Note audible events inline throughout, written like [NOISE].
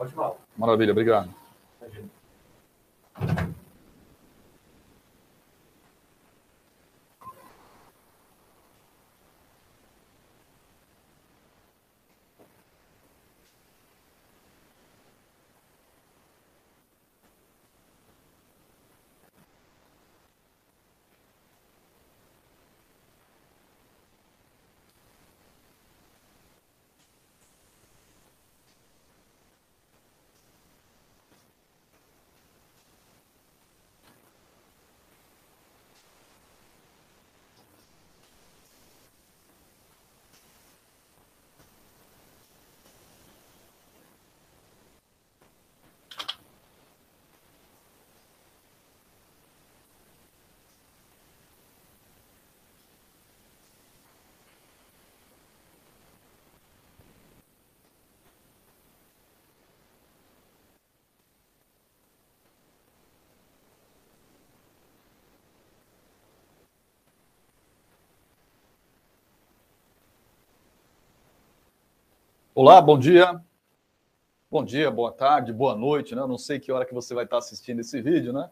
Pode falar. Maravilha, obrigado. Imagina. Olá, bom dia. Bom dia, boa tarde, boa noite, né? Não sei que hora que você vai estar assistindo esse vídeo, né?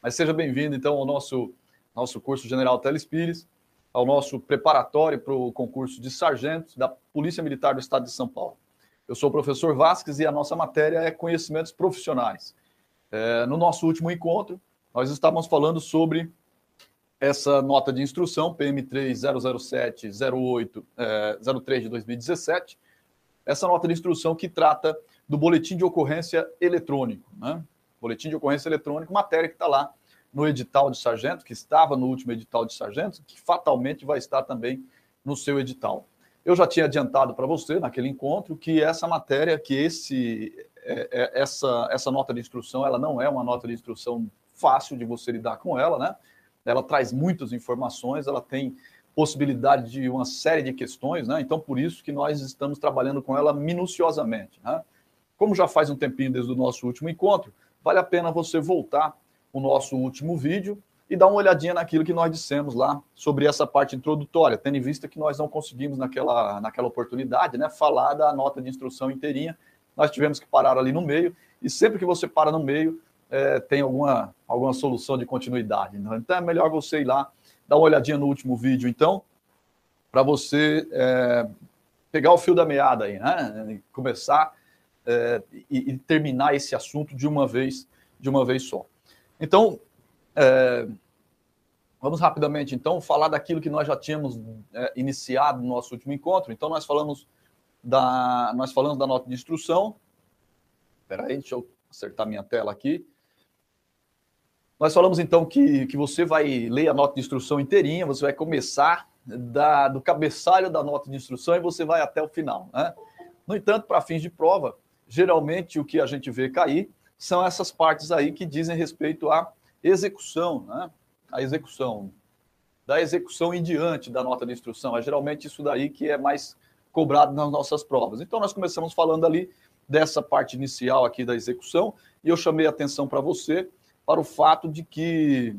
Mas seja bem-vindo, então, ao nosso, nosso curso General Telespires, ao nosso preparatório para o concurso de sargento da Polícia Militar do Estado de São Paulo. Eu sou o professor Vasques e a nossa matéria é Conhecimentos Profissionais. É, no nosso último encontro, nós estávamos falando sobre essa nota de instrução, PM3007-08, é, 03 de 2017, essa nota de instrução que trata do boletim de ocorrência eletrônico. Né? Boletim de ocorrência eletrônico, matéria que está lá no edital de sargento, que estava no último edital de sargento, que fatalmente vai estar também no seu edital. Eu já tinha adiantado para você naquele encontro que essa matéria, que esse, é, é, essa, essa nota de instrução, ela não é uma nota de instrução fácil de você lidar com ela, né? Ela traz muitas informações, ela tem possibilidade de uma série de questões, né? Então, por isso que nós estamos trabalhando com ela minuciosamente, né? Como já faz um tempinho desde o nosso último encontro, vale a pena você voltar o nosso último vídeo e dar uma olhadinha naquilo que nós dissemos lá sobre essa parte introdutória, tendo em vista que nós não conseguimos naquela, naquela oportunidade, né, falar da nota de instrução inteirinha, nós tivemos que parar ali no meio, e sempre que você para no meio, é, tem alguma, alguma solução de continuidade. Né? Então é melhor você ir lá Dá uma olhadinha no último vídeo, então, para você é, pegar o fio da meada aí, né? Começar é, e, e, terminar esse assunto de uma vez, de uma vez só. Então, é, vamos rapidamente, então, falar daquilo que nós já tínhamos é, iniciado no nosso último encontro. Então, nós falamos da, nós falamos da nota de instrução. Espera aí, deixa eu acertar minha tela aqui. Nós falamos então que, que você vai ler a nota de instrução inteirinha, você vai começar da, do cabeçalho da nota de instrução e você vai até o final. Né? No entanto, para fins de prova, geralmente o que a gente vê cair são essas partes aí que dizem respeito à execução, né? a execução, da execução em diante da nota de instrução. É geralmente isso daí que é mais cobrado nas nossas provas. Então, nós começamos falando ali dessa parte inicial aqui da execução e eu chamei a atenção para você para o fato de que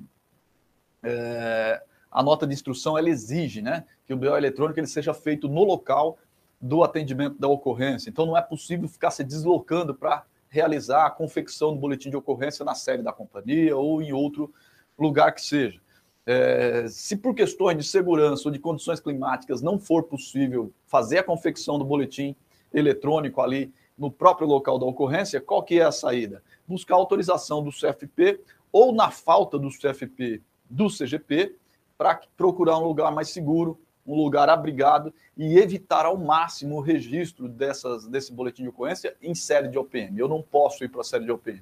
é, a nota de instrução ela exige né, que o BO eletrônico ele seja feito no local do atendimento da ocorrência. Então, não é possível ficar se deslocando para realizar a confecção do boletim de ocorrência na sede da companhia ou em outro lugar que seja. É, se por questões de segurança ou de condições climáticas não for possível fazer a confecção do boletim eletrônico ali no próprio local da ocorrência, qual que é a saída? Buscar autorização do CFP ou, na falta do CFP, do CGP, para procurar um lugar mais seguro, um lugar abrigado e evitar ao máximo o registro dessas, desse boletim de ocorrência em série de OPM. Eu não posso ir para a série de OPM.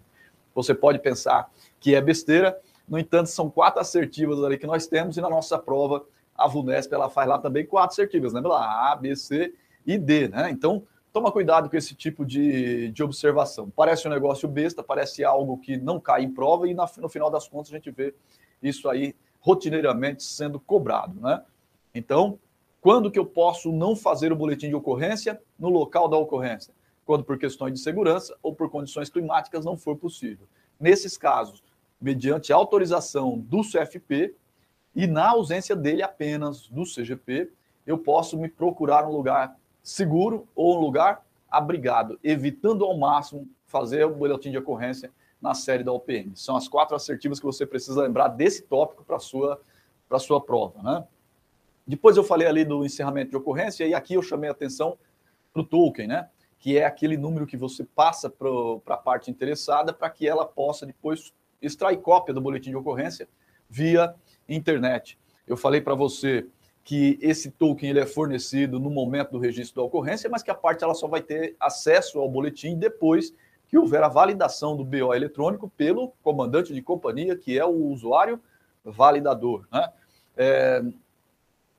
Você pode pensar que é besteira, no entanto, são quatro assertivas ali que nós temos e na nossa prova a VUNESP ela faz lá também quatro assertivas, lembra lá? A, B, C e D, né? Então, toma cuidado com esse tipo de, de observação. Parece um negócio besta, parece algo que não cai em prova e na, no final das contas a gente vê isso aí rotineiramente sendo cobrado, né? Então, quando que eu posso não fazer o boletim de ocorrência no local da ocorrência? Quando por questões de segurança ou por condições climáticas não for possível. Nesses casos, mediante autorização do CFP e na ausência dele apenas do CGP, eu posso me procurar um lugar seguro ou um lugar abrigado, evitando ao máximo fazer o boletim de ocorrência na série da OPM. São as quatro assertivas que você precisa lembrar desse tópico para a sua, sua prova. Né? Depois eu falei ali do encerramento de ocorrência, e aqui eu chamei a atenção para o token, né? que é aquele número que você passa para a parte interessada para que ela possa depois extrair cópia do boletim de ocorrência via internet. Eu falei para você que esse token ele é fornecido no momento do registro da ocorrência, mas que a parte ela só vai ter acesso ao boletim depois que houver a validação do BO eletrônico pelo comandante de companhia, que é o usuário validador. Né? É,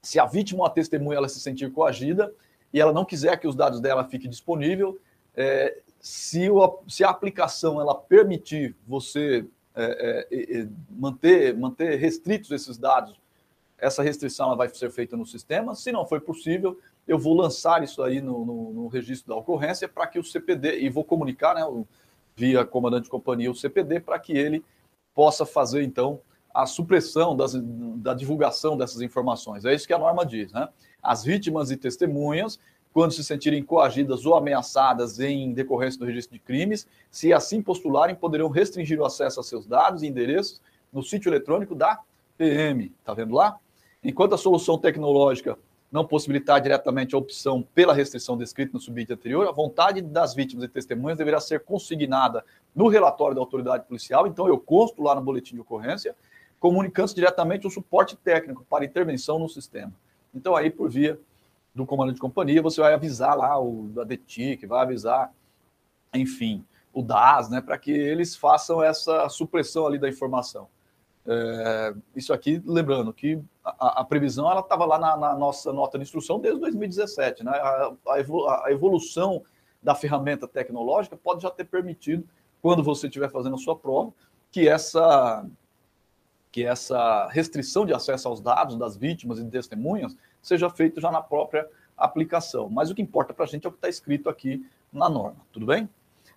se a vítima ou a testemunha ela se sentir coagida e ela não quiser que os dados dela fiquem disponíveis, é, se, o, se, a aplicação ela permitir você é, é, manter, manter restritos esses dados, essa restrição ela vai ser feita no sistema. Se não for possível, eu vou lançar isso aí no, no, no registro da ocorrência para que o CPD, e vou comunicar né, via comandante de companhia o CPD, para que ele possa fazer, então, a supressão das, da divulgação dessas informações. É isso que a norma diz. Né? As vítimas e testemunhas, quando se sentirem coagidas ou ameaçadas em decorrência do registro de crimes, se assim postularem, poderão restringir o acesso a seus dados e endereços no sítio eletrônico da PM. Está vendo lá? Enquanto a solução tecnológica não possibilitar diretamente a opção pela restrição descrita no subitem anterior, a vontade das vítimas e testemunhas deverá ser consignada no relatório da autoridade policial. Então, eu consto lá no boletim de ocorrência, comunicando diretamente o suporte técnico para intervenção no sistema. Então, aí, por via do comando de companhia, você vai avisar lá o da DETIC, vai avisar, enfim, o DAS, né, para que eles façam essa supressão ali da informação. É, isso aqui, lembrando que a, a previsão ela estava lá na, na, nossa nota de instrução desde 2017. Né? A, a, evolução da ferramenta tecnológica pode já ter permitido, quando você estiver fazendo a sua prova, que essa, que essa restrição de acesso aos dados das vítimas e testemunhas seja feita já na própria aplicação. Mas o que importa para a gente é o que está escrito aqui na norma, tudo bem?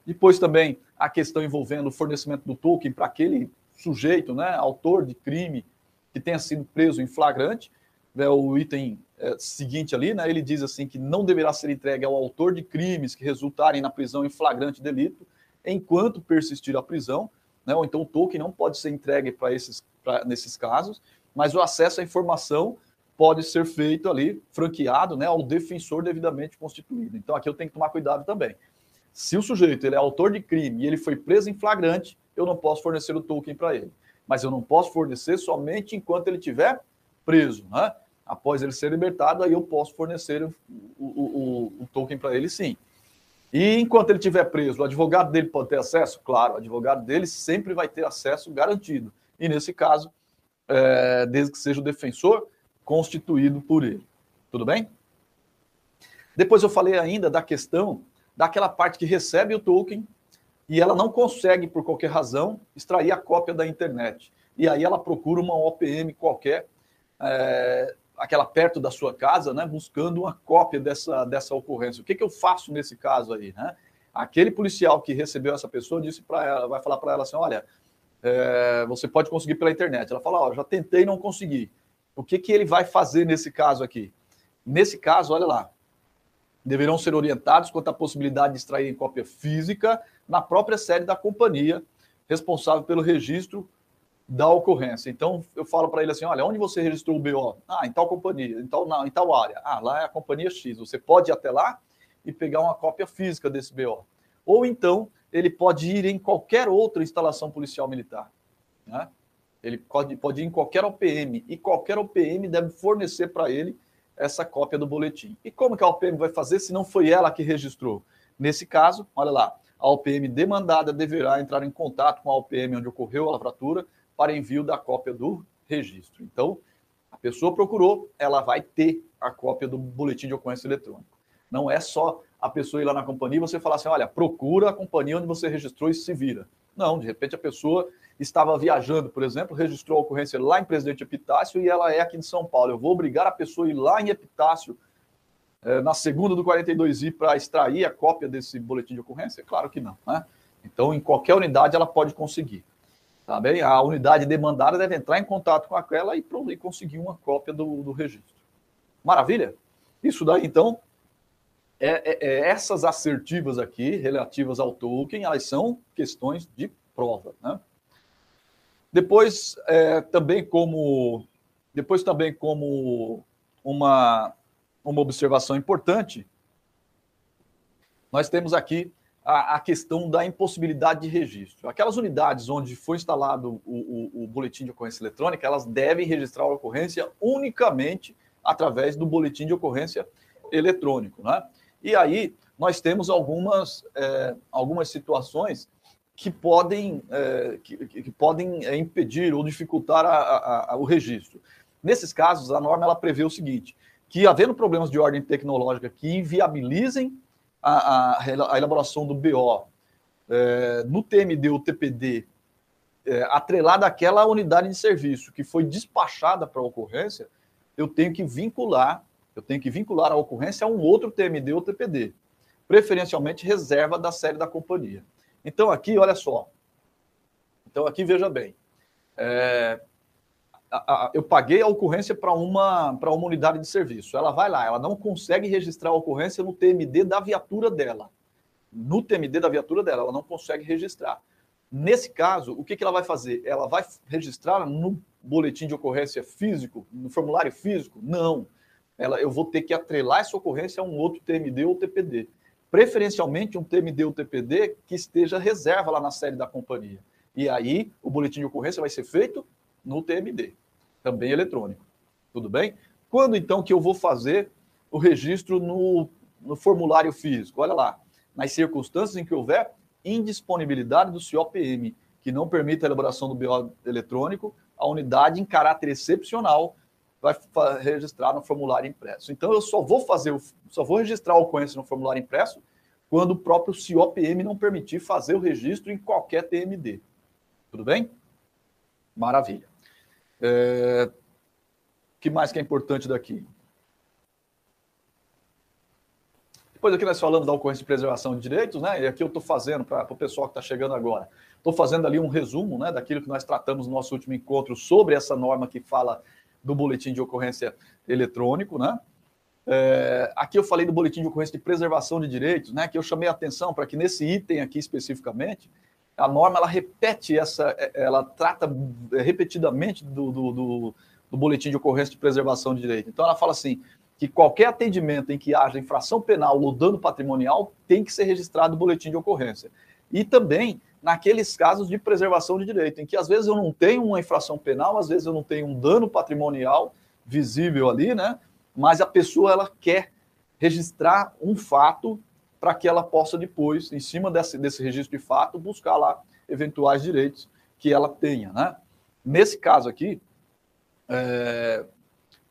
Depois também a questão envolvendo o fornecimento do token para aquele sujeito, né, autor de crime que tenha sido preso em flagrante, né, o item é, seguinte ali, né, ele diz assim que não deverá ser entregue ao autor de crimes que resultarem na prisão em flagrante delito, enquanto persistir a prisão, né, ou então o token não pode ser entregue para esses pra, nesses casos, mas o acesso à informação pode ser feito ali, franqueado, né, ao defensor devidamente constituído. Então aqui eu tenho que tomar cuidado também. Se o sujeito ele é autor de crime e ele foi preso em flagrante, eu não posso fornecer o token para ele. Mas eu não posso fornecer somente enquanto ele estiver preso. Né? Após ele ser libertado, aí eu posso fornecer o, o, o, o token para ele sim. E enquanto ele estiver preso, o advogado dele pode ter acesso? Claro, o advogado dele sempre vai ter acesso garantido. E nesse caso, é, desde que seja o defensor constituído por ele. Tudo bem? Depois eu falei ainda da questão daquela parte que recebe o token e ela não consegue, por qualquer razão, extrair a cópia da internet. E aí ela procura uma OPM qualquer, é, aquela perto da sua casa, né, buscando uma cópia dessa, dessa ocorrência. O que, que eu faço nesse caso aí? Né? Aquele policial que recebeu essa pessoa disse para ela, vai falar para ela assim, olha, é, você pode conseguir pela internet. Ela fala, ó, já tentei não consegui. O que, que ele vai fazer nesse caso aqui? Nesse caso, olha lá, deverão ser orientados quanto à possibilidade de extrair cópia física na própria sede da companhia responsável pelo registro da ocorrência. Então, eu falo para ele assim: olha, onde você registrou o BO? Ah, em tal companhia, em tal, não, em tal área. Ah, lá é a companhia X. Você pode ir até lá e pegar uma cópia física desse BO. Ou então, ele pode ir em qualquer outra instalação policial militar. Né? Ele pode, pode ir em qualquer OPM e qualquer OPM deve fornecer para ele essa cópia do boletim. E como que a OPM vai fazer se não foi ela que registrou? Nesse caso, olha lá, a OPM demandada deverá entrar em contato com a OPM onde ocorreu a lavratura para envio da cópia do registro. Então, a pessoa procurou, ela vai ter a cópia do boletim de ocorrência eletrônico. Não é só a pessoa ir lá na companhia e você falar assim, olha, procura a companhia onde você registrou e se vira. Não, de repente a pessoa estava viajando, por exemplo, registrou a ocorrência lá em Presidente Epitácio e ela é aqui em São Paulo. Eu vou obrigar a pessoa a ir lá em Epitácio na segunda do 42I para extrair a cópia desse boletim de ocorrência? Claro que não. Né? Então, em qualquer unidade ela pode conseguir. Tá bem? A unidade demandada deve entrar em contato com aquela e, e conseguir uma cópia do, do registro. Maravilha? Isso daí, então, é, é, é, essas assertivas aqui, relativas ao token, elas são questões de prova. Né? Depois, é, também como depois também como uma, uma observação importante, nós temos aqui a, a, questão da impossibilidade de registro. Aquelas unidades onde foi instalado o, o, o, boletim de ocorrência eletrônica, elas devem registrar a ocorrência unicamente através do boletim de ocorrência eletrônico. Né? E aí nós temos algumas, é, algumas situações que podem, é, que, que, podem é, impedir ou dificultar a, a, a, o registro. Nesses casos, a norma ela prevê o seguinte, que havendo problemas de ordem tecnológica que inviabilizem a, a, a elaboração do BO é, no TMD ou TPD, é, atrelada àquela unidade de serviço que foi despachada para a ocorrência, eu tenho que vincular, eu tenho que vincular a ocorrência a um outro TMD ou TPD, preferencialmente reserva da série da companhia. Então aqui, olha só. Então aqui veja bem. É, a, a, eu paguei a ocorrência para uma, para uma unidade de serviço. Ela vai lá, ela não consegue registrar a ocorrência no TMD da viatura dela. No TMD da viatura dela, ela não consegue registrar. Nesse caso, o que, que ela vai fazer? Ela vai registrar no boletim de ocorrência físico, no formulário físico? Não. Ela, eu vou ter que atrelar essa ocorrência a um outro TMD ou TPD. Preferencialmente um TMD ou TPD que esteja reserva lá na série da companhia. E aí, o boletim de ocorrência vai ser feito no TMD também eletrônico. Tudo bem? Quando então que eu vou fazer o registro no, no formulário físico? Olha lá, nas circunstâncias em que houver indisponibilidade do CIOPM, que não permita a elaboração do BO eletrônico, a unidade, em caráter excepcional, vai registrar no formulário impresso. Então, eu só vou fazer, só vou registrar a ocorrência no formulário impresso quando o próprio CIOPM não permitir fazer o registro em qualquer TMD. Tudo bem? Maravilha. É... que mais que é importante daqui? Depois aqui nós falamos da ocorrência de preservação de direitos, né? E aqui eu estou fazendo, para o pessoal que está chegando agora, estou fazendo ali um resumo né, daquilo que nós tratamos no nosso último encontro sobre essa norma que fala do boletim de ocorrência eletrônico, né? É, aqui eu falei do boletim de ocorrência de preservação de direitos, né? Que eu chamei a atenção para que nesse item aqui especificamente a norma ela repete essa, é, ela trata repetidamente do, do, do, do boletim de ocorrência de preservação de direito. Então ela fala assim que qualquer atendimento em que haja infração penal ou dano patrimonial tem que ser registrado no boletim de ocorrência. E também naqueles casos de preservação de direito, em que às vezes eu não tenho uma infração penal, às vezes eu não tenho um dano patrimonial visível ali, né? Mas a pessoa ela quer registrar um fato para que ela possa depois, em cima desse, desse registro de fato, buscar lá eventuais direitos que ela tenha. Né? Nesse caso aqui, é,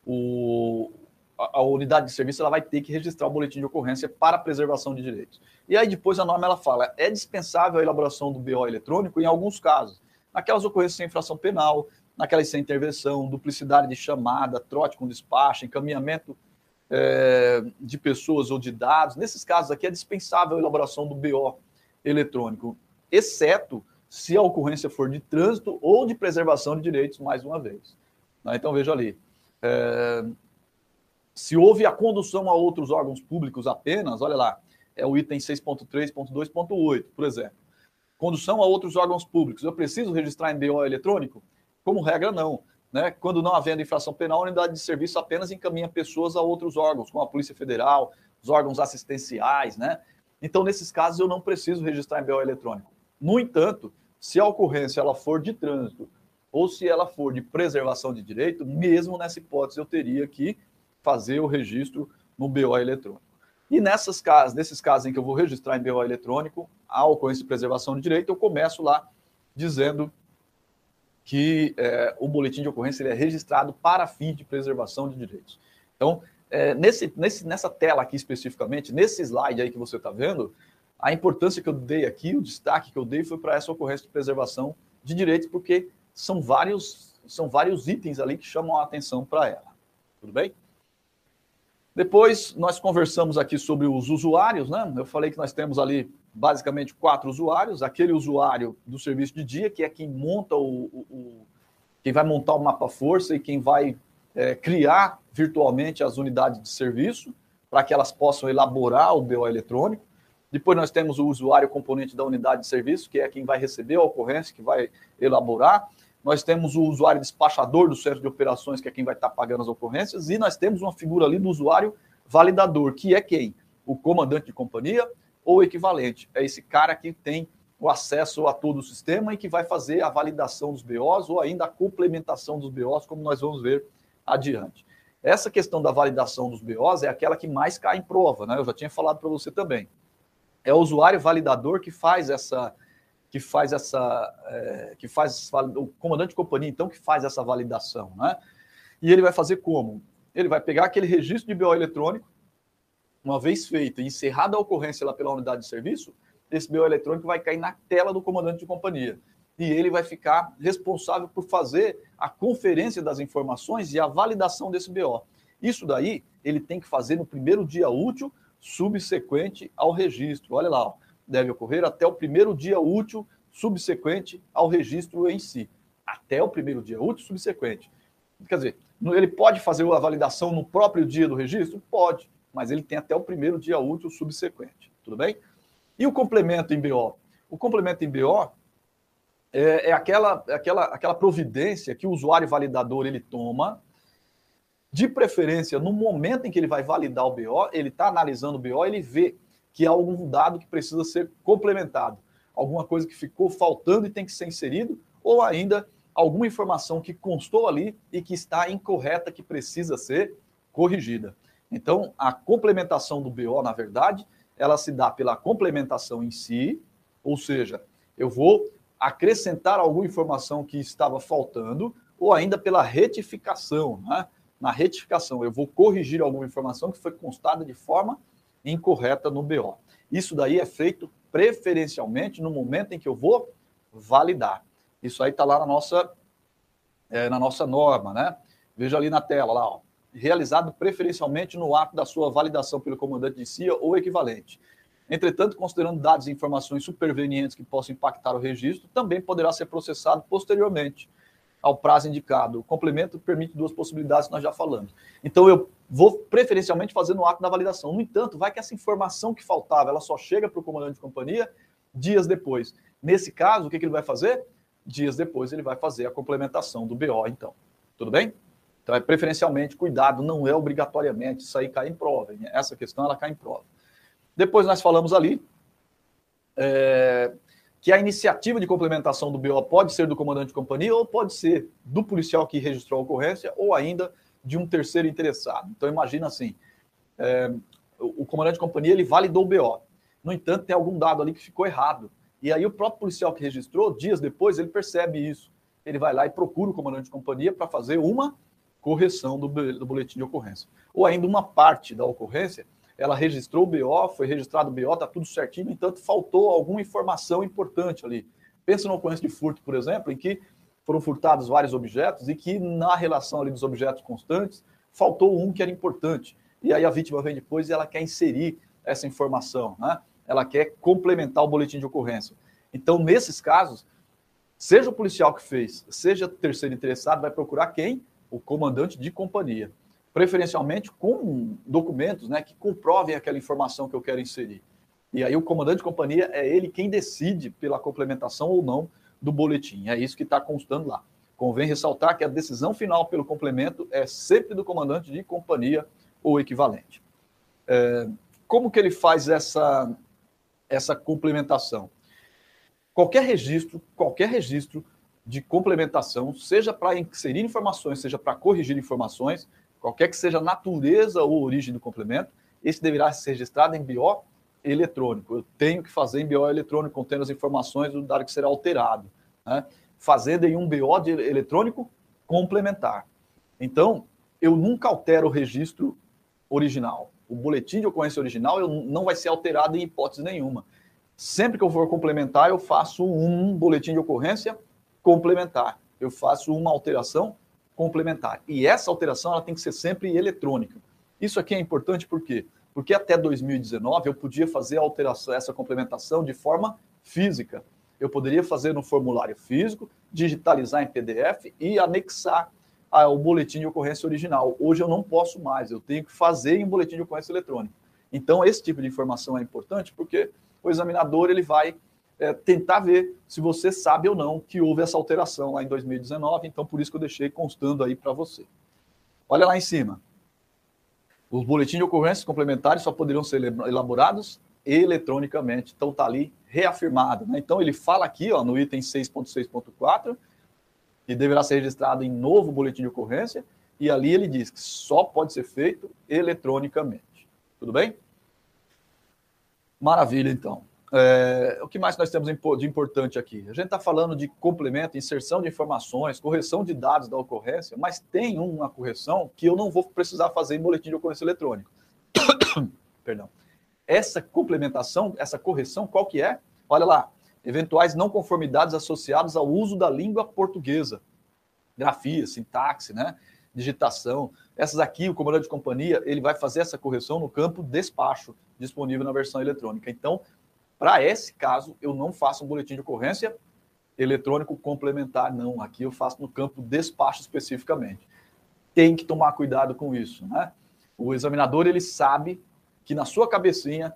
o, a, a, unidade de serviço ela vai ter que registrar o boletim de ocorrência para preservação de direitos. E aí depois a norma ela fala, é dispensável a elaboração do BO eletrônico em alguns casos. Naquelas ocorrências sem infração penal, naquelas sem intervenção, duplicidade de chamada, trote com despacho, encaminhamento é, de pessoas ou de dados. Nesses casos aqui é dispensável a elaboração do BO eletrônico, exceto se a ocorrência for de trânsito ou de preservação de direitos, mais uma vez. Né? Então veja ali. É, se houve a condução a outros órgãos públicos apenas, olha lá, é o item 6.3.2.8, por exemplo. Condução a outros órgãos públicos. Eu preciso registrar em BO eletrônico? Como regra, não. Né? Quando não havendo infração penal, a unidade de serviço apenas encaminha pessoas a outros órgãos, como a Polícia Federal, os órgãos assistenciais. Né? Então, nesses casos, eu não preciso registrar em BO eletrônico. No entanto, se a ocorrência ela for de trânsito ou se ela for de preservação de direito, mesmo nessa hipótese, eu teria que fazer o registro no BO eletrônico. E nessas casas, nesses casos em que eu vou registrar em BO eletrônico a ocorrência de preservação de direito, eu começo lá dizendo que é, o boletim de ocorrência é registrado para fim de preservação de direitos. Então, é, nesse, nesse, nessa tela aqui especificamente, nesse slide aí que você está vendo, a importância que eu dei aqui, o destaque que eu dei foi para essa ocorrência de preservação de direitos, porque são vários, são vários itens ali que chamam a atenção para ela. Tudo bem? Depois, nós conversamos aqui sobre os usuários, né? Eu falei que nós temos ali basicamente quatro usuários. Aquele usuário do serviço de dia, que é quem monta o, o, o quem vai montar o mapa força e quem vai é, criar virtualmente as unidades de serviço. para que elas possam elaborar o BO eletrônico. Depois nós temos o usuário componente da unidade de serviço, que é quem vai receber a ocorrência, que vai elaborar. Nós temos o usuário despachador do centro de operações, que é quem vai estar pagando as ocorrências. E nós temos uma figura ali do usuário validador, que é quem? O comandante de companhia ou equivalente. É esse cara que tem o acesso a todo o sistema e que vai fazer a validação dos BOs ou ainda a complementação dos BOs, como nós vamos ver adiante. Essa questão da validação dos BOs é aquela que mais cai em prova, né? Eu já tinha falado para você também. É o usuário validador que faz essa que faz essa é, que faz o comandante de companhia então que faz essa validação, né? E ele vai fazer como? Ele vai pegar aquele registro de BO eletrônico, uma vez feita e encerrada a ocorrência lá pela unidade de serviço, esse BO eletrônico vai cair na tela do comandante de companhia. E ele vai ficar responsável por fazer a conferência das informações e a validação desse BO. Isso daí ele tem que fazer no primeiro dia útil subsequente ao registro. Olha lá, ó, deve ocorrer até o primeiro dia útil subsequente ao registro em si. Até o primeiro dia útil subsequente. Quer dizer, ele pode fazer a validação no próprio dia do registro? Pode, mas ele tem até o primeiro dia útil subsequente. Tudo bem? E o complemento em BO? O complemento em BO é, é aquela, é aquela, aquela providência que o usuário validador ele toma, de preferência no momento em que ele vai validar o BO, ele está analisando o BO, ele vê que há algum dado que precisa ser complementado, alguma coisa que ficou faltando e tem que ser inserido, ou ainda alguma informação que constou ali e que está incorreta, que precisa ser corrigida. Então, a complementação do BO, na verdade, ela se dá pela complementação em si, ou seja, eu vou acrescentar alguma informação que estava faltando, ou ainda pela retificação. Né? Na retificação, eu vou corrigir alguma informação que foi constada de forma incorreta no BO. Isso daí é feito preferencialmente no momento em que eu vou validar. Isso aí está lá na nossa, é, na nossa norma, né? Veja ali na tela, lá, ó realizado preferencialmente no ato da sua validação pelo comandante de CIA ou equivalente. Entretanto, considerando dados e informações supervenientes que possam impactar o registro, também poderá ser processado posteriormente ao prazo indicado. O complemento permite duas possibilidades que nós já falamos. Então, eu vou preferencialmente fazer no ato da validação. No entanto, vai que essa informação que faltava, ela só chega para o comandante de companhia dias depois. Nesse caso, o que, que ele vai fazer? Dias depois, ele vai fazer a complementação do BO, então. Tudo bem? Então, é preferencialmente, cuidado, não é obrigatoriamente, isso aí cai em prova. Essa questão, ela cai em prova. Depois nós falamos ali é, que a iniciativa de complementação do BO pode ser do comandante de companhia ou pode ser do policial que registrou a ocorrência ou ainda de um terceiro interessado. Então, imagina assim, é, o comandante de companhia, ele validou o BO. No entanto, tem algum dado ali que ficou errado. E aí o próprio policial que registrou, dias depois, ele percebe isso. Ele vai lá e procura o comandante de companhia para fazer uma correção do, do boletim de ocorrência. Ou ainda uma parte da ocorrência, ela registrou o BO, foi registrado o BO, está tudo certinho, no entanto, faltou alguma informação importante ali. Pensa no ocorrência de furto, por exemplo, em que foram furtados vários objetos e que na relação ali dos objetos constantes, faltou um que era importante. E aí a vítima vem depois e ela quer inserir essa informação, né? Ela quer complementar o boletim de ocorrência. Então, nesses casos, seja o policial que fez, seja o terceiro interessado, vai procurar quem? O comandante de companhia, preferencialmente com documentos né, que comprovem aquela informação que eu quero inserir. E aí o comandante de companhia é ele quem decide pela complementação ou não do boletim. É isso que está constando lá. Convém ressaltar que a decisão final pelo complemento é sempre do comandante de companhia ou equivalente. É, como que ele faz essa, essa complementação? Qualquer registro, qualquer registro de complementação, seja para inserir informações, seja para corrigir informações, qualquer que seja a natureza ou origem do complemento, esse deverá ser registrado em BO eletrônico. Eu tenho que fazer em BO eletrônico, contendo as informações do dado que será alterado. Né? Fazendo em um BO de eletrônico complementar. Então, eu nunca altero o registro original. O boletim de ocorrência original eu, não vai ser alterado em hipótese nenhuma. Sempre que eu for complementar, eu faço um boletim de ocorrência complementar. Eu faço uma alteração complementar. E essa alteração ela tem que ser sempre eletrônica. Isso aqui é importante por quê? Porque até 2019 eu podia fazer a alteração, essa complementação de forma física. Eu poderia fazer no formulário físico, digitalizar em PDF e anexar ao boletim de ocorrência original. Hoje eu não posso mais, eu tenho que fazer em boletim de ocorrência eletrônico. Então, esse tipo de informação é importante porque o examinador ele vai é, tentar ver se você sabe ou não que houve essa alteração lá em 2019. Então, por isso que eu deixei constando aí para você. Olha lá em cima. Os boletins de ocorrências complementares só poderiam ser elaborados eletronicamente. Então, está ali reafirmado. Né? Então, ele fala aqui ó, no item 6.6.4 que deverá ser registrado em novo boletim de ocorrência, e ali ele diz que só pode ser feito eletronicamente. Tudo bem? Maravilha, então. É, o que mais nós temos de importante aqui? A gente está falando de complemento, inserção de informações, correção de dados da ocorrência, mas tem uma correção que eu não vou precisar fazer em boletim de ocorrência eletrônico. [COUGHS] Perdão. Essa complementação, essa correção, qual que é? Olha lá, eventuais não conformidades associadas ao uso da língua portuguesa. Grafia, sintaxe, né? digitação. Essas aqui, o comandante de companhia, ele vai fazer essa correção no campo despacho, disponível na versão eletrônica. Então, para esse caso, eu não faço um boletim de ocorrência eletrônico complementar, não. Aqui eu faço no campo despacho especificamente. Tem que tomar cuidado com isso, né? O examinador, ele sabe que na sua cabecinha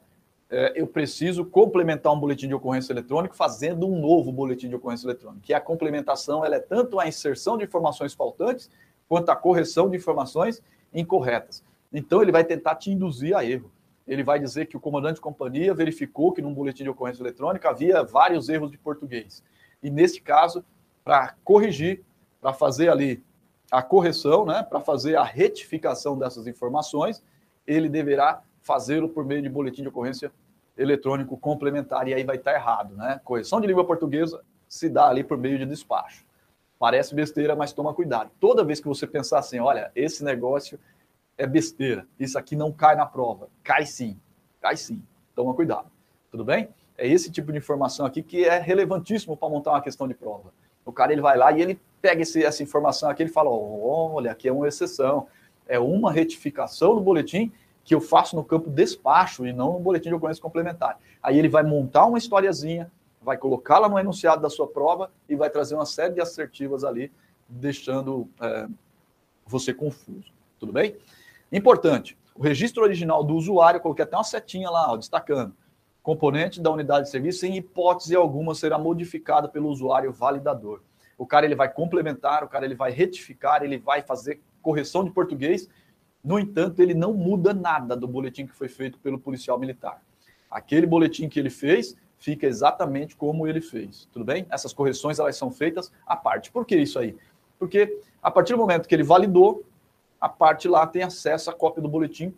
é, eu preciso complementar um boletim de ocorrência eletrônico fazendo um novo boletim de ocorrência eletrônico. Que a complementação ela é tanto a inserção de informações faltantes quanto a correção de informações incorretas. Então ele vai tentar te induzir a erro. Ele vai dizer que o comandante de companhia verificou que num boletim de ocorrência eletrônica havia vários erros de português. E nesse caso, para corrigir, para fazer ali a correção, né, para fazer a retificação dessas informações, ele deverá fazê-lo por meio de boletim de ocorrência eletrônico complementar, e aí vai estar errado, né? Correção de língua portuguesa se dá ali por meio de despacho. Parece besteira, mas toma cuidado. Toda vez que você pensar assim, olha, esse negócio é besteira, isso aqui não cai na prova. Cai sim, cai sim. Toma cuidado. Tudo bem? É esse tipo de informação aqui que é relevantíssimo para montar uma questão de prova. O cara ele vai lá e ele pega esse, essa informação aqui, ele fala: olha, aqui é uma exceção, é uma retificação do boletim que eu faço no campo despacho e não no boletim de ocorrência complementar. Aí ele vai montar uma historiazinha, vai colocá-la no enunciado da sua prova e vai trazer uma série de assertivas ali, deixando é, você confuso. Tudo bem? Importante, o registro original do usuário, coloquei até uma setinha lá, ó, destacando. Componente da unidade de serviço, em hipótese alguma, será modificado pelo usuário validador. O cara ele vai complementar, o cara ele vai retificar, ele vai fazer correção de português no entanto, ele não muda nada do boletim que foi feito pelo policial militar. Aquele boletim que ele fez fica exatamente como ele fez. Tudo bem? Essas correções elas são feitas à parte. Por que isso aí? Porque a partir do momento que ele validou, a parte lá tem acesso à cópia do boletim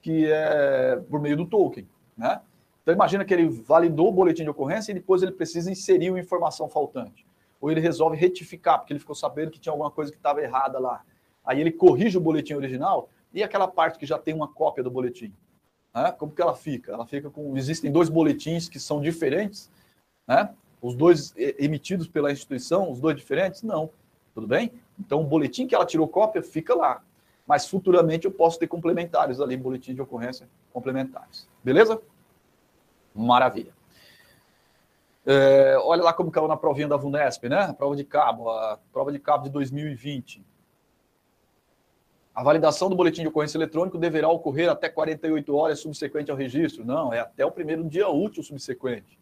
que é por meio do token, né? Então imagina que ele validou o boletim de ocorrência e depois ele precisa inserir uma informação faltante. Ou ele resolve retificar, porque ele ficou sabendo que tinha alguma coisa que estava errada lá. Aí ele corrige o boletim original e aquela parte que já tem uma cópia do boletim. Né? Como que ela fica? Ela fica com. Existem dois boletins que são diferentes, né? Os dois emitidos pela instituição, os dois diferentes? Não. Tudo bem? Então, o boletim que ela tirou cópia fica lá. Mas futuramente eu posso ter complementares ali, boletim de ocorrência complementares. Beleza? Maravilha. É, olha lá como caiu na provinha da VUNESP, né? A prova de cabo, a prova de cabo de 2020. A validação do boletim de ocorrência eletrônico deverá ocorrer até 48 horas subsequente ao registro. Não, é até o primeiro dia útil subsequente.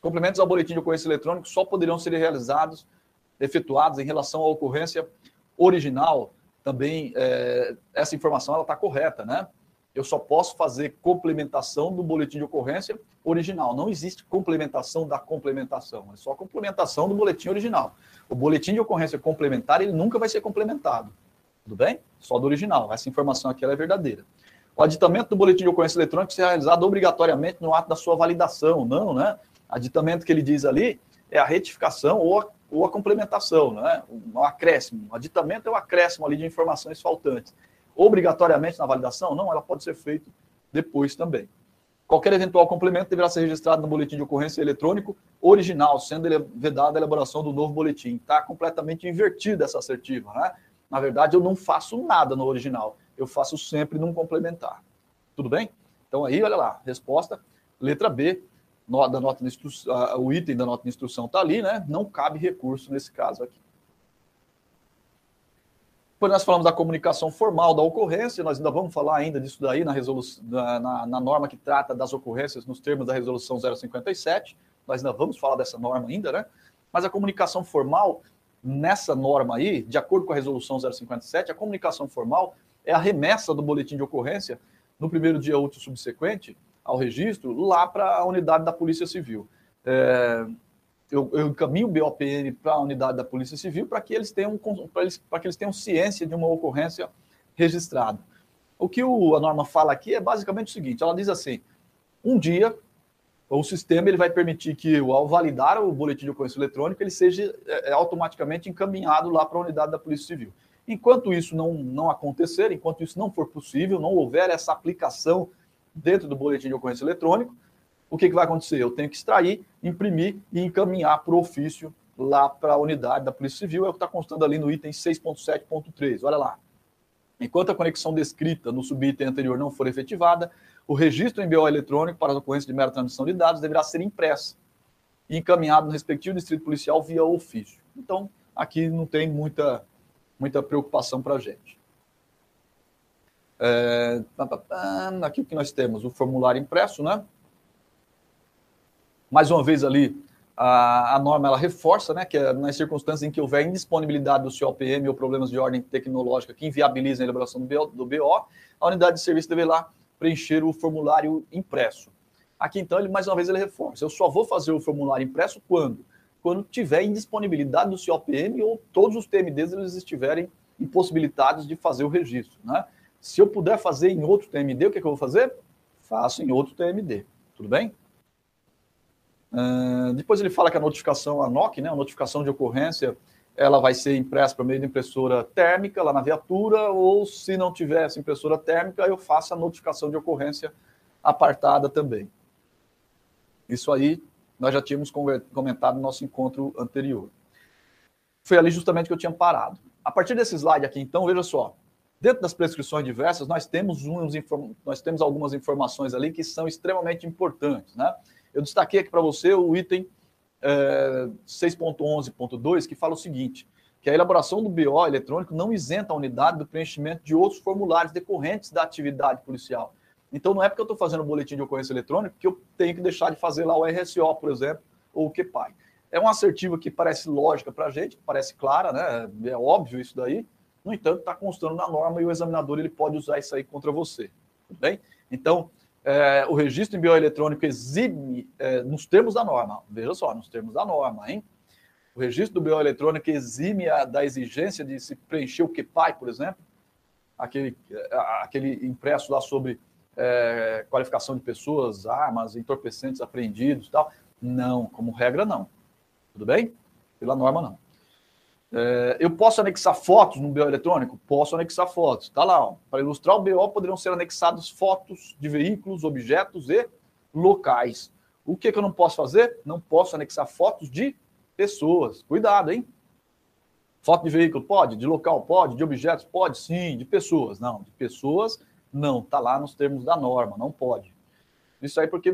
Complementos ao boletim de ocorrência eletrônico só poderão ser realizados, efetuados em relação à ocorrência original. Também é, essa informação está correta, né? Eu só posso fazer complementação do boletim de ocorrência original. Não existe complementação da complementação, é só complementação do boletim original. O boletim de ocorrência complementar ele nunca vai ser complementado. Tudo bem? Só do original. Essa informação aqui é verdadeira. O aditamento do boletim de ocorrência eletrônica será realizado obrigatoriamente no ato da sua validação. Não, né? Aditamento que ele diz ali é a retificação ou a, ou a complementação, né? Um acréscimo. O aditamento é o acréscimo ali de informações faltantes. Obrigatoriamente na validação? Não, ela pode ser feita depois também. Qualquer eventual complemento deverá ser registrado no boletim de ocorrência eletrônico original, sendo vedada a elaboração do novo boletim. Está completamente invertida essa assertiva, né? Na verdade, eu não faço nada no original, eu faço sempre num complementar. Tudo bem? Então aí, olha lá, resposta, letra B, da nota instrução, o item da nota de instrução está ali, né? Não cabe recurso nesse caso aqui. Depois nós falamos da comunicação formal da ocorrência, nós ainda vamos falar ainda disso daí na, resolução, na, na, na norma que trata das ocorrências nos termos da resolução 057, nós ainda vamos falar dessa norma ainda, né? Mas a comunicação formal, nessa norma aí, de acordo com a resolução 057, a comunicação formal é a remessa do boletim de ocorrência no primeiro dia útil subsequente ao registro, lá para a unidade da Polícia Civil. É, eu, eu encaminho o BOPN para a unidade da Polícia Civil para que eles tenham para que eles tenham ciência de uma ocorrência registrada. O que o, a norma fala aqui é basicamente o seguinte: ela diz assim, um dia o sistema ele vai permitir que, ao validar o boletim de ocorrência eletrônica, ele seja é, é automaticamente encaminhado lá para a unidade da Polícia Civil. Enquanto isso não, não acontecer, enquanto isso não for possível, não houver essa aplicação dentro do boletim de ocorrência eletrônico, o que, que vai acontecer? Eu tenho que extrair, imprimir e encaminhar para o ofício lá para a unidade da Polícia Civil, é o que está constando ali no item 6.7.3. Olha lá. Enquanto a conexão descrita no subitem anterior não for efetivada, o registro em BO eletrônico para a ocorrência de mera transmissão de dados deverá ser impresso e encaminhado no respectivo distrito policial via ofício. Então, aqui não tem muita, muita preocupação para a gente. É, aqui o que nós temos? O formulário impresso, né? Mais uma vez ali, a, a norma ela reforça né, que é nas circunstâncias em que houver indisponibilidade do COPM ou problemas de ordem tecnológica que inviabilizem a elaboração do BO, do BO, a unidade de serviço deverá preencher o formulário impresso. Aqui, então, ele mais uma vez ele reforça. Eu só vou fazer o formulário impresso quando? Quando tiver indisponibilidade do COPM ou todos os TMDs eles estiverem impossibilitados de fazer o registro. Né? Se eu puder fazer em outro TMD, o que, é que eu vou fazer? Faço em outro TMD. Tudo bem? Uh, depois ele fala que a notificação, a NOC, né, a notificação de ocorrência, ela vai ser impressa por meio de impressora térmica lá na viatura, ou se não tivesse impressora térmica, eu faço a notificação de ocorrência apartada também. Isso aí nós já tínhamos comentado no nosso encontro anterior. Foi ali justamente que eu tinha parado. A partir desse slide aqui, então, veja só. Dentro das prescrições diversas, nós temos, uns, nós temos algumas informações ali que são extremamente importantes. Né? Eu destaquei aqui para você o item é, 6.11.2, que fala o seguinte, que a elaboração do BO eletrônico não isenta a unidade do preenchimento de outros formulários decorrentes da atividade policial. Então, não é porque eu estou fazendo o boletim de ocorrência eletrônica que eu tenho que deixar de fazer lá o RSO, por exemplo, ou o QPAI. É uma assertiva que parece lógica para a gente, parece clara, né? é óbvio isso daí. No entanto, está constando na norma e o examinador ele pode usar isso aí contra você. Tudo bem? Então, é, o registro em bioeletrônico exime, é, nos termos da norma, veja só, nos termos da norma, hein? O registro do bioeletrônico exime a, da exigência de se preencher o QPAI, por exemplo, aquele, aquele impresso lá sobre é, qualificação de pessoas, armas, entorpecentes apreendidos e tal. Não, como regra, não. Tudo bem? Pela norma, não. É, eu posso anexar fotos no BO eletrônico? Posso anexar fotos. Está lá. Para ilustrar o BO, poderiam ser anexadas fotos de veículos, objetos e locais. O que, que eu não posso fazer? Não posso anexar fotos de pessoas. Cuidado, hein? Foto de veículo pode, de local pode, de objetos pode, sim, de pessoas. Não, de pessoas não. Está lá nos termos da norma, não pode. Isso aí porque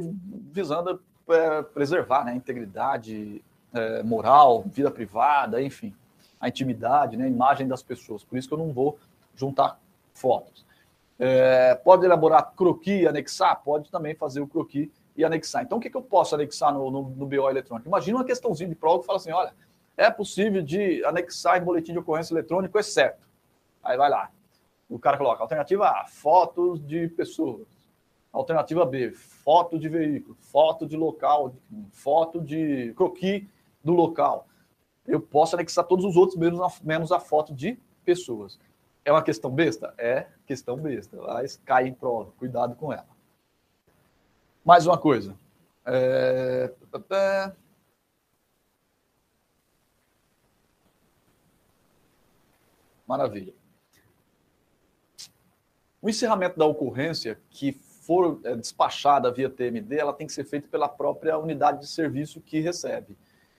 visando é, preservar né, a integridade é, moral, vida privada, enfim a intimidade, né, a imagem das pessoas. Por isso que eu não vou juntar fotos. É, pode elaborar croqui e anexar? Pode também fazer o croqui e anexar. Então, o que, que eu posso anexar no, no, no BO eletrônico? Imagina uma questãozinha de prova que fala assim: olha, é possível de anexar em boletim de ocorrência eletrônico, exceto. Aí vai lá. O cara coloca alternativa A, fotos de pessoas. Alternativa B, foto de veículo, foto de local, foto de croqui do local eu posso anexar todos os outros, menos a, menos a foto de pessoas. É uma questão besta? É questão besta, mas cai em prova. Cuidado com ela. Mais uma coisa. É... Maravilha. O encerramento da ocorrência que for é, despachada via TMD, ela tem que ser feita pela própria unidade de serviço que recebe.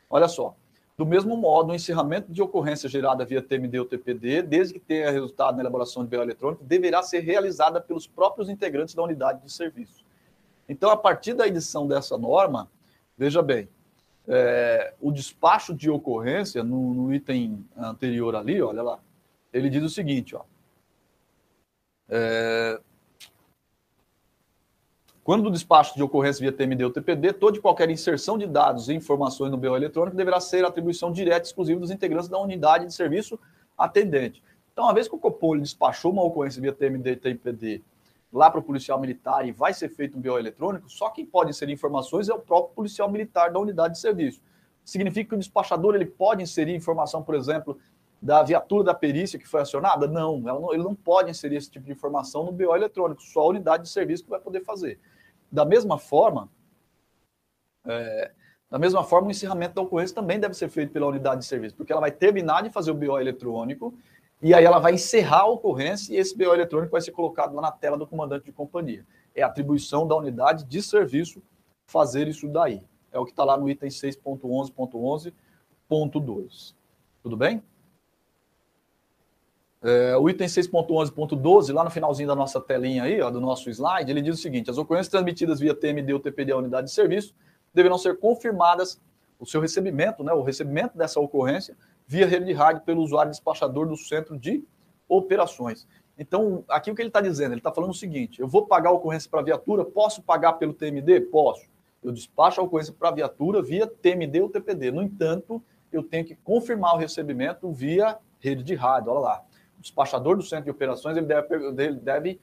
Olha só, do mesmo modo, o encerramento de ocorrência gerada via TMD ou TPD, desde que tenha resultado na elaboração de BO eletrônico, deverá ser realizada pelos próprios integrantes da unidade de serviço. Então, a partir da edição dessa norma, veja bem, é, o despacho de ocorrência, no, no, item anterior ali, olha lá, ele diz o seguinte, ó. É, quando o despacho de ocorrência via TMD ou TPD, toda e qualquer inserção de dados e informações no BO eletrônico deverá ser atribuição direta e exclusiva dos integrantes da unidade de serviço atendente. Então, uma vez que o Copom despachou uma ocorrência via TMD e TPD lá para o policial militar e vai ser feito um BO eletrônico, só quem pode inserir informações é o próprio policial militar da unidade de serviço. Significa que o despachador ele pode inserir informação, por exemplo, da viatura da perícia que foi acionada? Não, não, ele não pode inserir esse tipo de informação no BO eletrônico, só a unidade de serviço que vai poder fazer. Da mesma forma, é, da mesma forma, o encerramento da ocorrência também deve ser feito pela unidade de serviço, porque ela vai terminar de fazer o BO eletrônico e aí ela vai encerrar a ocorrência e esse BO eletrônico vai ser colocado lá na tela do comandante de companhia. É atribuição da unidade de serviço fazer isso daí. É o que está lá no item 6.11.11.2. Tudo bem? É, o item 6.11.12, lá no finalzinho da nossa telinha aí, ó, do nosso slide, ele diz o seguinte: as ocorrências transmitidas via TMD ou TPD à unidade de serviço deverão ser confirmadas o seu recebimento, né, o recebimento dessa ocorrência via rede de rádio pelo usuário despachador do centro de operações. Então, aqui o que ele está dizendo? Ele está falando o seguinte: eu vou pagar a ocorrência para viatura, posso pagar pelo TMD? Posso. Eu despacho a ocorrência para viatura via TMD ou TPD. No entanto, eu tenho que confirmar o recebimento via rede de rádio. Olha lá despachador do centro de operações ele deve, ele deve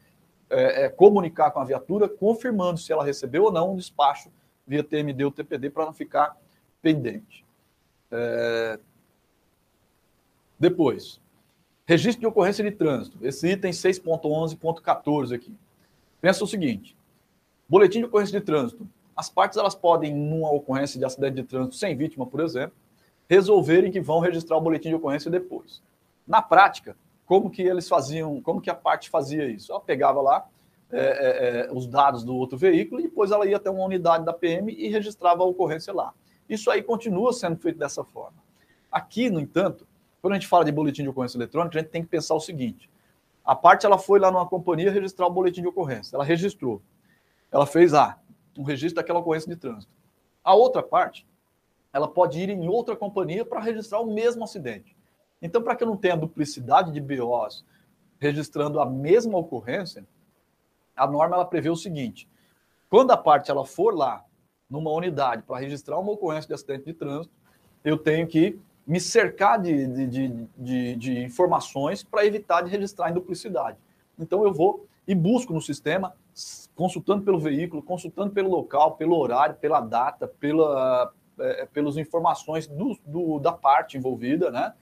é, é, comunicar com a viatura, confirmando se ela recebeu ou não um despacho via TMD ou TPD para não ficar pendente. É... Depois, registro de ocorrência de trânsito. Esse item 6.11.14 aqui. Pensa o seguinte: boletim de ocorrência de trânsito. As partes elas podem, numa ocorrência de acidente de trânsito sem vítima, por exemplo, resolverem que vão registrar o boletim de ocorrência depois. Na prática, como que eles faziam, como que a parte fazia isso? Ela pegava lá é, é, é, os dados do outro veículo e depois ela ia até uma unidade da PM e registrava a ocorrência lá. Isso aí continua sendo feito dessa forma. Aqui, no entanto, quando a gente fala de boletim de ocorrência eletrônica, a gente tem que pensar o seguinte: a parte ela foi lá numa companhia registrar o boletim de ocorrência, ela registrou, ela fez ah, um registro daquela ocorrência de trânsito. A outra parte, ela pode ir em outra companhia para registrar o mesmo acidente. Então, para que eu não tenha duplicidade de BOs registrando a mesma ocorrência, a norma ela prevê o seguinte: quando a parte ela for lá numa unidade para registrar uma ocorrência de acidente de trânsito, eu tenho que me cercar de, de, de, de, informações para evitar de registrar em duplicidade. Então eu vou e busco no sistema, consultando pelo veículo, consultando pelo local, pelo horário, pela data, pela, é, pelas informações do, do, da parte envolvida, né?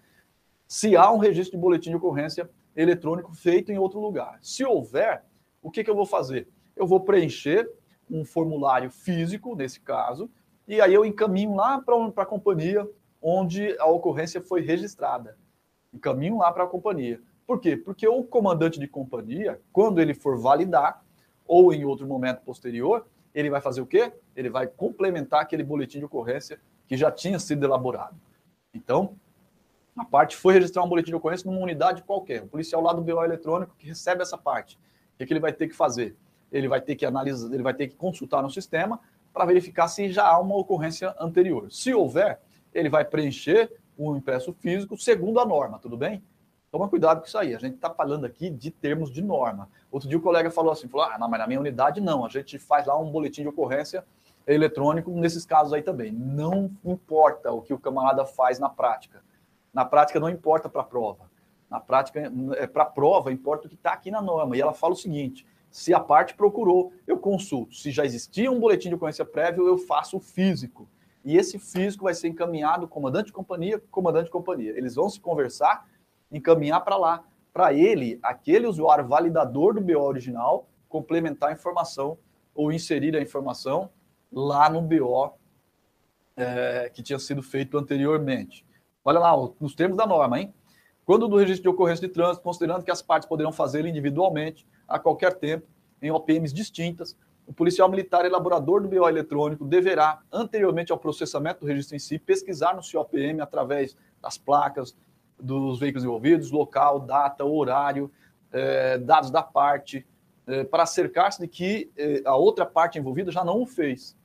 Se há um registro de boletim de ocorrência eletrônico feito em outro lugar. Se houver, o que, que eu vou fazer? Eu vou preencher um formulário físico, nesse caso, e aí eu encaminho lá para a companhia onde a ocorrência foi registrada. Encaminho lá para a companhia. Por quê? Porque o comandante de companhia, quando ele for validar, ou em outro momento posterior, ele vai fazer o quê? Ele vai complementar aquele boletim de ocorrência que já tinha sido elaborado. Então, a parte foi registrar um boletim de ocorrência numa unidade qualquer. O policial lá do BO eletrônico que recebe essa parte. O que, que ele vai ter que fazer? Ele vai ter que analisar, ele vai ter que consultar no sistema para verificar se já há uma ocorrência anterior. Se houver, ele vai preencher o impresso físico segundo a norma, tudo bem? Toma cuidado com isso aí. A gente está falando aqui de termos de norma. Outro dia o colega falou assim: falou, ah, não, mas na minha unidade não. A gente faz lá um boletim de ocorrência eletrônico nesses casos aí também. Não importa o que o camarada faz na prática. Na prática, não importa para a prova. Na prática, é, para a prova, importa o que está aqui na norma. E ela fala o seguinte: se a parte procurou, eu consulto. Se já existia um boletim de ocorrência prévio, eu faço o físico. E esse físico vai ser encaminhado comandante de companhia, comandante de companhia. Eles vão se conversar, encaminhar para lá. Para ele, aquele usuário validador do BO original, complementar a informação ou inserir a informação lá no BO é, que tinha sido feito anteriormente. Olha lá, nos termos da norma, hein? Quando do registro de ocorrência de trânsito, considerando que as partes poderão fazer individualmente, a qualquer tempo, em OPMs distintas, o policial militar elaborador do BO eletrônico deverá, anteriormente ao processamento do registro em si, pesquisar no seu OPM através das placas dos veículos envolvidos, local, data, horário, eh, dados da parte, eh, para cercar-se de que eh, a outra parte envolvida já não o fez.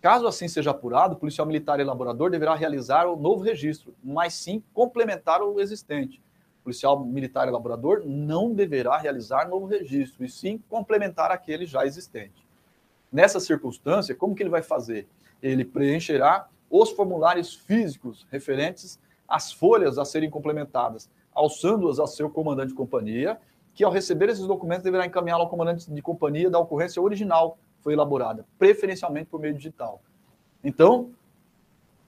Caso assim seja apurado, o policial militar elaborador deverá realizar o novo registro, mas sim complementar o existente. O policial militar elaborador não deverá realizar novo registro, e sim complementar aquele já existente. Nessa circunstância, como que ele vai fazer? Ele preencherá os formulários físicos referentes às folhas a serem complementadas, alçando-as ao seu comandante de companhia, que ao receber esses documentos deverá encaminhá-lo ao comandante de companhia da ocorrência original foi elaborada, preferencialmente por meio digital. Então,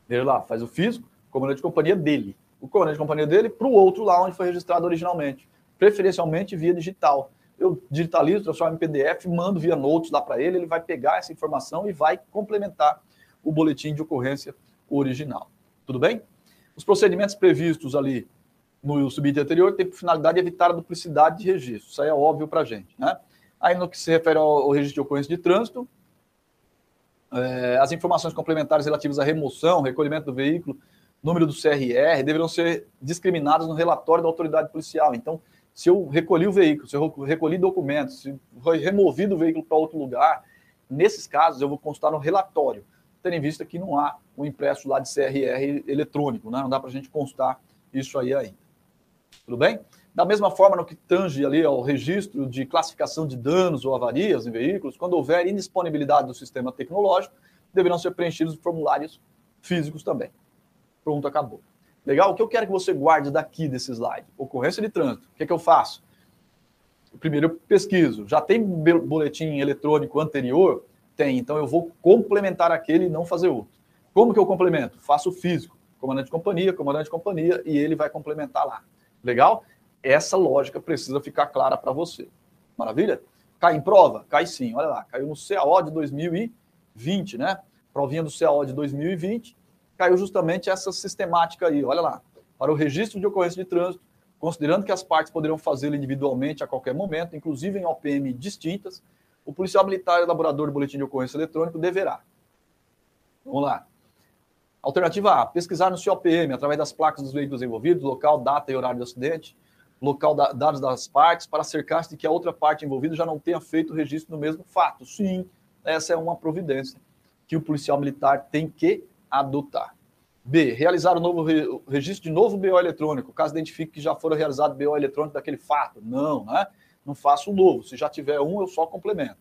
ele lá faz o físico, comandante de companhia dele, o comandante de companhia dele para o outro lá onde foi registrado originalmente, preferencialmente via digital. Eu digitalizo, transformo em PDF, mando via notes lá para ele, ele vai pegar essa informação e vai complementar o boletim de ocorrência original. Tudo bem? Os procedimentos previstos ali no subitem anterior têm por finalidade evitar a duplicidade de registro. Isso aí é óbvio para a gente. Né? Aí, no que se refere ao, registro de ocorrência de trânsito, é, as informações complementares relativas à remoção, recolhimento do veículo, número do CRR, deverão ser discriminadas no relatório da autoridade policial. Então, se eu recolhi o veículo, se eu recolhi documentos, se foi removido o veículo para outro lugar, nesses casos eu vou constar no relatório, tendo em vista que não há um impresso lá de CRR eletrônico, né? não dá para a gente constar isso aí ainda. Tudo bem? Da mesma forma, no que tange ali ao registro de classificação de danos ou avarias em veículos, quando houver indisponibilidade do sistema tecnológico, deverão ser preenchidos formulários físicos também. Pronto, acabou. Legal? O que eu quero que você guarde daqui desse slide? Ocorrência de trânsito. O que, é que eu faço? Primeiro eu pesquiso. Já tem boletim eletrônico anterior? Tem. Então eu vou complementar aquele e não fazer outro. Como que eu complemento? Faço físico. Comandante de companhia, comandante de companhia, e ele vai complementar lá. Legal? Essa lógica precisa ficar clara para você. Maravilha? Cai em prova? Cai sim. Olha lá, caiu no CAO de 2020, né? Provinha do CAO de 2020 caiu justamente essa sistemática aí. Olha lá, para o registro de ocorrência de trânsito, considerando que as partes poderiam fazê-lo individualmente a qualquer momento, inclusive em OPM distintas, o policial militar elaborador do boletim de ocorrência eletrônico deverá. Vamos lá. Alternativa A, pesquisar no seu OPM, através das placas dos veículos envolvidos, local, data e horário do acidente, local, da, dados das partes, para cercar-se de que a outra parte envolvida já não tenha feito o registro do mesmo fato. Sim, essa é uma providência que o policial militar tem que adotar. B. Realizar o novo re, registro de novo BO eletrônico, caso identifique que já foram realizado BO eletrônico daquele fato. Não, né? Não faço o novo. Se já tiver um, eu só complemento.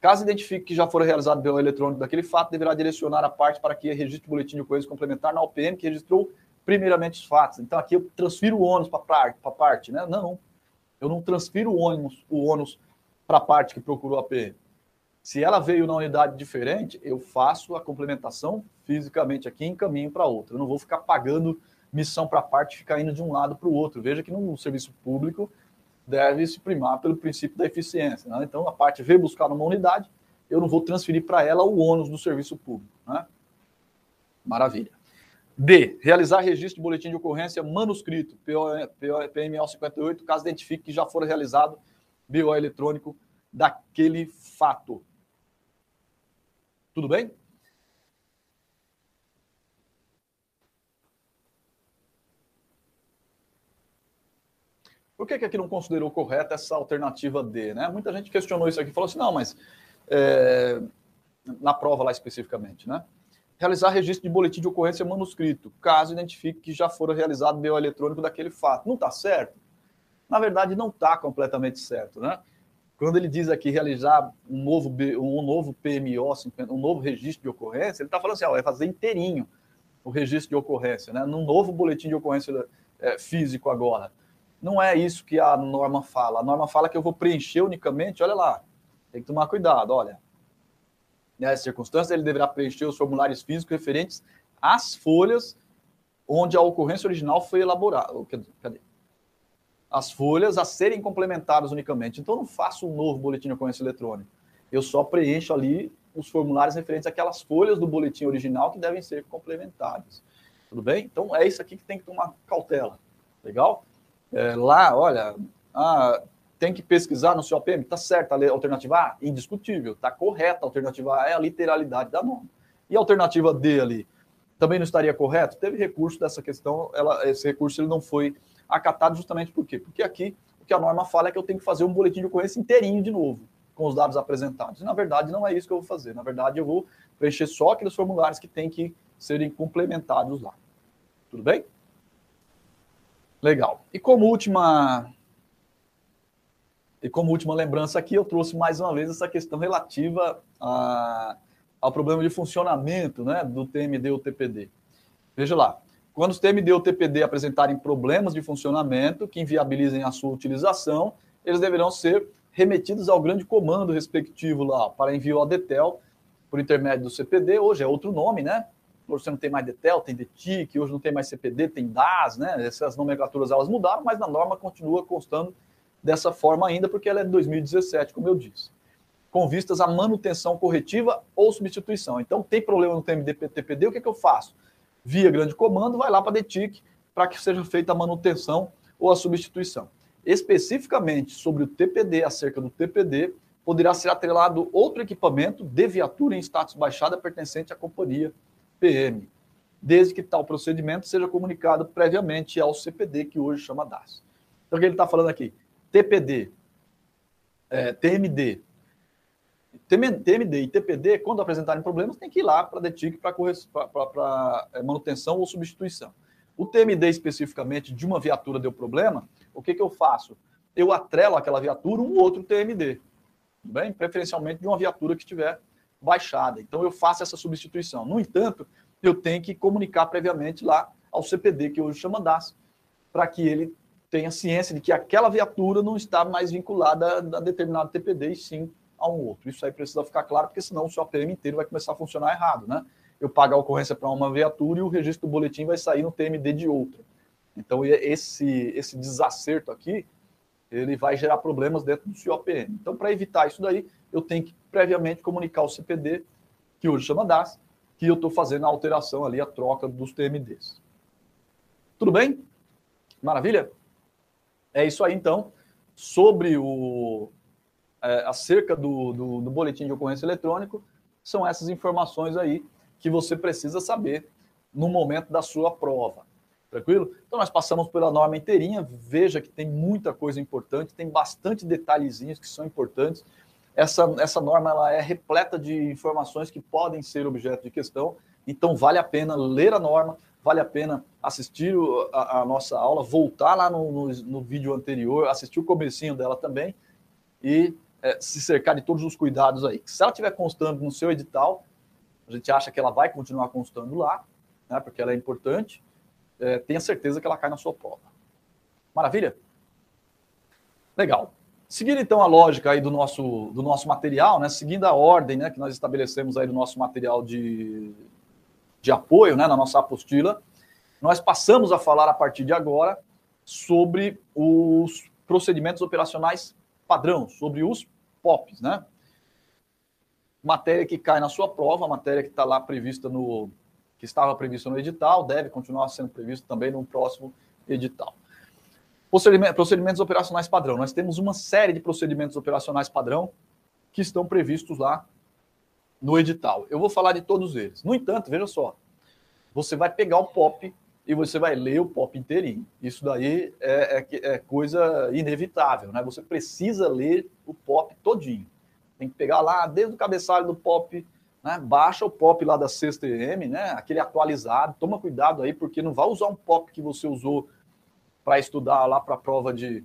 Caso identifique que já foram realizado BO eletrônico daquele fato, deverá direcionar a parte para que registre o boletim de ocorrência complementar na OPM que registrou primeiramente os fatos. Então aqui eu transfiro o ônus para a parte, né? Não, eu não transfiro o ônus, o ônus para a parte que procurou a PM. Se ela veio na unidade diferente, eu faço a complementação fisicamente aqui e encaminho para outra. Eu não vou ficar pagando missão para parte e ficar indo de um lado para o outro. Veja que no serviço público deve se primar pelo princípio da eficiência. Né? Então, a parte veio buscar numa unidade, eu não vou transferir para ela o ônus do serviço público. Né? Maravilha. D. Realizar registro de boletim de ocorrência manuscrito, PMO 58, caso identifique que já for realizado BO eletrônico daquele fato. Tudo bem? Por que, que aqui não considerou correta essa alternativa D? Né? Muita gente questionou isso aqui falou assim: não, mas é, na prova lá especificamente, né? Realizar registro de boletim de ocorrência manuscrito, caso identifique que já fora realizado BO eletrônico daquele fato. Não está certo? Na verdade, não está completamente certo, né? Quando ele diz aqui realizar um novo, um novo PMO, um novo registro de ocorrência, ele está falando assim, ó, vai fazer inteirinho o registro de ocorrência, né? num novo boletim de ocorrência é, físico agora. Não é isso que a norma fala. A norma fala que eu vou preencher unicamente, olha lá, tem que tomar cuidado, olha. Nessa circunstância, ele deverá preencher os formulários físicos referentes às folhas onde a ocorrência original foi elaborada. Cadê? as folhas a serem complementadas unicamente. Então, eu não faço um novo boletim de ocorrência eletrônico. Eu só preencho ali os formulários referentes àquelas folhas do boletim original que devem ser complementadas. Tudo bem? Então, é isso aqui que tem que tomar cautela. Legal? É, lá, olha, ah, tem que pesquisar no seu APM. Está certo, a alternativa A? Indiscutível. Está correta. A alternativa A é a literalidade da norma. E a alternativa D ali? Também não estaria correto? Teve recurso dessa questão, ela, esse recurso ele não foi acatado justamente por quê? Porque aqui o que a norma fala é que eu tenho que fazer um boletim de ocorrência inteirinho de novo, com os dados apresentados. E, na verdade, não é isso que eu vou fazer. Na verdade, eu vou preencher só aqueles formulários que têm que serem complementados lá. Tudo bem? Legal. E como última e como última lembrança aqui, eu trouxe mais uma vez essa questão relativa a, ao problema de funcionamento né, do TMD ou TPD. Veja lá, quando os TMD ou TPD apresentarem problemas de funcionamento que inviabilizem a sua utilização, eles deverão ser remetidos ao grande comando respectivo lá para envio ao DETEL por intermédio do CPD. Hoje é outro nome, né? Você não tem mais DETEL, tem DETIC, hoje não tem mais CPD, tem DAS, né? Essas nomenclaturas elas mudaram, mas na norma continua constando dessa forma ainda, porque ela é de 2017, como eu disse, com vistas à manutenção corretiva ou substituição. Então, tem problema no TMD-TPD, o que, é que eu faço? Via grande comando, vai lá para a DETIC para que seja feita a manutenção ou a substituição. Especificamente sobre o TPD, acerca do TPD, poderá ser atrelado outro equipamento de viatura em status baixada pertencente à companhia PM, desde que tal procedimento seja comunicado previamente ao CPD, que hoje chama DAS. Então, o que ele está falando aqui? TPD, é, TMD, TMD e TPD, quando apresentarem problemas, tem que ir lá para a DETIC para é, manutenção ou substituição. O TMD especificamente de uma viatura deu problema, o que, que eu faço? Eu atrelo aquela viatura um outro TMD, bem? preferencialmente de uma viatura que estiver baixada. Então eu faço essa substituição. No entanto, eu tenho que comunicar previamente lá ao CPD, que hoje chama DAS, para que ele tenha ciência de que aquela viatura não está mais vinculada a determinado TPD e sim a um outro. Isso aí precisa ficar claro, porque senão o seu APM inteiro vai começar a funcionar errado, né? Eu pago a ocorrência para uma viatura e o registro do boletim vai sair no TMD de outra. Então, esse, esse desacerto aqui, ele vai gerar problemas dentro do seu APM. Então, para evitar isso daí, eu tenho que previamente comunicar ao CPD, que hoje chama DAS, que eu estou fazendo a alteração ali, a troca dos TMDs. Tudo bem? Maravilha? É isso aí, então. Sobre o. É, acerca do, do, do boletim de ocorrência eletrônico, são essas informações aí que você precisa saber no momento da sua prova. Tranquilo? Então, nós passamos pela norma inteirinha. Veja que tem muita coisa importante, tem bastante detalhezinhos que são importantes. Essa, essa norma ela é repleta de informações que podem ser objeto de questão. Então, vale a pena ler a norma, vale a pena assistir a, a nossa aula, voltar lá no, no, no, vídeo anterior, assistir o comecinho dela também e é, se cercar de todos os cuidados aí. Se ela estiver constando no seu edital, a gente acha que ela vai continuar constando lá, né, porque ela é importante, é, tenha certeza que ela cai na sua prova. Maravilha? Legal. Seguindo então a lógica aí do nosso, do nosso material, né, seguindo a ordem né, que nós estabelecemos aí do nosso material de, de apoio, né, na nossa apostila, nós passamos a falar a partir de agora sobre os procedimentos operacionais padrão, sobre os POPs, né? Matéria que cai na sua prova, matéria que está lá prevista no que estava prevista no edital, deve continuar sendo previsto também no próximo edital. Procedimentos operacionais padrão. Nós temos uma série de procedimentos operacionais padrão que estão previstos lá no edital. Eu vou falar de todos eles. No entanto, veja só, você vai pegar o POP e você vai ler o POP inteirinho. Isso daí é, é, é, coisa inevitável, né? Você precisa ler o POP todinho. Tem que pegar lá, desde o cabeçalho do POP, né? baixa o POP lá da sexta EM, né? aquele atualizado. Toma cuidado aí, porque não vai usar um POP que você usou para estudar lá para a prova de,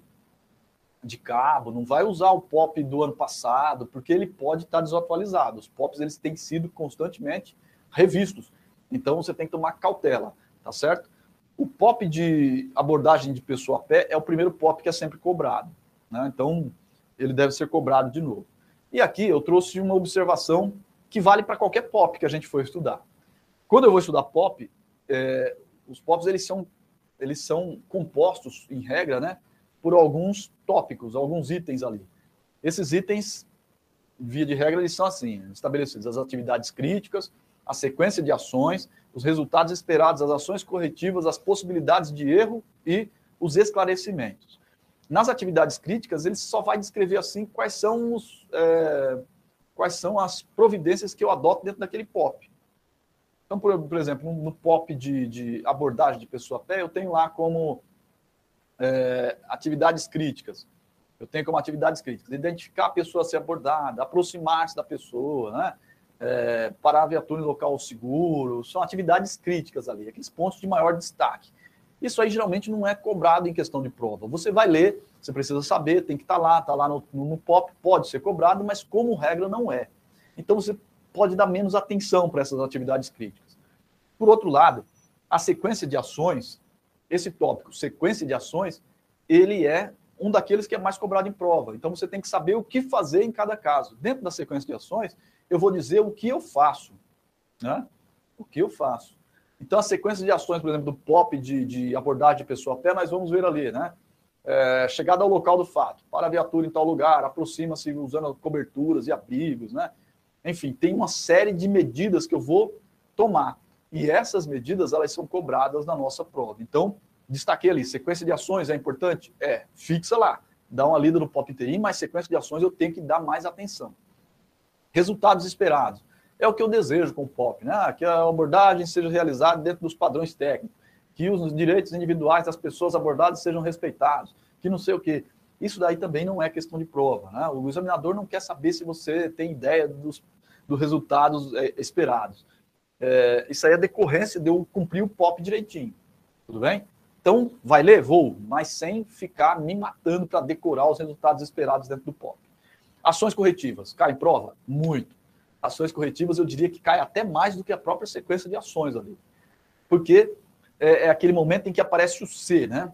de cabo, não vai usar o POP do ano passado, porque ele pode estar desatualizado. Os POPs eles têm sido constantemente revistos. Então você tem que tomar cautela, tá certo? O POP de abordagem de pessoa a pé é o primeiro POP que é sempre cobrado. Né? Então ele deve ser cobrado de novo. E aqui eu trouxe uma observação que vale para qualquer POP que a gente for estudar. Quando eu vou estudar POP, é, os POPs eles são, eles são compostos, em regra, né, por alguns tópicos, alguns itens ali. Esses itens, via de regra, eles são assim, estabelecidos as atividades críticas, a sequência de ações, os resultados esperados, as ações corretivas, as possibilidades de erro e os esclarecimentos. Nas atividades críticas, ele só vai descrever assim quais são, os, é, quais são as providências que eu adoto dentro daquele POP. Então, por, por exemplo, no, POP de, de, abordagem de pessoa pé, eu tenho lá como é, atividades críticas. Eu tenho como atividades críticas identificar a pessoa a ser abordada, aproximar-se da pessoa, né? é, parar a viatura em local seguro, são atividades críticas ali, aqueles pontos de maior destaque. Isso aí geralmente não é cobrado em questão de prova. Você vai ler, você precisa saber, tem que estar tá lá, está lá no, no POP, pode ser cobrado, mas como regra não é. Então você pode dar menos atenção para essas atividades críticas. Por outro lado, a sequência de ações, esse tópico, sequência de ações, ele é um daqueles que é mais cobrado em prova. Então você tem que saber o que fazer em cada caso. Dentro da sequência de ações, eu vou dizer o que eu faço. Né? O que eu faço. Então, a sequência de ações, por exemplo, do POP de, de abordagem de pessoa a pé, nós vamos ver ali, né? É, chegada ao local do fato, para a viatura em tal lugar, aproxima-se usando coberturas e abrigos, né? Enfim, tem uma série de medidas que eu vou tomar. E essas medidas, elas são cobradas na nossa prova. Então, destaquei ali, sequência de ações é importante? É, fixa lá, dá uma lida no POP inteirinho, mas sequência de ações eu tenho que dar mais atenção. Resultados esperados. É o que eu desejo com o POP, né? Que a abordagem seja realizada dentro dos padrões técnicos, que os direitos individuais das pessoas abordadas sejam respeitados, que não sei o quê. Isso daí também não é questão de prova, né? O examinador não quer saber se você tem ideia dos dos resultados é, esperados. É, isso aí é decorrência de eu cumprir o POP direitinho. Tudo bem? Então, vai ler? Vou, mas sem ficar me matando para decorar os resultados esperados dentro do POP. Ações corretivas. Cai em prova? Muito. Ações corretivas, eu diria que cai até mais do que a própria sequência de ações ali. Porque é, é aquele momento em que aparece o C, né?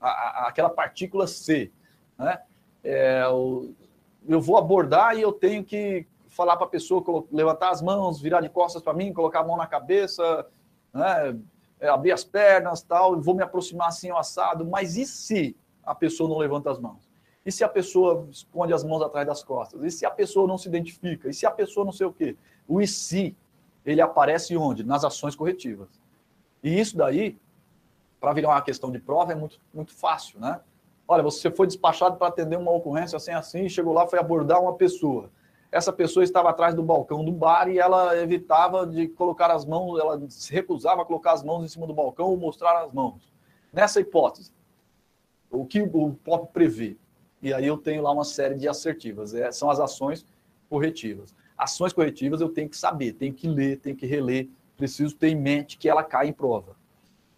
A, a, aquela partícula C. Né? É, eu vou abordar e eu tenho que falar para a pessoa levantar as mãos, virar de costas para mim, colocar a mão na cabeça, né, é, abrir as pernas, tal, vou me aproximar assim ao assado, mas e se a pessoa não levanta as mãos? E se a pessoa esconde as mãos atrás das costas? E se a pessoa não se identifica? E se a pessoa não sei o quê? O e se, ele aparece onde? Nas ações corretivas. E isso daí, para virar uma questão de prova, é muito, muito fácil, né? Olha, você foi despachado para atender uma ocorrência assim, assim, chegou lá, foi abordar uma pessoa essa pessoa estava atrás do balcão do bar e ela evitava de colocar as mãos, ela se recusava a colocar as mãos em cima do balcão ou mostrar as mãos. Nessa hipótese, o que o POP prevê? E aí eu tenho lá uma série de assertivas, é, são as ações corretivas. Ações corretivas eu tenho que saber, tenho que ler, tenho que reler, preciso ter em mente que ela cai em prova.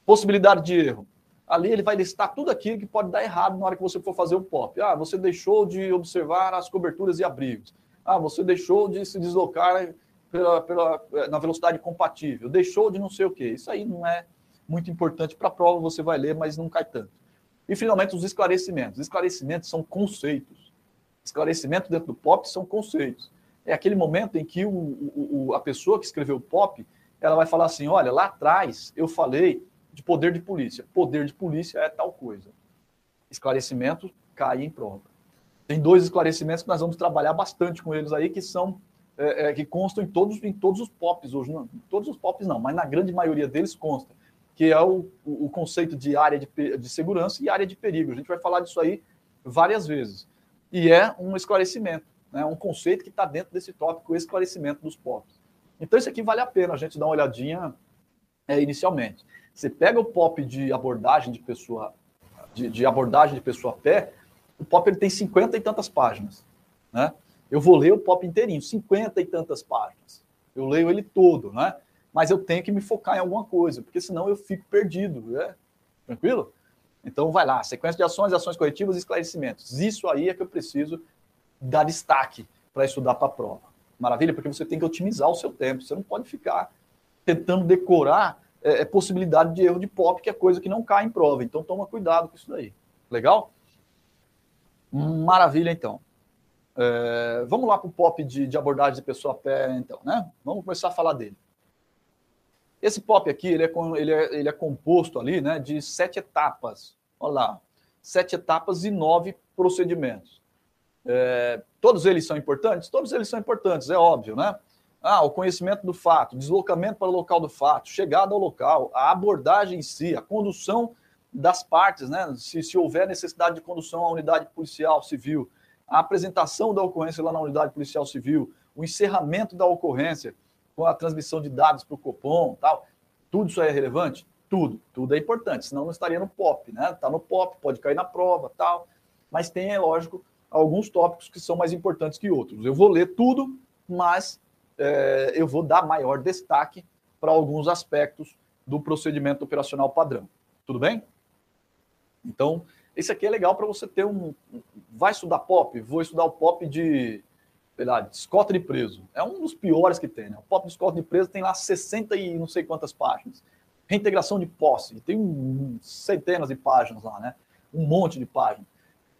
Possibilidade de erro. Ali ele vai listar tudo aquilo que pode dar errado na hora que você for fazer o POP. Ah, você deixou de observar as coberturas e abrigos. Ah, você deixou de se deslocar pela, pela, na velocidade compatível, deixou de não sei o quê. Isso aí não é muito importante para a prova, você vai ler, mas não cai tanto. E, finalmente, os esclarecimentos. Esclarecimentos são conceitos. Esclarecimentos dentro do POP são conceitos. É aquele momento em que o, o, a pessoa que escreveu o POP, ela vai falar assim, olha, lá atrás eu falei de poder de polícia. Poder de polícia é tal coisa. Esclarecimento cai em prova. Tem dois esclarecimentos que nós vamos trabalhar bastante com eles aí, que são é, é, que constam em todos, em todos os POPs hoje. Não, todos os POPs não, mas na grande maioria deles consta, que é o, o conceito de área de, de segurança e área de perigo. A gente vai falar disso aí várias vezes. E é um esclarecimento, né, um conceito que está dentro desse tópico, o esclarecimento dos POPs. Então, isso aqui vale a pena a gente dar uma olhadinha é, inicialmente. Você pega o POP de abordagem de pessoa, de, de abordagem de pessoa a pé, o pop ele tem cinquenta e tantas páginas. Né? Eu vou ler o pop inteirinho, cinquenta e tantas páginas. Eu leio ele todo, né? mas eu tenho que me focar em alguma coisa, porque senão eu fico perdido. Né? Tranquilo? Então vai lá, sequência de ações, ações corretivas e esclarecimentos. Isso aí é que eu preciso dar destaque para estudar para a prova. Maravilha? Porque você tem que otimizar o seu tempo. Você não pode ficar tentando decorar é, é possibilidade de erro de pop, que é coisa que não cai em prova. Então toma cuidado com isso daí. Legal? Maravilha, então. É, vamos lá para o pop de, de, abordagem de pessoa a pé, então, né? Vamos começar a falar dele. Esse pop aqui, ele é, ele é, ele é composto ali, né, de sete etapas. Olha lá, sete etapas e nove procedimentos. É, todos eles são importantes? Todos eles são importantes, é óbvio, né? Ah, o conhecimento do fato, deslocamento para o local do fato, chegada ao local, a abordagem em si, a condução das partes, né? Se, se houver necessidade de condução à unidade policial civil, a apresentação da ocorrência lá na unidade policial civil, o encerramento da ocorrência com a transmissão de dados para o Copom, tal, tudo isso é relevante? Tudo, tudo é importante, senão não estaria no POP, né? Está no POP, pode cair na prova, tal, mas tem, é lógico, alguns tópicos que são mais importantes que outros. Eu vou ler tudo, mas é, eu vou dar maior destaque para alguns aspectos do procedimento operacional padrão. Tudo bem? Então, esse aqui é legal para você ter um. Vai estudar pop? Vou estudar o pop de, sei lá, de escota de preso. É um dos piores que tem, né? O pop de escota de preso tem lá 60 e não sei quantas páginas. Reintegração de posse, tem um, centenas de páginas lá, né? Um monte de páginas.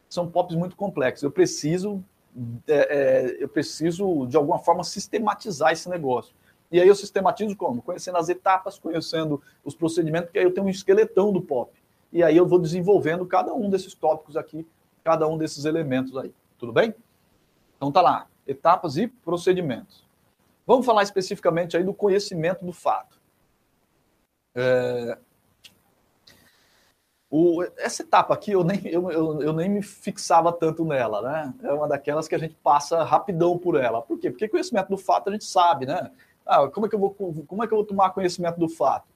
São pops muito complexos. Eu preciso, é, é, eu preciso de alguma forma sistematizar esse negócio. E aí eu sistematizo como? Conhecendo as etapas, conhecendo os procedimentos, porque aí eu tenho um esqueletão do pop e aí eu vou desenvolvendo cada um desses tópicos aqui, cada um desses elementos aí. Tudo bem? Então tá lá, etapas e procedimentos. Vamos falar especificamente aí do conhecimento do fato. É... O, essa etapa aqui eu nem, eu, eu, eu, nem me fixava tanto nela, né? É uma daquelas que a gente passa rapidão por ela. Por quê? Porque conhecimento do fato a gente sabe, né? Ah, como é que eu vou, como é que eu vou tomar conhecimento do fato?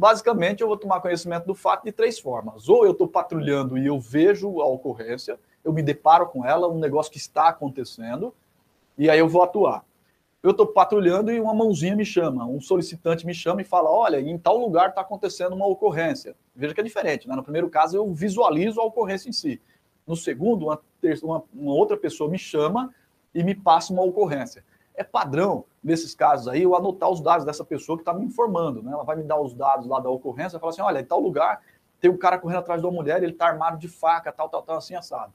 Basicamente, eu vou tomar conhecimento do fato de três formas. Ou eu estou patrulhando e eu vejo a ocorrência, eu me deparo com ela, um negócio que está acontecendo, e aí eu vou atuar. Eu estou patrulhando e uma mãozinha me chama, um solicitante me chama e fala: olha, em tal lugar está acontecendo uma ocorrência. Veja que é diferente, né? No primeiro caso, eu visualizo a ocorrência em si. No segundo, uma, uma, uma outra pessoa me chama e me passa uma ocorrência. É padrão, nesses casos aí, eu anotar os dados dessa pessoa que está me informando. Né? Ela vai me dar os dados lá da ocorrência e falar assim: olha, em tal lugar tem um cara correndo atrás de uma mulher, ele está armado de faca, tal, tal, tal, assim, assado.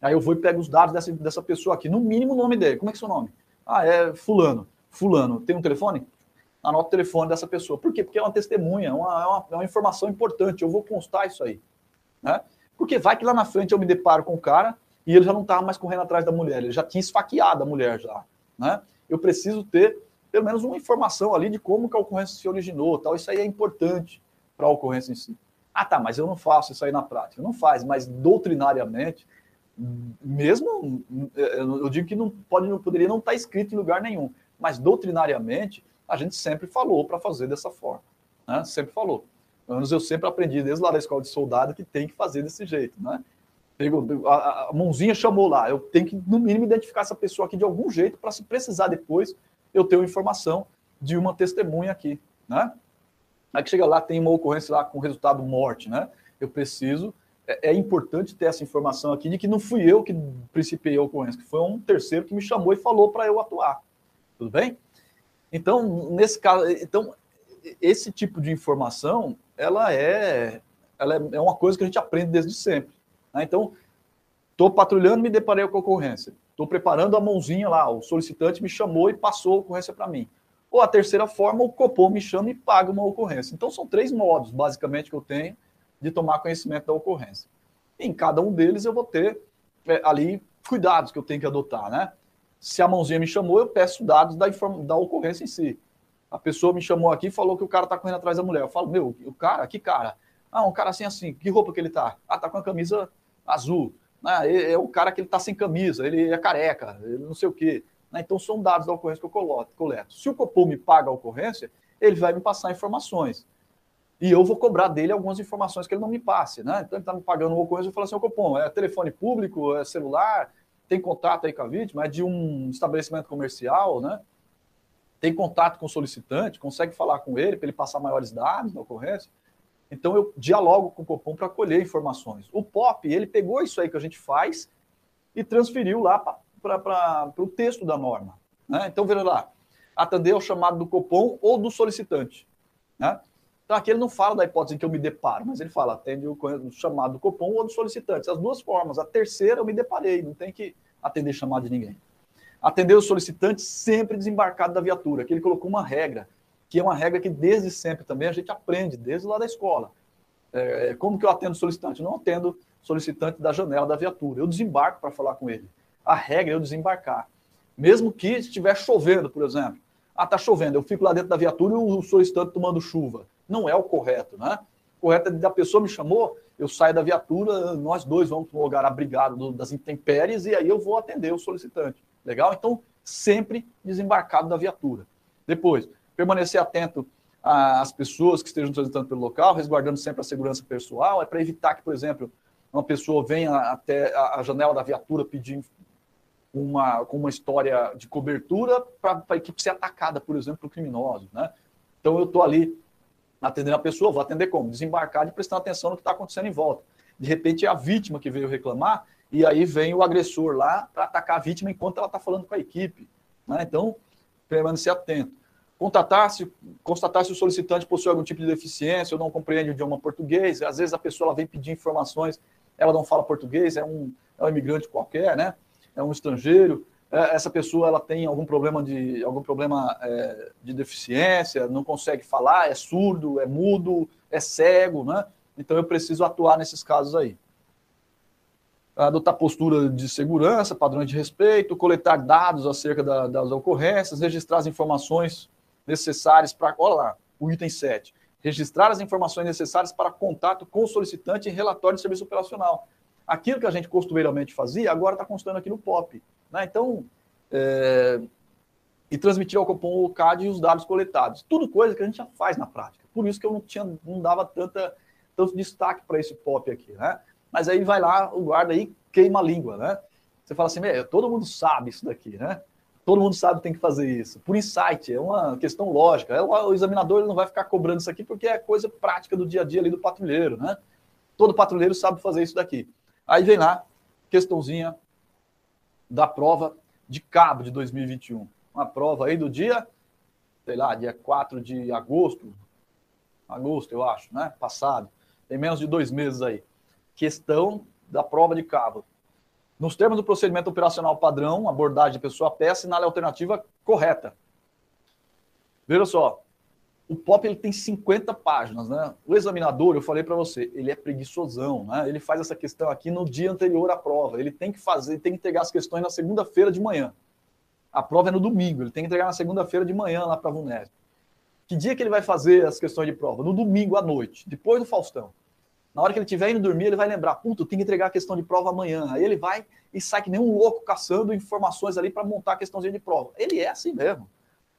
Aí eu vou e pego os dados dessa, dessa pessoa aqui, no mínimo o nome dele. Como é que é seu nome? Ah, é Fulano. Fulano. Tem um telefone? Anota o telefone dessa pessoa. Por quê? Porque é uma testemunha, é uma, é uma, informação importante. Eu vou constar isso aí. Né? Porque vai que lá na frente eu me deparo com o cara e ele já não estava mais correndo atrás da mulher, ele já tinha esfaqueado a mulher já. Né? Eu preciso ter pelo menos uma informação ali de como que a ocorrência se originou, tal. Isso aí é importante para a ocorrência em si. Ah, tá, mas eu não faço isso aí na prática. Não faz, mas doutrinariamente, mesmo eu digo que não pode, não poderia não estar tá escrito em lugar nenhum, mas doutrinariamente a gente sempre falou para fazer dessa forma, né? Sempre falou. Eu sempre aprendi desde lá da escola de soldado que tem que fazer desse jeito, né? A, a mãozinha chamou lá. Eu tenho que, no mínimo, identificar essa pessoa aqui de algum jeito para, se precisar depois, eu ter uma informação de uma testemunha aqui, né? Aí que chega lá, tem uma ocorrência lá com resultado morte, né? Eu preciso, é, é, importante ter essa informação aqui de que não fui eu que principiei a ocorrência, que foi um terceiro que me chamou e falou para eu atuar. Tudo bem? Então, nesse caso, então, esse tipo de informação, ela é, ela é, é uma coisa que a gente aprende desde sempre. Né? Então, estou patrulhando, me deparei com a ocorrência. Estou preparando a mãozinha lá, o solicitante me chamou e passou a ocorrência para mim. Ou a terceira forma, o Copom me chama e paga uma ocorrência. Então, são três modos, basicamente, que eu tenho de tomar conhecimento da ocorrência. Em cada um deles, eu vou ter é, ali cuidados que eu tenho que adotar, né? Se a mãozinha me chamou, eu peço dados da, da ocorrência em si. A pessoa me chamou aqui e falou que o cara está correndo atrás da mulher. Eu falo, meu, o cara, que cara? Ah, um cara assim, assim. Que roupa que ele tá? Ah, tá com a camisa azul. Né? É, o cara que ele está sem camisa, ele é careca, ele não sei o quê. Né? Então, são dados da ocorrência que eu coleto. Se o Copom me paga a ocorrência, ele vai me passar informações. E eu vou cobrar dele algumas informações que ele não me passe. Né? Então, ele está me pagando uma ocorrência, eu falo assim, o Copom, é telefone público, é celular, tem contato aí com a vítima, é de um estabelecimento comercial, né? tem contato com o solicitante, consegue falar com ele para ele passar maiores dados da ocorrência. Então eu dialogo com o Copom para colher informações. O POP, ele pegou isso aí que a gente faz e transferiu lá para o texto da norma. Né? Então, veja lá, atender ao chamado do Copom ou do solicitante. Né? Então, aqui ele não fala da hipótese que eu me deparo, mas ele fala, atende o chamado do Copom ou do solicitante. As duas formas. A terceira eu me deparei, não tem que atender chamado de ninguém. Atender o solicitante sempre desembarcado da viatura, que ele colocou uma regra que é uma regra que desde sempre também a gente aprende, desde lá da escola. É, como que eu atendo solicitante? Eu não atendo solicitante da janela da viatura, eu desembarco para falar com ele. A regra é eu desembarcar. Mesmo que estiver chovendo, por exemplo. Ah, está chovendo, eu fico lá dentro da viatura e o solicitante tomando chuva. Não é o correto, né? O correto é da pessoa me chamou, eu saio da viatura, nós dois vamos para um lugar abrigado das intempéries e aí eu vou atender o solicitante. Legal? Então, sempre desembarcado da viatura. Depois, permanecer atento às pessoas que estejam transitando pelo local, resguardando sempre a segurança pessoal, é para evitar que, por exemplo, uma pessoa venha até a janela da viatura pedir uma, com uma história de cobertura para a equipe ser atacada, por exemplo, por criminosos. Né? Então, eu estou ali atendendo a pessoa, vou atender como? Desembarcar e prestando atenção no que está acontecendo em volta. De repente é a vítima que veio reclamar e aí vem o agressor lá para atacar a vítima enquanto ela está falando com a equipe. Né? Então, permanecer atento. Contatar se, constatar se o solicitante possui algum tipo de deficiência ou não compreende o idioma português. Às vezes a pessoa ela vem pedir informações, ela não fala português, é um, é um imigrante qualquer, né? é um estrangeiro. É, essa pessoa ela tem algum problema de algum problema é, de deficiência, não consegue falar, é surdo, é mudo, é cego, né? Então eu preciso atuar nesses casos aí. Adotar postura de segurança, padrões de respeito, coletar dados acerca da, das ocorrências, registrar as informações necessárias para. Olha lá, o item 7. Registrar as informações necessárias para contato com o solicitante em relatório de serviço operacional. Aquilo que a gente costumeiramente fazia, agora está constando aqui no POP. Né? Então, é... e transmitir ao Copom o CAD e os dados coletados. Tudo coisa que a gente já faz na prática. Por isso que eu não, tinha, não dava tanta, tanto destaque para esse POP aqui. Né? Mas aí vai lá, o guarda aí queima a língua. Né? Você fala assim, todo mundo sabe isso daqui, né? Todo mundo sabe que tem que fazer isso. Por insight, é uma questão lógica. O examinador não vai ficar cobrando isso aqui porque é coisa prática do dia a dia ali do patrulheiro, né? Todo patrulheiro sabe fazer isso daqui. Aí vem lá, questãozinha da prova de cabo de 2021. Uma prova aí do dia, sei lá, dia 4 de agosto, agosto, eu acho, né? Passado. Tem menos de dois meses aí. Questão da prova de cabo. Nos termos do procedimento operacional padrão, abordagem pessoa a pé, sinal alternativa correta. Veja só, o POP ele tem 50 páginas, né? O examinador, eu falei para você, ele é preguiçosão, né? Ele faz essa questão aqui no dia anterior à prova. Ele tem que fazer, tem que entregar as questões na segunda-feira de manhã. A prova é no domingo, ele tem que entregar na segunda-feira de manhã lá para a VUNESP. Que dia que ele vai fazer as questões de prova? No domingo à noite, depois do Faustão. Na hora que ele estiver indo dormir, ele vai lembrar, puto, tem que entregar a questão de prova amanhã. Aí ele vai e sai que nem um louco caçando informações ali para montar a questãozinha de prova. Ele é assim mesmo.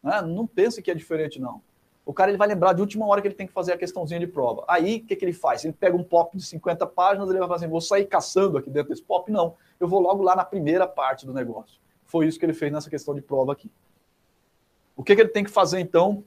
Né? Não pense que é diferente, não. O cara ele vai lembrar de última hora que ele tem que fazer a questãozinha de prova. Aí, o que, que ele faz? Ele pega um pop de 50 páginas, ele vai fazer assim, vou sair caçando aqui dentro desse pop? Não. Eu vou logo lá na primeira parte do negócio. Foi isso que ele fez nessa questão de prova aqui. O que, que ele tem que fazer, então,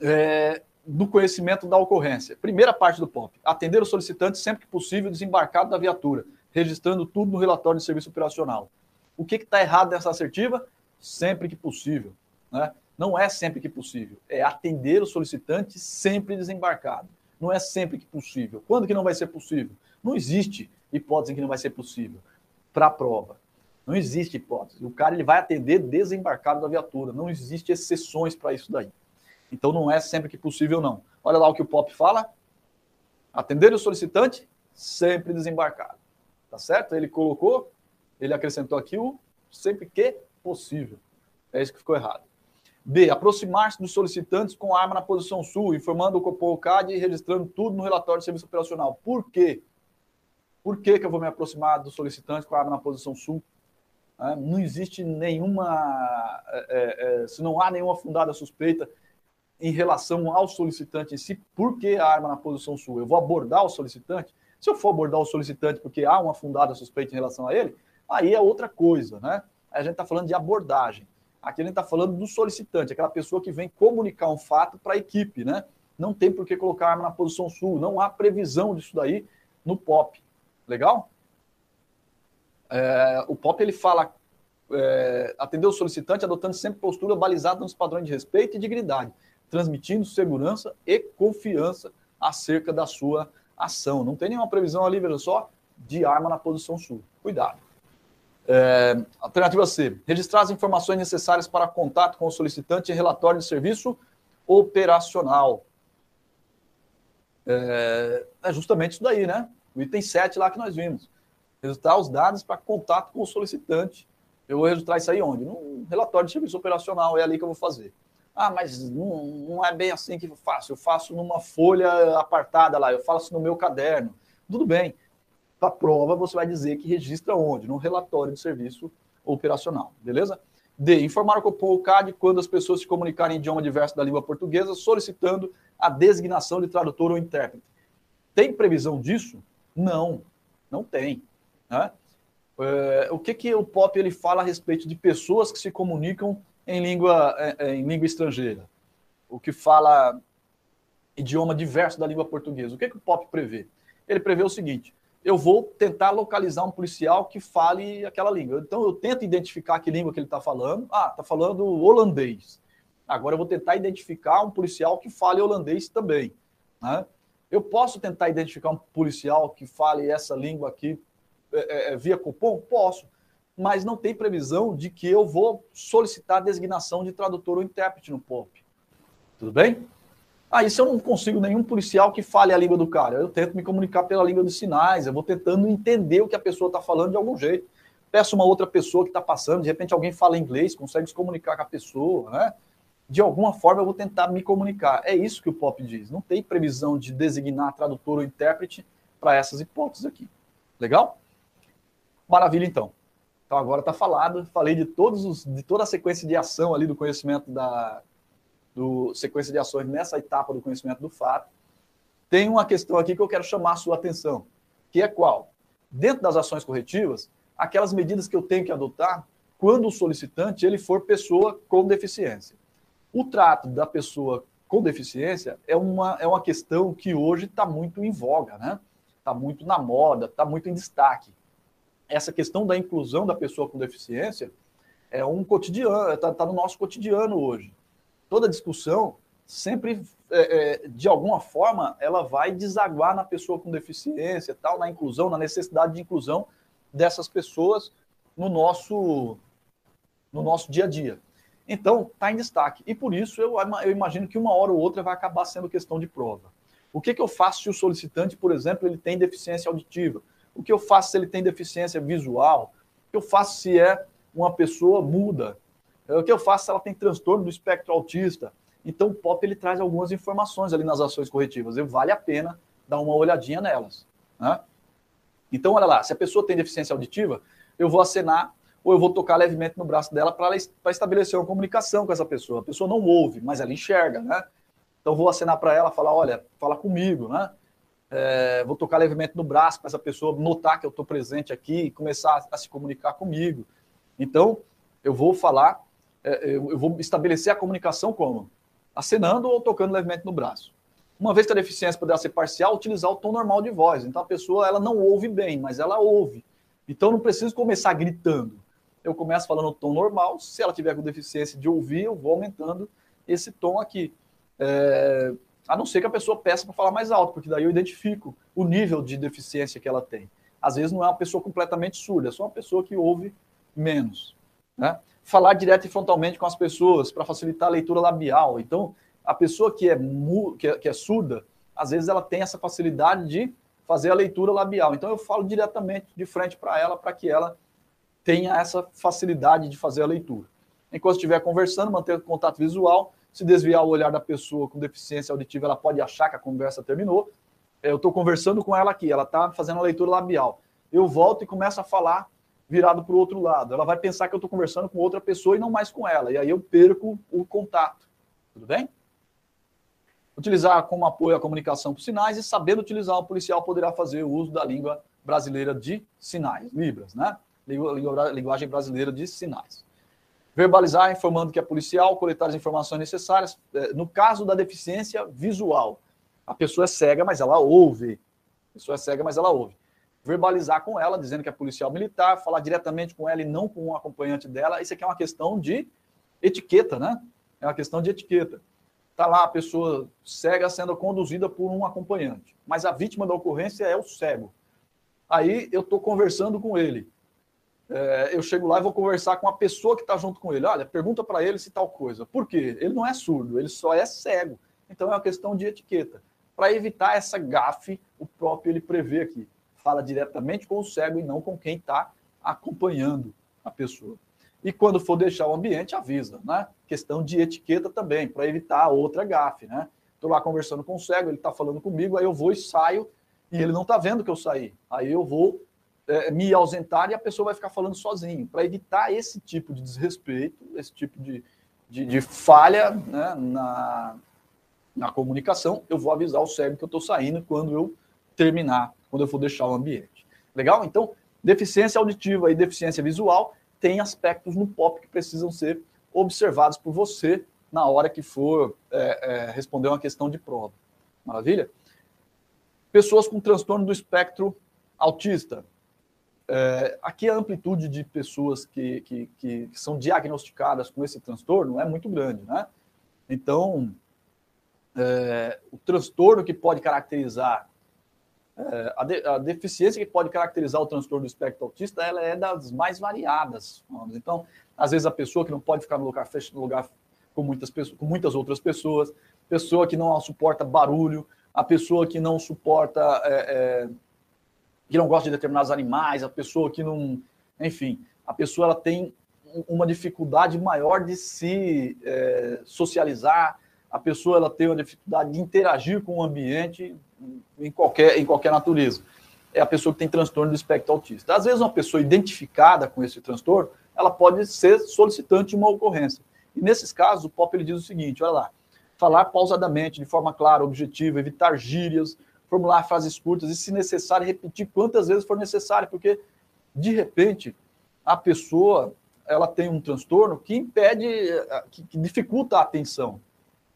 é, do conhecimento da ocorrência? Primeira parte do POP. Atender o solicitante sempre que possível desembarcado da viatura, registrando tudo no relatório de serviço operacional. O que está errado nessa assertiva? Sempre que possível. Né? Não é sempre que possível. É atender o solicitante sempre desembarcado. Não é sempre que possível. Quando que não vai ser possível? Não existe hipótese em que não vai ser possível para a prova. Não existe hipótese. O cara ele vai atender desembarcado da viatura. Não existe exceções para isso daí. Então não é sempre que possível, não. Olha lá o que o POP fala. Atender o solicitante sempre desembarcado. Tá certo? Ele colocou, ele acrescentou aqui o sempre que possível. É isso que ficou errado. B. Aproximar-se dos solicitantes com arma na posição sul, informando o COPOL-CAD e registrando tudo no relatório de serviço operacional. Por quê? Por que, que eu vou me aproximar dos solicitantes com a arma na posição sul? É, não existe nenhuma. É, é, é, se não há nenhuma fundada suspeita em relação ao solicitante em si, por que a arma na posição sul? Eu vou abordar o solicitante? Se eu for abordar o solicitante porque há uma fundada suspeita em relação a ele, aí é outra coisa, né? Aí a gente está falando de abordagem. Aqui a gente está falando do solicitante, aquela pessoa que vem comunicar um fato para a equipe, né? Não tem por que colocar a arma na posição sul, não há previsão disso daí no POP. Legal? É, o POP ele fala é, atender o solicitante adotando sempre postura balizada nos padrões de respeito e dignidade, transmitindo segurança e confiança acerca da sua ação. Não tem nenhuma previsão ali, veja só, de arma na posição sul. Cuidado. É, alternativa C. Registrar as informações necessárias para contato com o solicitante em relatório de serviço operacional. É, é justamente isso daí, né? O item 7 lá que nós vimos. Registrar os dados para contato com o solicitante. Eu vou registrar isso aí onde? No relatório de serviço operacional, é ali que eu vou fazer. Ah, mas não, não é bem assim que eu faço. Eu faço numa folha apartada lá, eu faço no meu caderno. Tudo bem a prova, você vai dizer que registra onde? No relatório de serviço operacional, beleza? D. Informar o COPOL-CAD quando as pessoas se comunicarem em idioma diverso da língua portuguesa, solicitando a designação de tradutor ou intérprete. Tem previsão disso? Não, não tem. Né? É, o que, que o POP ele fala a respeito de pessoas que se comunicam em língua, é, é, em língua estrangeira? O que fala idioma diverso da língua portuguesa. O que, que o POP prevê? Ele prevê o seguinte: eu vou tentar localizar um policial que fale aquela língua. Então eu tento identificar que língua que ele está falando. Ah, está falando holandês. Agora eu vou tentar identificar um policial que fale holandês também. Né? Eu posso tentar identificar um policial que fale essa língua aqui é, é, via cupom? Posso. Mas não tem previsão de que eu vou solicitar a designação de tradutor ou intérprete no POP. Tudo bem? Aí, ah, se eu não consigo nenhum policial que fale a língua do cara, eu tento me comunicar pela língua dos sinais, eu vou tentando entender o que a pessoa está falando de algum jeito. Peço uma outra pessoa que está passando, de repente alguém fala inglês, consegue se comunicar com a pessoa, né? De alguma forma eu vou tentar me comunicar. É isso que o POP diz. Não tem previsão de designar tradutor ou intérprete para essas hipóteses aqui. Legal? Maravilha, então. Então agora está falado. Falei de todos os, de toda a sequência de ação ali do conhecimento da do sequência de ações nessa etapa do conhecimento do fato. Tem uma questão aqui que eu quero chamar a sua atenção, que é qual? Dentro das ações corretivas, aquelas medidas que eu tenho que adotar quando o solicitante ele for pessoa com deficiência. O trato da pessoa com deficiência é uma, é uma questão que hoje está muito em voga, né? Está muito na moda, está muito em destaque. Essa questão da inclusão da pessoa com deficiência é um cotidiano, está tá no nosso cotidiano hoje. Toda discussão sempre, é, é, de alguma forma, ela vai desaguar na pessoa com deficiência, tal, na inclusão, na necessidade de inclusão dessas pessoas no nosso, no nosso dia a dia. Então, está em destaque. E por isso eu, eu imagino que uma hora ou outra vai acabar sendo questão de prova. O que, que eu faço se o solicitante, por exemplo, ele tem deficiência auditiva? O que eu faço se ele tem deficiência visual? O que eu faço se é uma pessoa muda? O que eu faço se ela tem transtorno do espectro autista? Então, o POP ele traz algumas informações ali nas ações corretivas. E vale a pena dar uma olhadinha nelas. Né? Então, olha lá, se a pessoa tem deficiência auditiva, eu vou acenar ou eu vou tocar levemente no braço dela para estabelecer uma comunicação com essa pessoa. A pessoa não ouve, mas ela enxerga, né? Então vou acenar para ela, falar, olha, fala comigo, né? É, vou tocar levemente no braço para essa pessoa notar que eu estou presente aqui e começar a, a, se comunicar comigo. Então eu vou falar, é, eu, eu vou estabelecer a comunicação como acenando ou tocando levemente no braço. Uma vez que a deficiência puder ser parcial, utilizar o tom normal de voz. Então a pessoa ela não ouve bem, mas ela ouve. Então não preciso começar gritando eu começo falando o tom normal. Se ela tiver com deficiência de ouvir, eu vou aumentando esse tom aqui. É, a não ser que a pessoa peça para falar mais alto, porque daí eu identifico o nível de deficiência que ela tem. Às vezes não é uma pessoa completamente surda, é só uma pessoa que ouve menos. Né? Falar direto e frontalmente com as pessoas para facilitar a leitura labial. Então, a pessoa que é, que é, que é surda, às vezes ela tem essa facilidade de fazer a leitura labial. Então, eu falo diretamente de frente para ela, para que ela tenha essa facilidade de fazer a leitura. Enquanto estiver conversando, manter contato visual. Se desviar o olhar da pessoa com deficiência auditiva, ela pode achar que a conversa terminou. Eu estou conversando com ela aqui, ela está fazendo a leitura labial. Eu volto e começo a falar virado para o outro lado. Ela vai pensar que eu estou conversando com outra pessoa e não mais com ela. E aí eu perco o contato. Tudo bem? Utilizar como apoio a comunicação com sinais e sabendo utilizar, o policial poderá fazer o uso da língua brasileira de sinais, Libras, né? linguagem brasileira de sinais. Verbalizar informando que é policial, coletar as informações necessárias. É, no caso da deficiência visual, a pessoa é cega, mas ela ouve. A pessoa é cega, mas ela ouve. Verbalizar com ela, dizendo que é policial militar, falar diretamente com ela e não com um acompanhante dela. Isso aqui é uma questão de etiqueta, né? É uma questão de etiqueta. Está lá a pessoa cega sendo conduzida por um acompanhante, mas a vítima da ocorrência é o cego. Aí eu estou conversando com ele é, eu chego lá e vou conversar com a pessoa que está junto com ele. Olha, pergunta para ele se tal coisa. Por quê? Ele não é surdo, ele só é cego. Então é uma questão de etiqueta. Para evitar essa gafe, o próprio ele prevê aqui. Fala diretamente com o cego e não com quem está acompanhando a pessoa. E quando for deixar o ambiente, avisa, né? Questão de etiqueta também, para evitar outra gafe, né? Estou lá conversando com o cego, ele está falando comigo, aí eu vou e saio, e ele não está vendo que eu saí. Aí eu vou é, me ausentar e a pessoa vai ficar falando sozinho. Para evitar esse tipo de desrespeito, esse tipo de, de, de falha né, na, na comunicação, eu vou avisar o cego que eu estou saindo quando eu terminar, quando eu for deixar o ambiente. Legal? Então, deficiência auditiva e deficiência visual tem aspectos no POP que precisam ser observados por você na hora que for é, é, responder uma questão de prova. Maravilha? Pessoas com transtorno do espectro autista. É, aqui a amplitude de pessoas que, que, que, são diagnosticadas com esse transtorno é muito grande, né? Então, é, o transtorno que pode caracterizar, é, a, de, a, deficiência que pode caracterizar o transtorno do espectro autista, ela é das mais variadas. Então, às vezes a pessoa que não pode ficar no lugar fechado, no lugar com muitas, com muitas outras pessoas, pessoa que não suporta barulho, a pessoa que não suporta, é, é, que não gosta de determinados animais, a pessoa que não, enfim, a pessoa ela tem uma dificuldade maior de se é, socializar, a pessoa ela tem uma dificuldade de interagir com o ambiente em qualquer, em qualquer natureza. É a pessoa que tem transtorno do espectro autista. Às vezes, uma pessoa identificada com esse transtorno, ela pode ser solicitante de uma ocorrência. E nesses casos, o POP ele diz o seguinte: olha lá, falar pausadamente, de forma clara, objetiva, evitar gírias, formular frases curtas e, se necessário, repetir quantas vezes for necessário, porque, de repente, a pessoa ela tem um transtorno que impede, que, que dificulta a atenção.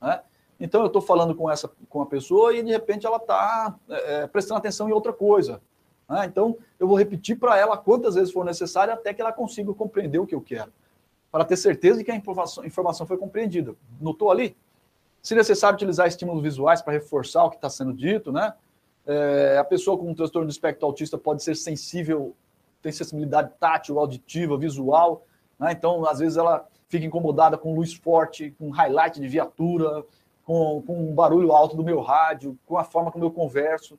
Né? Então, eu estou falando com essa com a pessoa e, de repente, ela está é, é, prestando atenção em outra coisa. Né? Então, eu vou repetir para ela quantas vezes for necessário até que ela consiga compreender o que eu quero, para ter certeza de que a informação, informação foi compreendida. Notou ali? Se necessário, utilizar estímulos visuais para reforçar o que está sendo dito, né? É, a pessoa com um transtorno do espectro autista pode ser sensível, tem sensibilidade tátil, auditiva, visual, né? Então, às vezes, ela fica incomodada com luz forte, com highlight de viatura, com, com o barulho alto do meu rádio, com a forma como eu converso.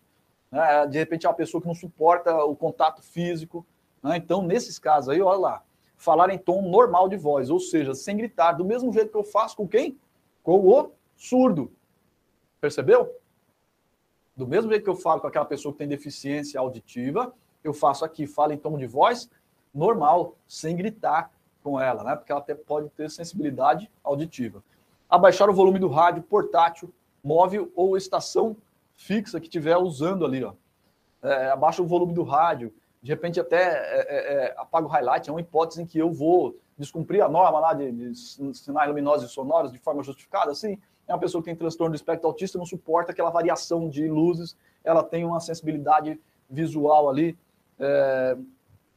Né? De repente, é uma pessoa que não suporta o contato físico. Né? Então, nesses casos aí, olha lá, falar em tom normal de voz, ou seja, sem gritar, do mesmo jeito que eu faço com quem? Com o surdo. Percebeu? Do mesmo jeito que eu falo com aquela pessoa que tem deficiência auditiva, eu faço aqui, falo em tom de voz normal, sem gritar com ela, né? Porque ela até pode ter sensibilidade auditiva. Abaixar o volume do rádio portátil, móvel ou estação fixa que estiver usando ali, ó. É, abaixa o volume do rádio, de repente até é, é, é, apaga o highlight, é uma hipótese em que eu vou descumprir a norma lá de, de sinais luminosos e sonoros de forma justificada, assim, é uma pessoa que tem transtorno do espectro autista, não suporta aquela variação de luzes, ela tem uma sensibilidade visual ali, é,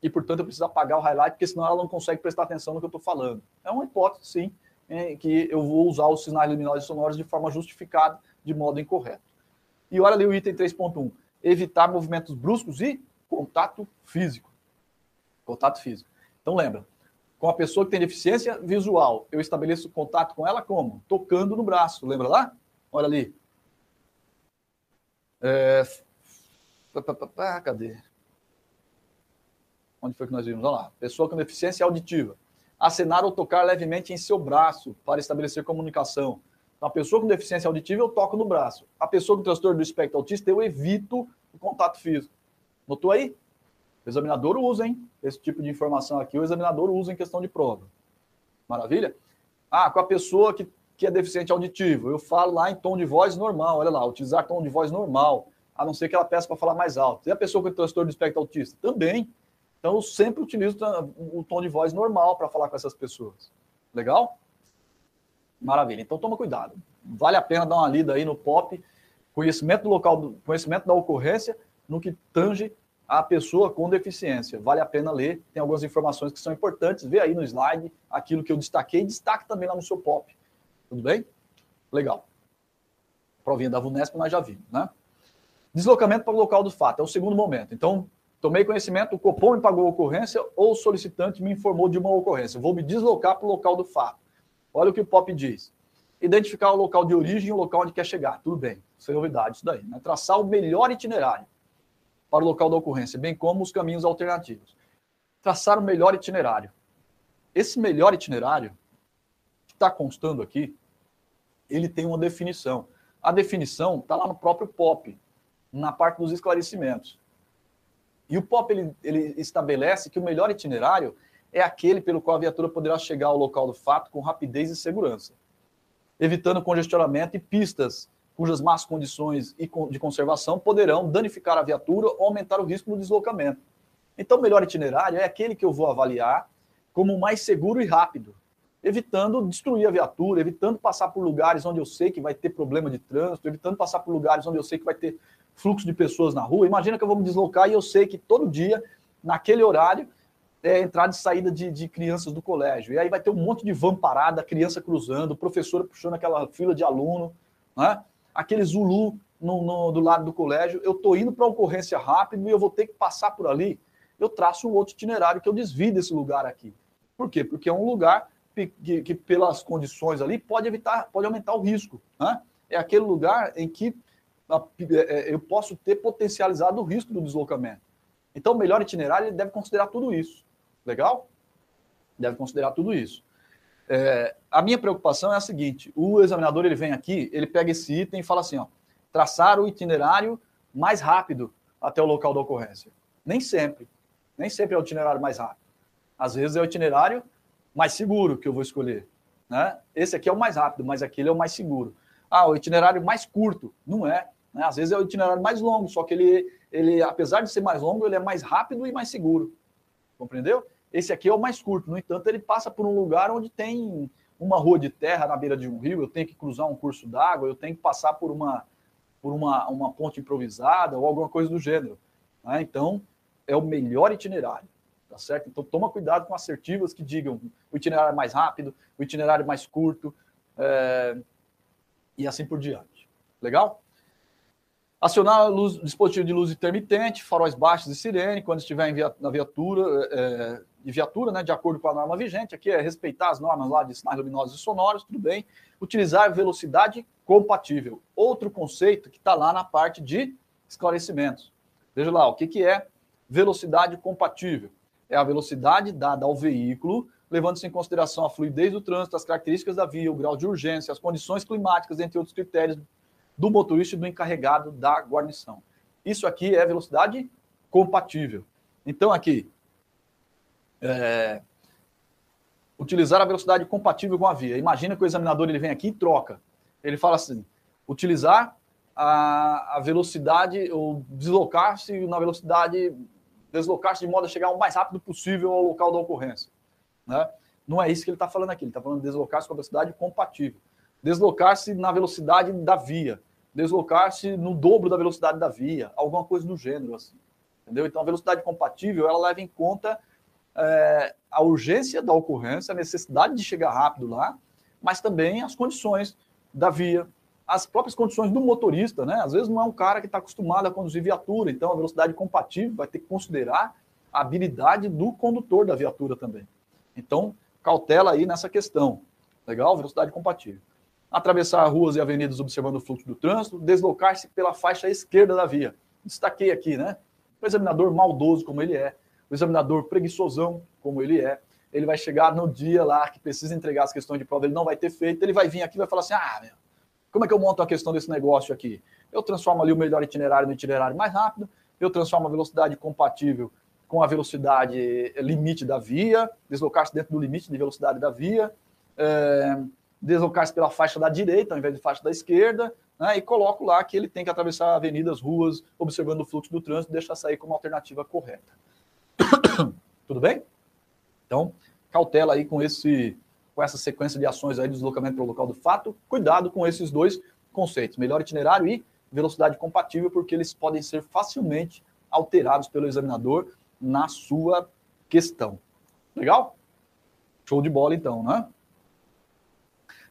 e portanto eu preciso apagar o highlight, porque senão ela não consegue prestar atenção no que eu estou falando. É uma hipótese, sim, em que eu vou usar os sinais luminosos e sonoros de forma justificada, de modo incorreto. E olha ali o item 3.1, evitar movimentos bruscos e contato físico. Contato físico. Então lembra, com a pessoa que tem deficiência visual, eu estabeleço contato com ela como? Tocando no braço, lembra lá? Olha ali. É... Cadê? Onde foi que nós vimos? Olha lá. Pessoa com deficiência auditiva. Acenar ou tocar levemente em seu braço para estabelecer comunicação. Então, a pessoa com deficiência auditiva, eu toco no braço. A pessoa com transtorno do espectro autista, eu evito o contato físico. Notou aí? O examinador usa, hein? Esse tipo de informação aqui, o examinador usa em questão de prova. Maravilha? Ah, com a pessoa que, que é deficiente auditivo, eu falo lá em tom de voz normal, olha lá, utilizar tom de voz normal, a não ser que ela peça para falar mais alto. E a pessoa com transtorno do espectro autista? Também. Então, eu sempre utilizo o tom de voz normal para falar com essas pessoas. Legal? Maravilha. Então, toma cuidado. Vale a pena dar uma lida aí no POP, conhecimento do local, conhecimento da ocorrência, no que tange a pessoa com deficiência. Vale a pena ler, tem algumas informações que são importantes. Vê aí no slide aquilo que eu destaquei, destaque também lá no seu POP. Tudo bem? Legal. Provinha da VUNESP nós já vimos, né? Deslocamento para o local do fato, é o segundo momento. Então, Tomei conhecimento, o Copom me pagou a ocorrência ou o solicitante me informou de uma ocorrência. Vou me deslocar para o local do fato. Olha o que o POP diz. Identificar o local de origem e o local onde quer chegar. Tudo bem, sem novidade isso daí. Né? Traçar o melhor itinerário para o local da ocorrência, bem como os caminhos alternativos. Traçar o melhor itinerário. Esse melhor itinerário, que está constando aqui, ele tem uma definição. A definição está lá no próprio POP, na parte dos esclarecimentos. E o POP ele, ele estabelece que o melhor itinerário é aquele pelo qual a viatura poderá chegar ao local do fato com rapidez e segurança, evitando congestionamento e pistas cujas más condições de conservação poderão danificar a viatura ou aumentar o risco no deslocamento. Então, o melhor itinerário é aquele que eu vou avaliar como mais seguro e rápido. evitando destruir a viatura, evitando passar por lugares onde eu sei que vai ter problema de trânsito, evitando passar por lugares onde eu sei que vai ter fluxo de pessoas na rua. Imagina que eu vou me deslocar e eu sei que todo dia, naquele horário, é entrada e saída de, de, crianças do colégio. E aí vai ter um monte de van parada, criança cruzando, professora puxando aquela fila de aluno, né? Aquele Zulu no, no, do lado do colégio. Eu estou indo para a ocorrência rápido e eu vou ter que passar por ali. Eu traço um outro itinerário que eu desvio desse lugar aqui. Por quê? Porque é um lugar que, que pelas condições ali, pode evitar, pode aumentar o risco. Né? É aquele lugar em que é, eu posso ter potencializado o risco do deslocamento. Então, o melhor itinerário ele deve considerar tudo isso. Legal? Deve considerar tudo isso. É, a minha preocupação é a seguinte: o examinador ele vem aqui, ele pega esse item e fala assim: ó, traçar o itinerário mais rápido até o local da ocorrência. Nem sempre. Nem sempre é o itinerário mais rápido. Às vezes é o itinerário mais seguro que eu vou escolher. Né? Esse aqui é o mais rápido, mas aquele é o mais seguro. Ah, o itinerário mais curto. Não é. Né? Às vezes é o itinerário mais longo, só que ele, ele, apesar de ser mais longo, ele é mais rápido e mais seguro. Compreendeu? Esse aqui é o mais curto. No entanto, ele passa por um lugar onde tem uma rua de terra na beira de um rio, eu tenho que cruzar um curso d'água, eu tenho que passar por uma, por uma, uma ponte improvisada ou alguma coisa do gênero. Né? Então, é o melhor itinerário. Tá certo? Então, toma cuidado com assertivas que digam o itinerário mais rápido, o itinerário mais curto, é... e assim por diante. Legal? Acionar luz, dispositivo de luz intermitente, faróis baixos e sirene, quando estiver via, na viatura, é, de viatura, né, de acordo com a norma vigente. Aqui é respeitar as normas lá de sinais luminosos e sonoros, tudo bem. Utilizar velocidade compatível. Outro conceito que está lá na parte de esclarecimentos. Veja lá, o que, que é velocidade compatível? É a velocidade dada ao veículo, levando-se em consideração a fluidez do trânsito, as características da via, o grau de urgência, as condições climáticas, entre outros critérios do motorista e do encarregado da guarnição. Isso aqui é velocidade compatível. Então, aqui, é, utilizar a velocidade compatível com a via. Imagina que o examinador ele vem aqui e troca. Ele fala assim: utilizar a, a velocidade, ou deslocar-se na velocidade, deslocar-se de modo a chegar o mais rápido possível ao local da ocorrência. Né? Não é isso que ele está falando aqui, ele está falando de deslocar-se com a velocidade compatível. Deslocar-se na velocidade da via deslocar-se no dobro da velocidade da via, alguma coisa do gênero, assim. Entendeu? Então, a velocidade compatível, ela leva em conta é, a urgência da ocorrência, a necessidade de chegar rápido lá, mas também as condições da via, as próprias condições do motorista, né? Às vezes não é um cara que está acostumado a conduzir viatura, então a velocidade compatível vai ter que considerar a habilidade do condutor da viatura também. Então, cautela aí nessa questão. Legal? Velocidade compatível atravessar ruas e avenidas observando o fluxo do trânsito, deslocar-se pela faixa esquerda da via. Destaquei aqui, né? O examinador maldoso como ele é, o examinador preguiçosão como ele é, ele vai chegar no dia lá que precisa entregar as questões de prova, ele não vai ter feito, ele vai vir aqui e vai falar assim: ah, meu, como é que eu monto a questão desse negócio aqui? Eu transformo ali o melhor itinerário no itinerário mais rápido, eu transformo a velocidade compatível com a velocidade limite da via, deslocar-se dentro do limite de velocidade da via. É, deslocar-se pela faixa da direita ao invés de faixa da esquerda, né, e coloco lá que ele tem que atravessar avenidas, ruas, observando o fluxo do trânsito deixar sair como alternativa correta. Tudo bem? Então, cautela aí com esse com essa sequência de ações aí de deslocamento para o local do fato. Cuidado com esses dois conceitos, melhor itinerário e velocidade compatível, porque eles podem ser facilmente alterados pelo examinador na sua questão. Legal? Show de bola então, né?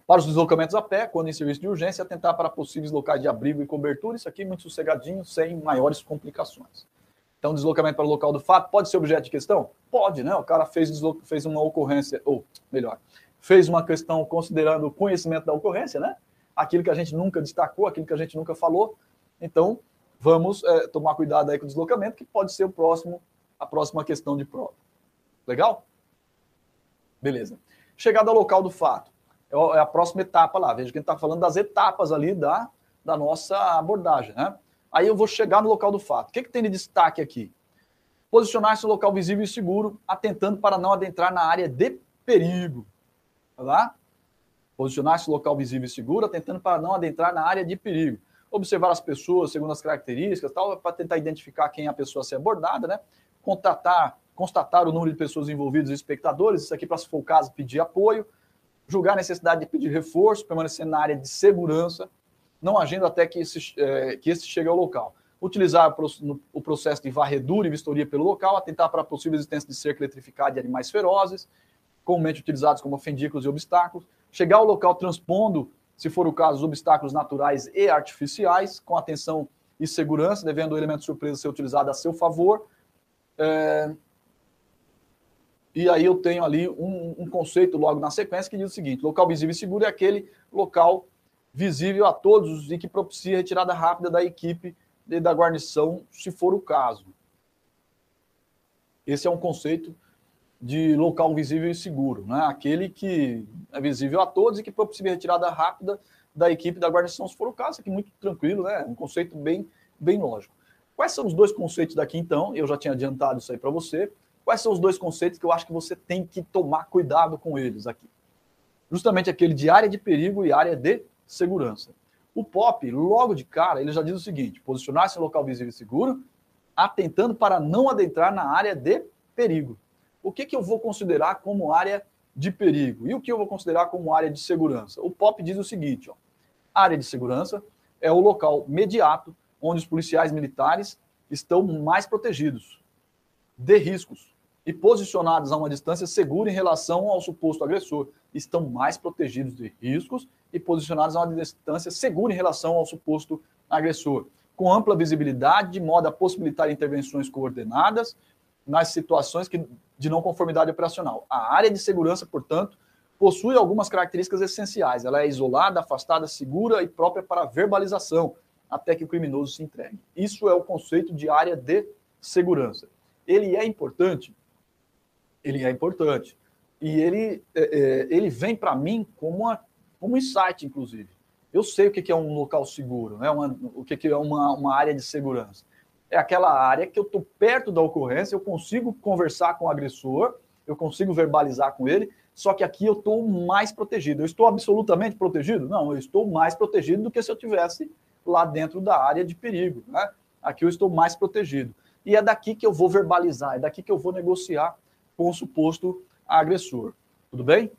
Para os deslocamentos a pé, quando em serviço de urgência, atentar para possíveis locais de abrigo e cobertura. Isso aqui muito sossegadinho, sem maiores complicações. Então, deslocamento para o local do fato pode ser objeto de questão? Pode, né? O cara fez, fez uma ocorrência, ou melhor, fez uma questão considerando o conhecimento da ocorrência, né? Aquilo que a gente nunca destacou, aquilo que a gente nunca falou. Então, vamos é, tomar cuidado aí com o deslocamento, que pode ser o próximo, a próxima questão de prova. Legal? Beleza. Chegada ao local do fato. É, é a próxima etapa lá. Veja que a gente está falando das etapas ali da, da nossa abordagem. Né? Aí eu vou chegar no local do fato. O que, que tem de destaque aqui? Posicionar-se no local visível e seguro, atentando para não adentrar na área de perigo. Tá? Posicionar-se no local visível e seguro, atentando para não adentrar na área de perigo. Observar as pessoas segundo as características, tal, para tentar identificar quem é a pessoa a ser abordada, né? Contatar, constatar o número de pessoas envolvidas e espectadores, isso aqui para, se for o caso, pedir apoio julgar a necessidade de pedir reforço, permanecer na área de segurança, não agindo até que esse, é, que esse chegue ao local. Utilizar o processo de varredura e vistoria pelo local, atentar para a possível existência de cerca eletrificada de animais ferozes, comumente utilizados como fendículos e obstáculos. Chegar ao local transpondo, se for o caso, os obstáculos naturais e artificiais, com atenção e segurança, devendo o elemento surpresa ser utilizado a seu favor. É... E aí eu tenho ali um, um, conceito logo na sequência que diz o seguinte: local visível e seguro é aquele local visível a todos e que propicia a retirada rápida da equipe e da guarnição, se for o caso. Esse é um conceito de local visível e seguro, né? aquele que é visível a todos e que propicia a retirada rápida da equipe da guarnição, se for o caso, aqui muito tranquilo, né? um conceito bem, bem lógico. Quais são os dois conceitos daqui, então? Eu já tinha adiantado isso aí para você. Quais são os dois conceitos que eu acho que você tem que tomar cuidado com eles aqui? Justamente aquele de área de perigo e área de segurança. O POP, logo de cara, ele já diz o seguinte: posicionar-se em local visível e seguro, atentando para não adentrar na área de perigo. O que, que eu vou considerar como área de perigo? E o que eu vou considerar como área de segurança? O POP diz o seguinte: ó, área de segurança é o local imediato onde os policiais militares estão mais protegidos de riscos e posicionados a uma distância segura em relação ao suposto agressor. Estão mais protegidos de riscos e posicionados a uma distância segura em relação ao suposto agressor, com ampla visibilidade, de modo a possibilitar intervenções coordenadas nas situações que, de não conformidade operacional. A área de segurança, portanto, possui algumas características essenciais. Ela é isolada, afastada, segura e própria para verbalização, até que o criminoso se entregue. Isso é o conceito de área de segurança. Ele é importante? Ele é importante. E ele, é, é ele vem para mim como, uma, um insight, inclusive. Eu sei o que é um local seguro, né? uma, o que é uma, uma área de segurança é aquela área que eu estou perto da ocorrência, eu consigo conversar com o agressor, eu consigo verbalizar com ele, só que aqui eu estou mais protegido. Eu estou absolutamente protegido? Não, eu estou mais protegido do que se eu tivesse lá dentro da área de perigo. Né? Aqui eu estou mais protegido. E é daqui que eu vou verbalizar, é daqui que eu vou negociar com o suposto agressor. Tudo bem?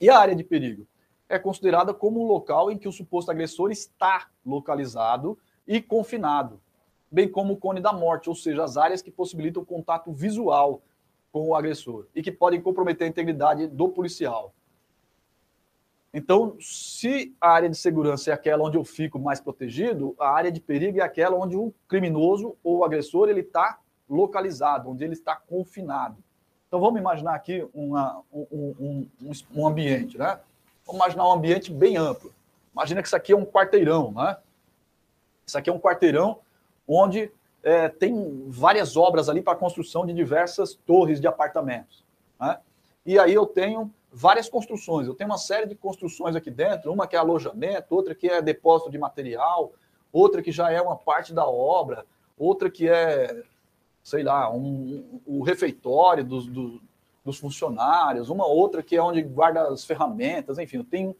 E a área de perigo? É considerada como um local em que o suposto agressor está localizado e confinado bem como o cone da morte, ou seja, as áreas que possibilitam contato visual com o agressor e que podem comprometer a integridade do policial. Então, se a área de segurança é aquela onde eu fico mais protegido, a área de perigo é aquela onde o criminoso ou o agressor ele está localizado, onde ele está confinado. Então, vamos imaginar aqui uma, um, um, um, um ambiente, né? Vamos imaginar um ambiente bem amplo. Imagina que isso aqui é um quarteirão, né? Isso aqui é um quarteirão onde é, tem várias obras ali para construção de diversas torres de apartamentos. Né? E aí eu tenho várias construções. Eu tenho uma série de construções aqui dentro, uma que é alojamento, outra que é depósito de material, outra que já é uma parte da obra, outra que é, sei lá, um, o refeitório dos, do, dos funcionários, uma outra que é onde guarda as ferramentas, enfim, tenho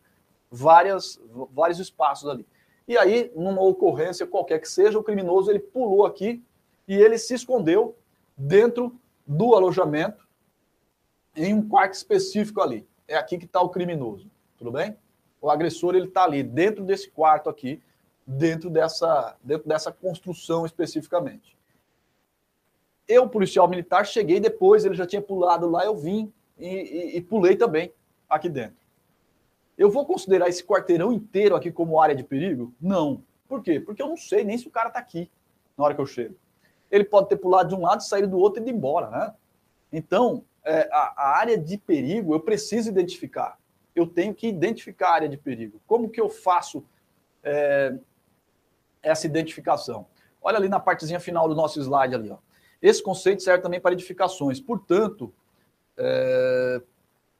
várias, vários espaços ali. E aí, numa ocorrência qualquer que seja, o criminoso ele pulou aqui e ele se escondeu dentro do alojamento em um quarto específico ali. É aqui que está o criminoso, tudo bem? O agressor ele está ali dentro desse quarto aqui, dentro dessa, dentro dessa construção especificamente. Eu, policial militar, cheguei depois, ele já tinha pulado lá, eu vim e, e, e pulei também aqui dentro. Eu vou considerar esse quarteirão inteiro aqui como área de perigo? Não. Por quê? Porque eu não sei nem se o cara está aqui na hora que eu chego. Ele pode ter pulado de um lado, saído do outro e ido embora, né? Então, é, a, a, área de perigo eu preciso identificar. Eu tenho que identificar a área de perigo. Como que eu faço é, essa identificação? Olha ali na partezinha final do nosso slide ali. Ó. Esse conceito serve também para edificações. Portanto, é,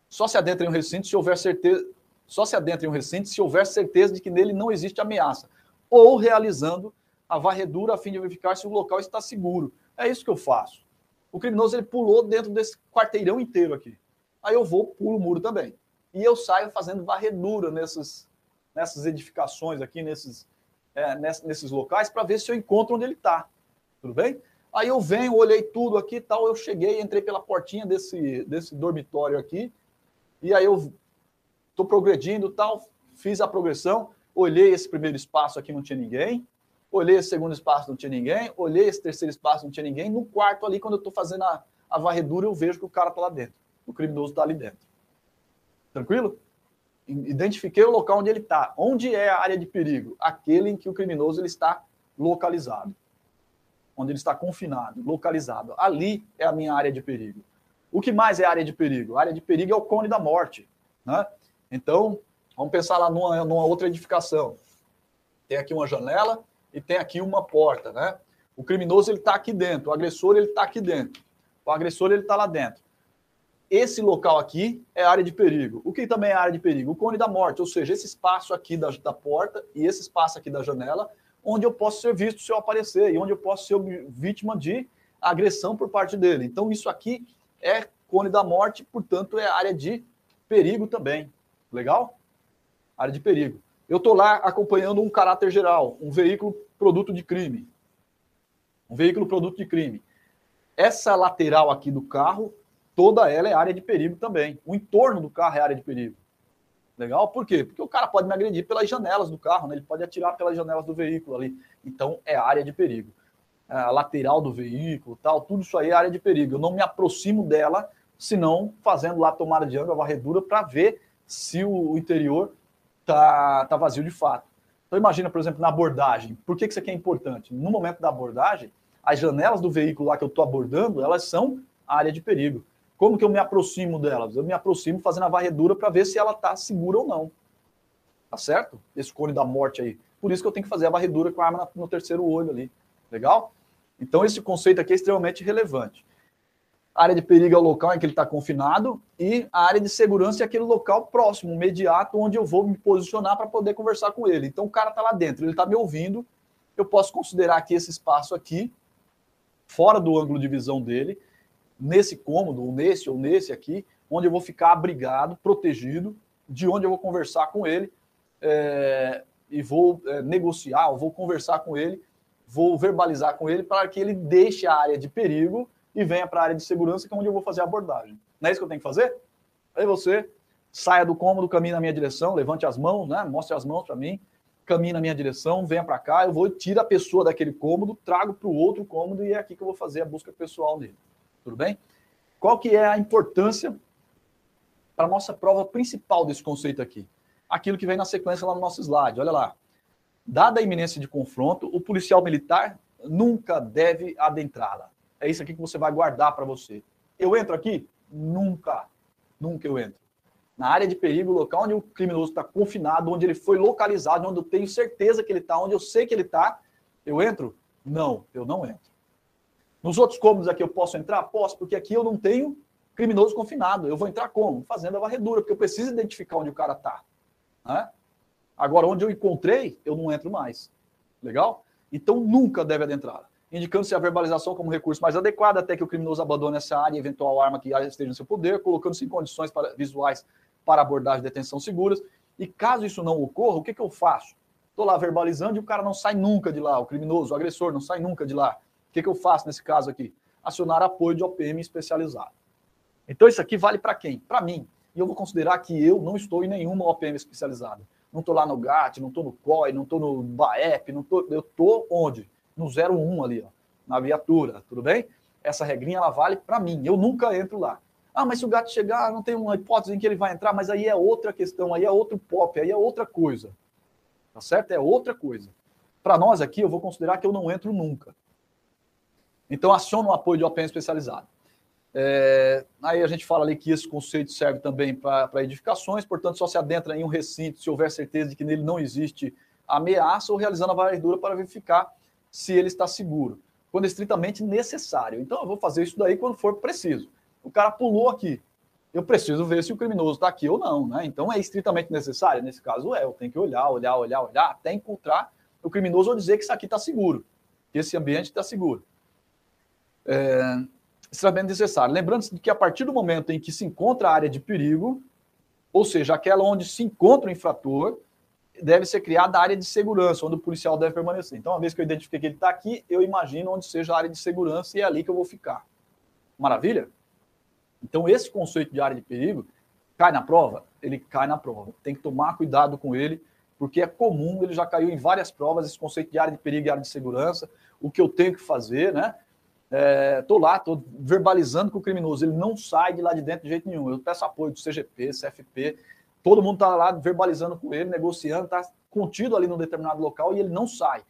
só se adentra em um recinto se houver certeza, só se adentra em um recinto se houver certeza de que nele não existe ameaça, ou realizando a varredura a fim de verificar se o local está seguro. É isso que eu faço. O criminoso ele pulou dentro desse quarteirão inteiro aqui. Aí eu vou, pulo o muro também. E eu saio fazendo varredura nessas, nessas edificações aqui, nesses, é, nesses locais, para ver se eu encontro onde ele está. Tudo bem? Aí eu venho, olhei tudo aqui e tal, eu cheguei, entrei pela portinha desse, desse dormitório aqui, e aí eu estou progredindo tal, fiz a progressão, olhei esse primeiro espaço aqui, não tinha ninguém, olhei esse segundo espaço, não tinha ninguém, olhei esse terceiro espaço, não tinha ninguém, no quarto ali, quando eu estou fazendo a, a varredura, eu vejo que o cara está lá dentro, o criminoso está ali dentro. Tranquilo? Identifiquei o local onde ele está. Onde é a área de perigo? Aquele em que o criminoso ele está localizado. Onde ele está confinado, localizado. Ali é a minha área de perigo. O que mais é área de perigo? A área de perigo é o cone da morte. Né? Então, vamos pensar lá numa, numa outra edificação. Tem aqui uma janela e tem aqui uma porta. Né? O criminoso ele está aqui dentro, o agressor ele está aqui dentro. O agressor ele está lá dentro. Esse local aqui é área de perigo. O que também é área de perigo? O cone da morte, ou seja, esse espaço aqui da, da porta e esse espaço aqui da janela, onde eu posso ser visto se eu aparecer e onde eu posso ser vítima de agressão por parte dele. Então, isso aqui é cone da morte, portanto, é área de perigo também. Legal? Área de perigo. Eu estou lá acompanhando um caráter geral, um veículo produto de crime. Um veículo produto de crime. Essa lateral aqui do carro toda ela é área de perigo também. O entorno do carro é área de perigo. Legal? Por quê? Porque o cara pode me agredir pelas janelas do carro, né? ele pode atirar pelas janelas do veículo ali. Então, é área de perigo. A lateral do veículo, tal, tudo isso aí é área de perigo. Eu não me aproximo dela, senão fazendo lá tomada de ângulo, a varredura, para ver se o interior tá, tá vazio de fato. Então, imagina, por exemplo, na abordagem. Por que, que isso aqui é importante? No momento da abordagem, as janelas do veículo lá que eu estou abordando, elas são área de perigo. Como que eu me aproximo delas? Eu me aproximo fazendo a varredura para ver se ela está segura ou não. Tá certo? Esse cone da morte aí. Por isso que eu tenho que fazer a varredura com a arma no terceiro olho ali. Legal? Então, esse conceito aqui é extremamente relevante. A área de perigo é o local em que ele está confinado e a área de segurança é aquele local próximo, imediato, onde eu vou me posicionar para poder conversar com ele. Então, o cara está lá dentro, ele está me ouvindo. Eu posso considerar que esse espaço aqui, fora do ângulo de visão dele, nesse cômodo, ou nesse, ou nesse aqui, onde eu vou ficar abrigado, protegido, de onde eu vou conversar com ele é, e vou é, negociar, ou vou conversar com ele, vou verbalizar com ele para que ele deixe a área de perigo e venha para a área de segurança, que é onde eu vou fazer a abordagem. Não é isso que eu tenho que fazer? Aí você saia do cômodo, caminhe na minha direção, levante as mãos, né? mostre as mãos para mim, caminhe na minha direção, venha para cá, eu vou tirar a pessoa daquele cômodo, trago para o outro cômodo e é aqui que eu vou fazer a busca pessoal dele. Tudo bem? Qual que é a importância para a nossa prova principal desse conceito aqui? Aquilo que vem na sequência lá no nosso slide. Olha lá. Dada a iminência de confronto, o policial militar nunca deve adentrá-la. É isso aqui que você vai guardar para você. Eu entro aqui? Nunca. Nunca eu entro. Na área de perigo, local onde o criminoso está confinado, onde ele foi localizado, onde eu tenho certeza que ele está, onde eu sei que ele está, eu entro? Não, eu não entro. Nos outros cômodos aqui eu posso entrar? Posso, porque aqui eu não tenho criminoso confinado. Eu vou entrar como? Fazendo a varredura, porque eu preciso identificar onde o cara está. Né? Agora, onde eu encontrei, eu não entro mais. Legal? Então, nunca deve adentrar. Indicando-se a verbalização como recurso mais adequado até que o criminoso abandone essa área e eventual arma que esteja no seu poder, colocando-se em condições para, visuais para abordagem e detenção seguras. E caso isso não ocorra, o que, que eu faço? Estou lá verbalizando e o cara não sai nunca de lá, o criminoso, o agressor não sai nunca de lá. O que, que eu faço nesse caso aqui? Acionar apoio de OPM especializado. Então, isso aqui vale para quem? Para mim. E eu vou considerar que eu não estou em nenhuma OPM especializada. Não estou lá no GAT, não estou no COI, não estou no BAEP, não tô, eu estou onde? No 01 ali, ó, na viatura, tudo bem? Essa regrinha ela vale para mim. Eu nunca entro lá. Ah, mas se o gato chegar, não tem uma hipótese em que ele vai entrar, mas aí é outra questão, aí é outro pop, aí é outra coisa. Tá certo? É outra coisa. Para nós aqui, eu vou considerar que eu não entro nunca. Então, aciona o apoio de OPM especializado. É, aí a gente fala ali que esse conceito serve também para edificações, portanto, só se adentra em um recinto se houver certeza de que nele não existe ameaça ou realizando a varredura para verificar se ele está seguro, quando estritamente necessário. Então, eu vou fazer isso daí quando for preciso. O cara pulou aqui. Eu preciso ver se o criminoso está aqui ou não, né? Então, é estritamente necessário? Nesse caso, é. Eu tenho que olhar, olhar, olhar, olhar, até encontrar o criminoso ou dizer que isso aqui está seguro, que esse ambiente está seguro é, extremamente necessário. Lembrando-se que a partir do momento em que se encontra a área de perigo, ou seja, aquela onde se encontra o infrator, deve ser criada a área de segurança, onde o policial deve permanecer. Então, uma vez que eu identifiquei que ele está aqui, eu imagino onde seja a área de segurança e é ali que eu vou ficar. Maravilha? Então, esse conceito de área de perigo cai na prova? ele cai na prova. Tem que tomar cuidado com ele, porque é comum, ele já caiu em várias provas, esse conceito de área de perigo e área de segurança, o que eu tenho que fazer, né? Estou é, lá, estou verbalizando com o criminoso, ele não sai de lá de dentro de jeito nenhum. Eu peço apoio do CGP, CFP, todo mundo está lá verbalizando com ele, negociando, está contido ali num determinado local e ele não sai.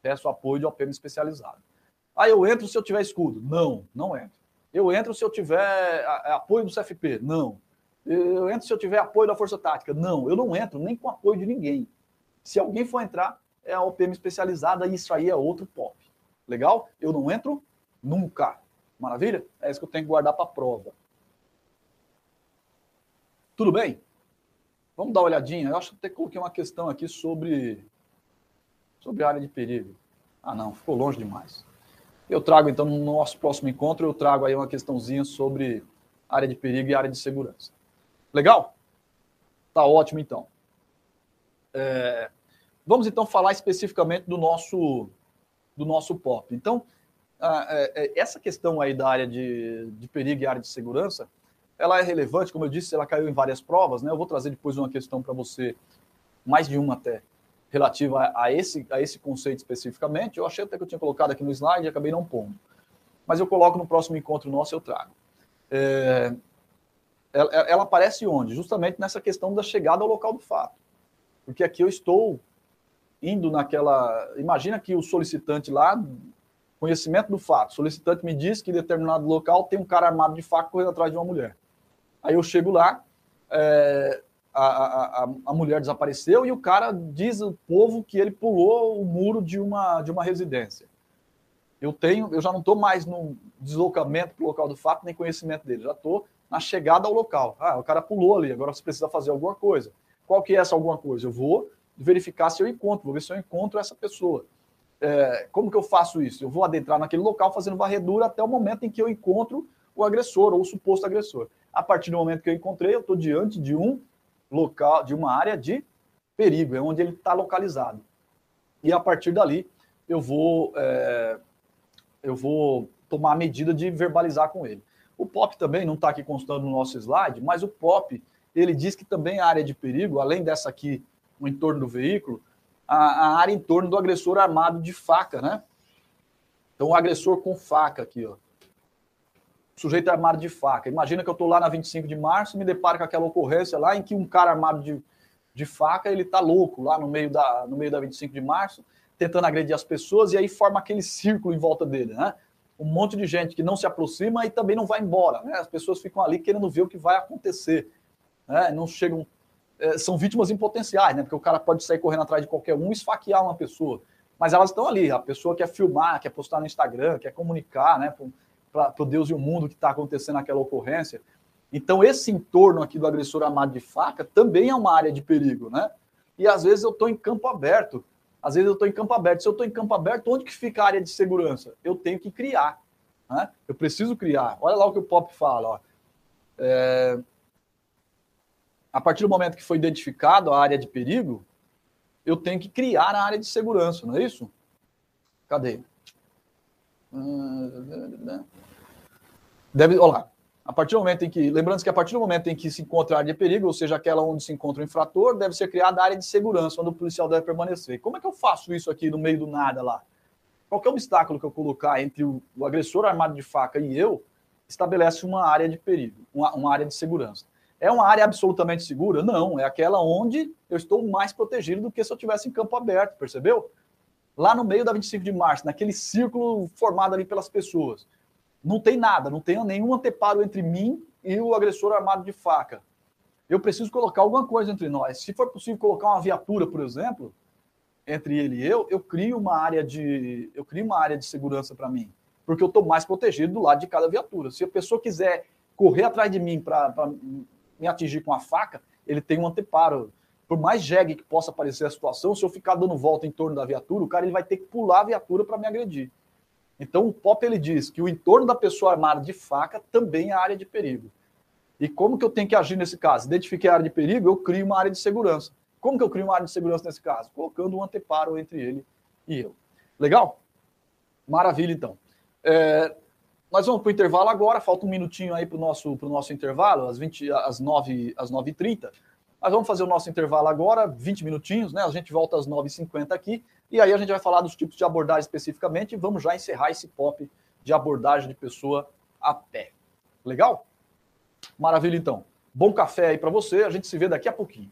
Peço apoio de OPM especializado. Aí eu entro se eu tiver escudo? Não, não entro. Eu entro se eu tiver apoio do CFP? Não. Eu entro se eu tiver apoio da Força Tática? Não, eu não entro nem com apoio de ninguém. Se alguém for entrar, é a OPM especializada e isso aí é outro pop. Legal? Eu não entro nunca. Maravilha? É isso que eu tenho que guardar para a prova. Tudo bem? Vamos dar uma olhadinha. Eu acho que até coloquei uma questão aqui sobre, sobre área de perigo. Ah, não, ficou longe demais. Eu trago, então, no nosso próximo encontro, eu trago aí uma questãozinha sobre área de perigo e área de segurança. Legal? Tá ótimo, então. É, vamos, então, falar especificamente do nosso, do nosso POP. Então, a, é, é, essa questão aí da área de, de perigo e área de segurança, ela é relevante, como eu disse, ela caiu em várias provas, né? Eu vou trazer depois uma questão para você, mais de uma até, relativa a, a, esse, a esse conceito especificamente. Eu achei até que eu tinha colocado aqui no slide e acabei não pondo. Mas eu coloco no próximo encontro nosso, eu trago. É, ela, ela aparece onde? Justamente nessa questão da chegada ao local do fato. Porque aqui eu estou indo naquela. Imagina que o solicitante lá, conhecimento do fato, o solicitante me diz que em determinado local tem um cara armado de faca correndo atrás de uma mulher. Aí eu chego lá, é, a, a, a mulher desapareceu e o cara diz ao povo que ele pulou o muro de uma, de uma residência. Eu tenho, eu já não estou mais no deslocamento para o local do fato, nem conhecimento dele, já estou na chegada ao local. Ah, o cara pulou ali, agora você precisa fazer alguma coisa. Qual que é essa alguma coisa? Eu vou verificar se eu encontro, vou ver se eu encontro essa pessoa. É, como que eu faço isso? Eu vou adentrar naquele local fazendo varredura até o momento em que eu encontro o agressor ou o suposto agressor. A partir do momento que eu encontrei, eu estou diante de um local, de uma área de perigo, é onde ele está localizado. E a partir dali, eu vou, é, eu vou tomar a medida de verbalizar com ele. O POP também não está aqui constando no nosso slide, mas o POP ele diz que também a área de perigo, além dessa aqui, no entorno do veículo, a, a área em torno do agressor armado de faca, né? Então, o agressor com faca aqui, ó sujeito armado de faca. Imagina que eu estou lá na 25 de março e me deparo com aquela ocorrência lá em que um cara armado de, de faca, ele está louco lá no meio, da, no meio da 25 de março, tentando agredir as pessoas e aí forma aquele círculo em volta dele, né? Um monte de gente que não se aproxima e também não vai embora, né? As pessoas ficam ali querendo ver o que vai acontecer, né? Não chegam... É, são vítimas em potenciais, né? Porque o cara pode sair correndo atrás de qualquer um e esfaquear uma pessoa. Mas elas estão ali, a pessoa quer filmar, quer postar no Instagram, quer comunicar, né? para o Deus e o mundo que está acontecendo naquela ocorrência. Então, esse entorno aqui do agressor armado de faca também é uma área de perigo, né? E às vezes eu estou em campo aberto. Às vezes eu estou em campo aberto. Se eu estou em campo aberto, onde que fica a área de segurança? Eu tenho que criar. Né? Eu preciso criar. Olha lá o que o Pop fala. Ó. É... A partir do momento que foi identificado a área de perigo, eu tenho que criar a área de segurança, não é isso? Cadê? Deve, olha lá, a partir do momento em que, lembrando que a partir do momento em que se encontra a área de perigo, ou seja, aquela onde se encontra o infrator, deve ser criada a área de segurança, onde o policial deve permanecer. Como é que eu faço isso aqui no meio do nada lá? Qualquer obstáculo que eu colocar entre o, o agressor armado de faca e eu, estabelece uma área de perigo, uma, uma área de segurança. É uma área absolutamente segura? Não, é aquela onde eu estou mais protegido do que se eu estivesse em campo aberto, percebeu? lá no meio da 25 de março, naquele círculo formado ali pelas pessoas. Não tem nada, não tem nenhum anteparo entre mim e o agressor armado de faca. Eu preciso colocar alguma coisa entre nós. Se for possível colocar uma viatura, por exemplo, entre ele e eu, eu crio uma área de, eu crio uma área de segurança para mim, porque eu estou mais protegido do lado de cada viatura. Se a pessoa quiser correr atrás de mim para me atingir com a faca, ele tem um anteparo por mais jegue que possa parecer a situação, se eu ficar dando volta em torno da viatura, o cara ele vai ter que pular a viatura para me agredir. Então o Pop ele diz que o entorno da pessoa armada de faca também é área de perigo. E como que eu tenho que agir nesse caso? Identifiquei a área de perigo, eu crio uma área de segurança. Como que eu crio uma área de segurança nesse caso? Colocando um anteparo entre ele e eu. Legal? Maravilha, então. É, nós vamos para o intervalo agora, falta um minutinho aí para o nosso, nosso intervalo, às, 20, às, 9, às 9h30. Mas vamos fazer o nosso intervalo agora, 20 minutinhos, né? A gente volta às 9h50 aqui, e aí a gente vai falar dos tipos de abordagem especificamente e vamos já encerrar esse pop de abordagem de pessoa a pé. Legal? Maravilha, então. Bom café aí para você, a gente se vê daqui a pouquinho.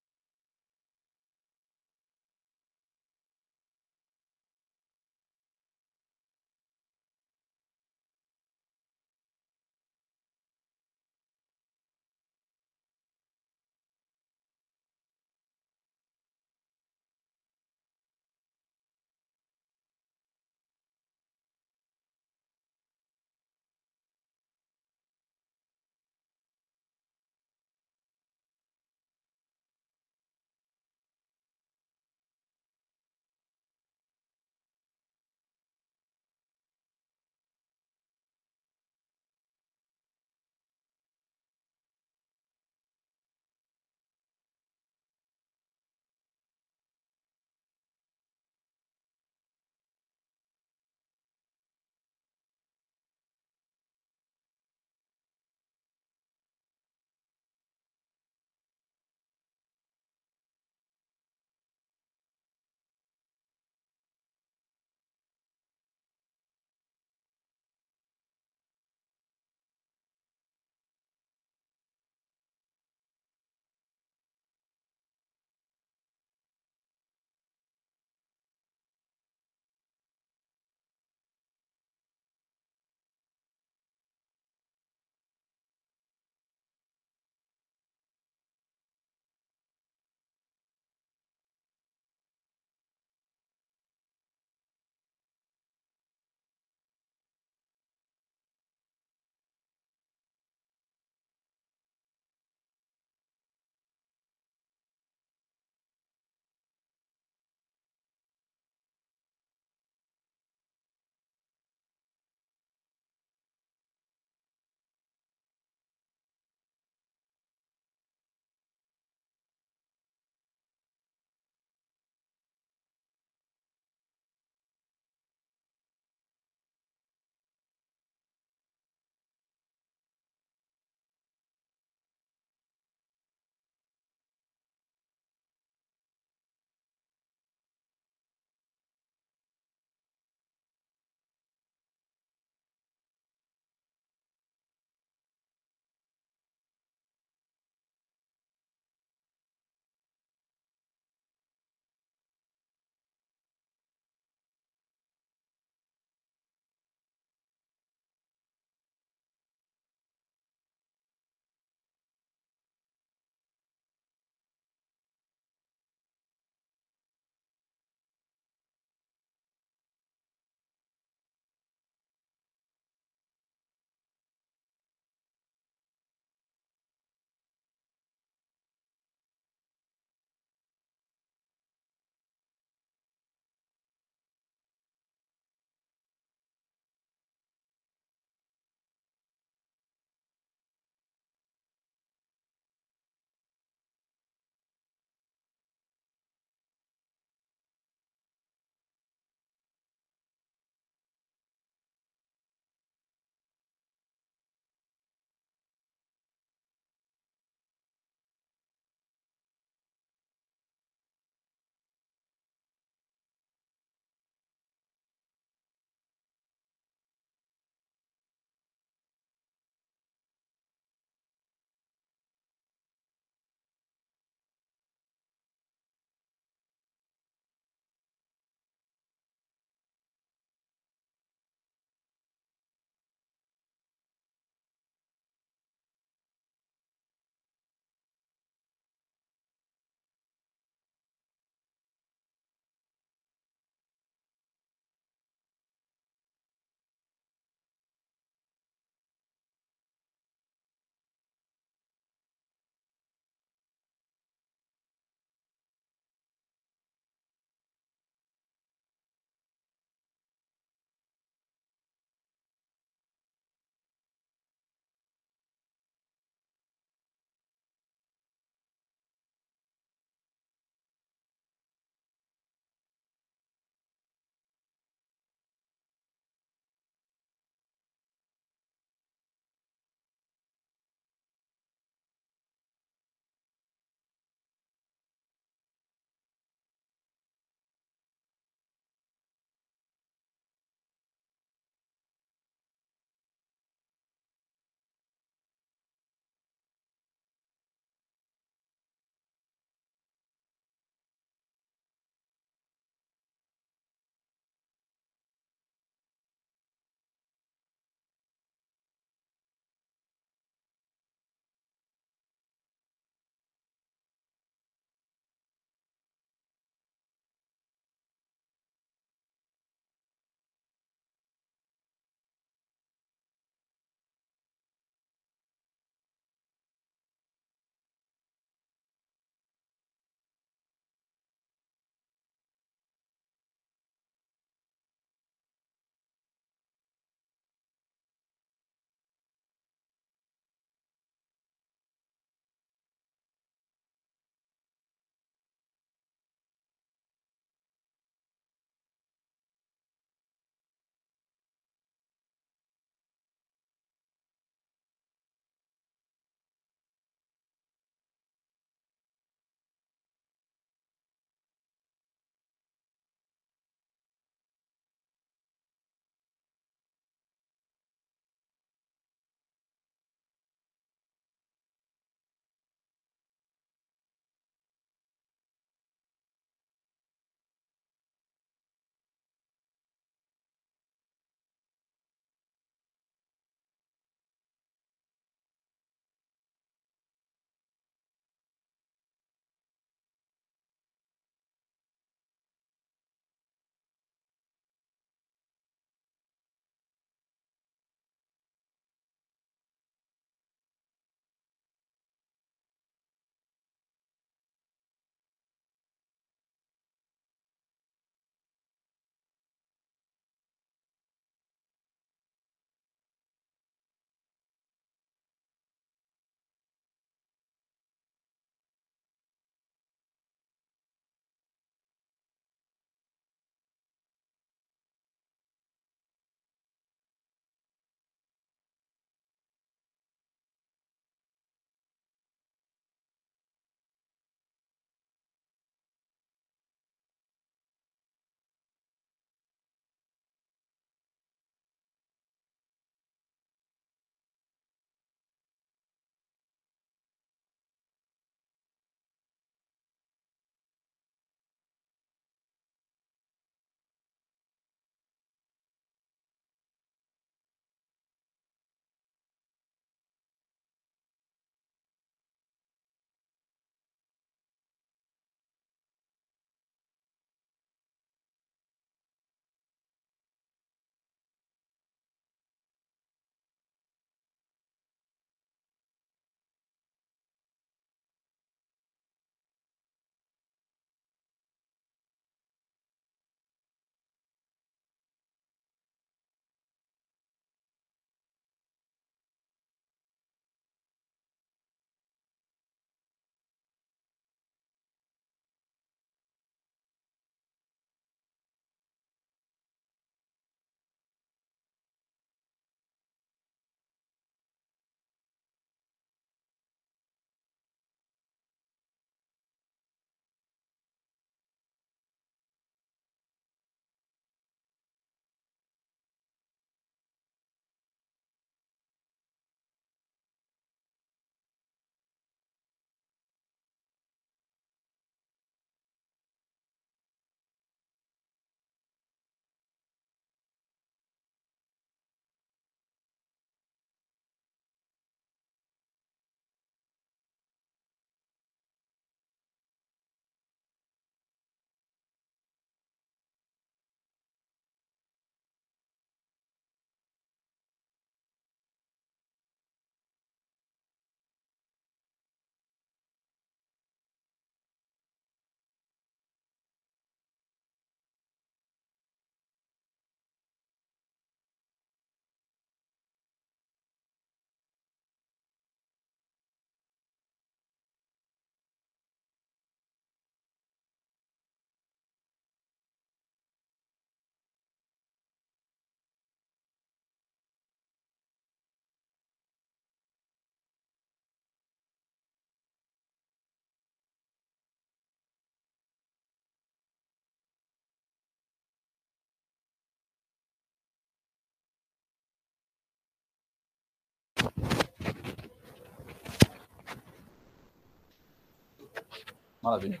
Maravilha.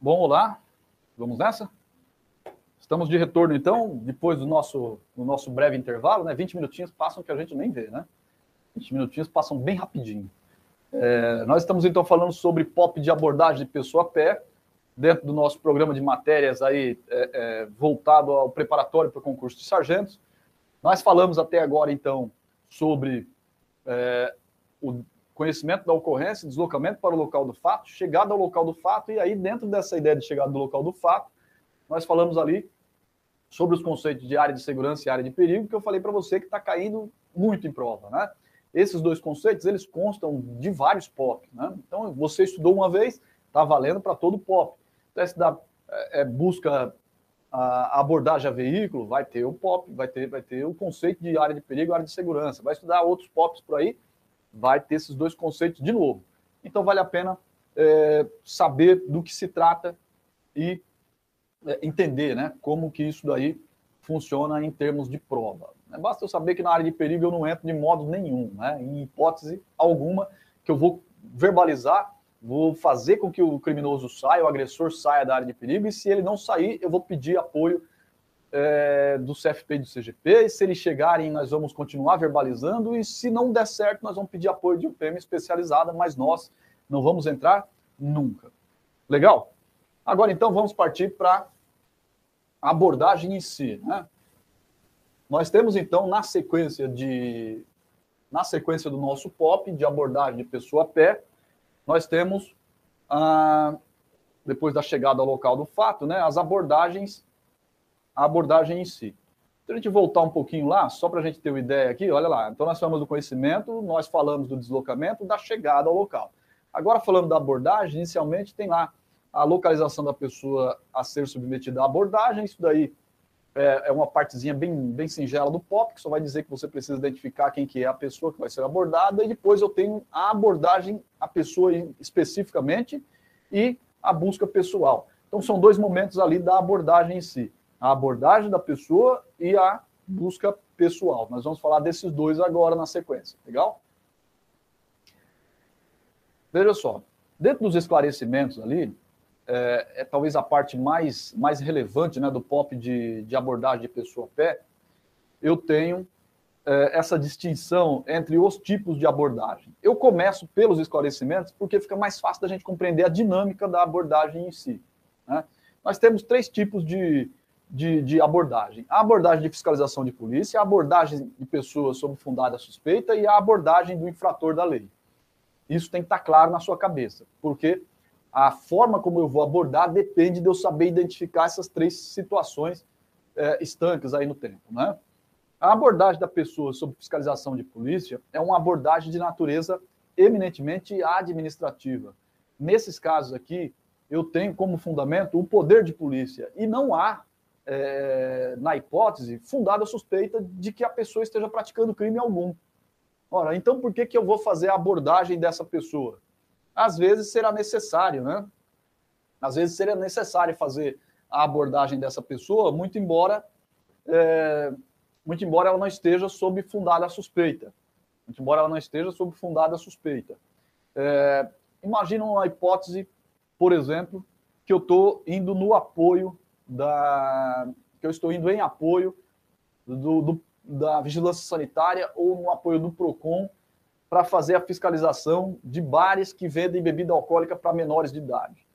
Bom, olá. Vamos nessa? Estamos de retorno, então, depois do nosso, do nosso breve intervalo, né? 20 minutinhos passam que a gente nem vê, né? 20 minutinhos passam bem rapidinho. É, nós estamos, então, falando sobre pop de abordagem de pessoa a pé, dentro do nosso programa de matérias aí é, é, voltado ao preparatório para o concurso de sargentos. Nós falamos até agora, então, sobre é, o conhecimento da ocorrência, deslocamento para o local do fato, chegada ao local do fato, e aí, dentro dessa ideia de chegada do local do fato, nós falamos ali sobre os conceitos de área de segurança e área de perigo, que eu falei para você que está caindo muito em prova, né? Esses dois conceitos, eles constam de vários POP, né? Então, você estudou uma vez, está valendo para todo POP. Então, se dá, é, é, busca a abordagem a veículo, vai ter o POP, vai ter, vai ter o conceito de área de perigo área de segurança. Vai estudar outros POPs por aí, vai ter esses dois conceitos de novo. Então, vale a pena é, saber do que se trata e é, entender né, como que isso daí funciona em termos de prova. Basta eu saber que na área de perigo eu não entro de modo nenhum, né, em hipótese alguma, que eu vou verbalizar, vou fazer com que o criminoso saia, o agressor saia da área de perigo, e se ele não sair, eu vou pedir apoio é, do CFP e do CGP, e se eles chegarem, nós vamos continuar verbalizando, e se não der certo, nós vamos pedir apoio de um PM especializada, mas nós não vamos entrar nunca. Legal? Agora, então, vamos partir para a abordagem em si. Né? Nós temos, então, na sequência de na sequência do nosso POP, de abordagem de pessoa a pé, nós temos, ah, depois da chegada ao local do fato, né, as abordagens a abordagem em si. Se a gente voltar um pouquinho lá, só para a gente ter uma ideia aqui, olha lá. Então, nós falamos do conhecimento, nós falamos do deslocamento, da chegada ao local. Agora, falando da abordagem, inicialmente tem lá a localização da pessoa a ser submetida à abordagem. Isso daí é, é uma partezinha bem, bem singela do POP, que só vai dizer que você precisa identificar quem que é a pessoa que vai ser abordada. E depois eu tenho a abordagem, a pessoa especificamente, e a busca pessoal. Então, são dois momentos ali da abordagem em si a abordagem da pessoa e a busca pessoal. Nós vamos falar desses dois agora na sequência, legal? Veja só, dentro dos esclarecimentos ali, é, é talvez a parte mais, mais relevante né, do POP de, de abordagem de pessoa a pé, eu tenho é, essa distinção entre os tipos de abordagem. Eu começo pelos esclarecimentos porque fica mais fácil da gente compreender a dinâmica da abordagem em si. Né? Nós temos três tipos de, de, de, abordagem. A abordagem de fiscalização de polícia, a abordagem de pessoas sob fundada suspeita e a abordagem do infrator da lei. Isso tem que estar claro na sua cabeça, porque a forma como eu vou abordar depende de eu saber identificar essas três situações é, estanques aí no tempo. Né? A abordagem da pessoa sob fiscalização de polícia é uma abordagem de natureza eminentemente administrativa. Nesses casos aqui, eu tenho como fundamento o poder de polícia e não há é, na hipótese, fundada a suspeita de que a pessoa esteja praticando crime algum. Ora, então por que, que eu vou fazer a abordagem dessa pessoa? Às vezes será necessário, né? Às vezes seria necessário fazer a abordagem dessa pessoa, muito embora, é, muito embora ela não esteja sob fundada a suspeita. Muito embora ela não esteja sob fundada a suspeita. É, imagina uma hipótese, por exemplo, que eu estou indo no apoio da que eu estou indo em apoio do, do, da vigilância sanitária ou no apoio do Procon para fazer a fiscalização de bares que vendem bebida alcoólica para menores de idade.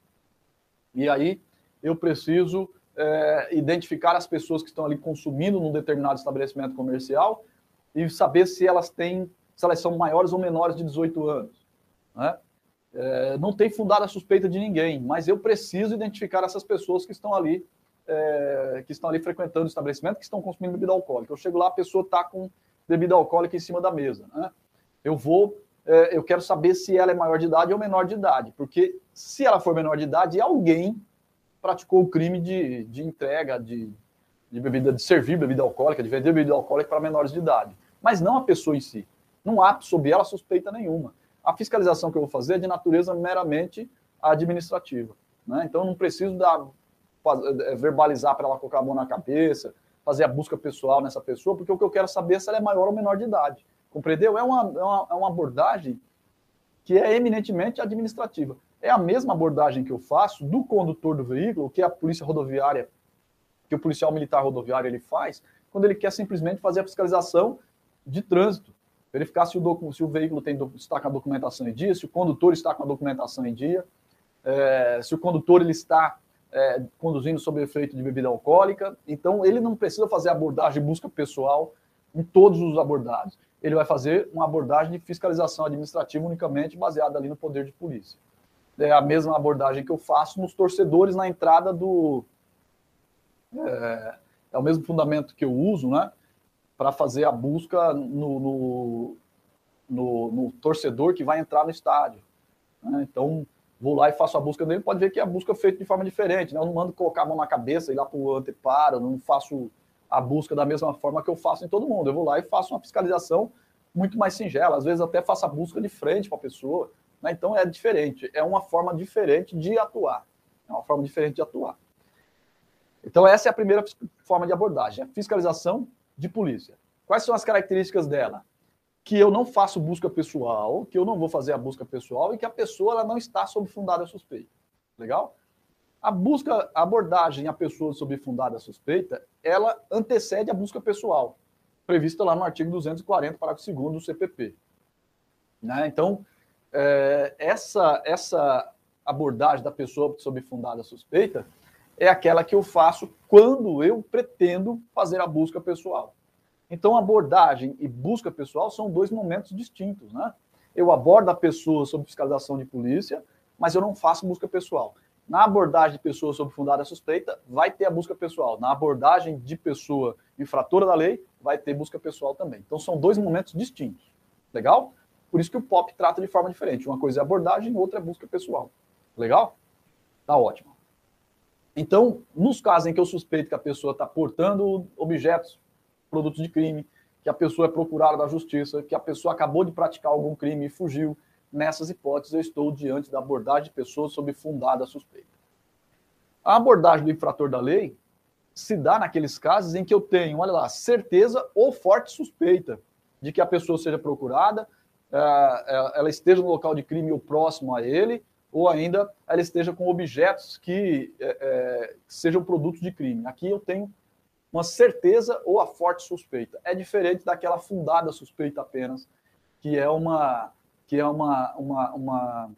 E aí eu preciso é, identificar as pessoas que estão ali consumindo num determinado estabelecimento comercial e saber se elas têm, se elas são maiores ou menores de 18 anos. Né? É, não tem fundada suspeita de ninguém, mas eu preciso identificar essas pessoas que estão ali é, que estão ali frequentando o estabelecimento, que estão consumindo bebida alcoólica. Eu chego lá, a pessoa está com bebida alcoólica em cima da mesa. Né? Eu vou, é, eu quero saber se ela é maior de idade ou menor de idade, porque se ela for menor de idade, alguém praticou o crime de, de entrega de, de bebida, de servir bebida alcoólica, de vender bebida alcoólica para menores de idade, mas não a pessoa em si. Não há sobre ela suspeita nenhuma. A fiscalização que eu vou fazer é de natureza meramente administrativa. Né? Então, não preciso dar, verbalizar para ela colocar a mão na cabeça, fazer a busca pessoal nessa pessoa, porque o que eu quero saber é se ela é maior ou menor de idade. Compreendeu? É uma, é uma, é uma abordagem que é eminentemente administrativa. É a mesma abordagem que eu faço do condutor do veículo, que a polícia rodoviária, que o policial militar rodoviário ele faz, quando ele quer simplesmente fazer a fiscalização de trânsito, verificar se o, se o veículo tem, está com a documentação em dia, se o condutor está com a documentação em dia, é, se o condutor ele está é, conduzindo sob efeito de bebida alcoólica. Então, ele não precisa fazer abordagem de busca pessoal em todos os abordagens. Ele vai fazer uma abordagem de fiscalização administrativa unicamente baseada ali no poder de polícia é a mesma abordagem que eu faço nos torcedores na entrada do. É, é o mesmo fundamento que eu uso, né? Para fazer a busca no, no, no, no, torcedor que vai entrar no estádio. Né? Então, vou lá e faço a busca dele. Pode ver que a busca é feita de forma diferente. Né? Eu não mando colocar a mão na cabeça e lá para o anteparo, não faço a busca da mesma forma que eu faço em todo mundo. Eu vou lá e faço uma fiscalização muito mais singela. Às vezes, até faço a busca de frente para a pessoa né? Então é diferente, é uma forma diferente de atuar. É uma forma diferente de atuar. Então, essa é a primeira forma de abordagem, a fiscalização de polícia. Quais são as características dela? Que eu não faço busca pessoal, que eu não vou fazer a busca pessoal e que a pessoa ela não está sob fundada suspeita. Legal? A busca, a abordagem a pessoa sob fundada suspeita, ela antecede a busca pessoal, prevista lá no artigo 240, parágrafo 2 do CPP. Né? Então, é, essa, essa abordagem da pessoa sob fundada suspeita é aquela que eu faço quando eu pretendo fazer a busca pessoal. Então, abordagem e busca pessoal são dois momentos distintos, né? Eu abordo a pessoa sob fiscalização de polícia, mas eu não faço busca pessoal. Na abordagem de pessoa sob fundada suspeita, vai ter a busca pessoal. Na abordagem de pessoa infratora da lei, vai ter busca pessoal também. Então, são dois momentos distintos. Legal? Por isso que o POP trata de forma diferente. Uma coisa é abordagem, outra é busca pessoal. Legal? Tá ótimo. Então, nos casos em que eu suspeito que a pessoa está portando objetos, produtos de crime, que a pessoa é procurada da justiça, que a pessoa acabou de praticar algum crime e fugiu, nessas hipóteses eu estou diante da abordagem de pessoas sob fundada suspeita. A abordagem do infrator da lei se dá naqueles casos em que eu tenho, olha lá, certeza ou forte suspeita de que a pessoa seja procurada, é, é, ela esteja no local de crime ou próximo a ele, ou ainda ela esteja com objetos que é, sejam produtos de crime. Aqui eu tenho uma certeza ou a forte suspeita. É diferente daquela fundada suspeita apenas, que é uma que é uma, uma, uma,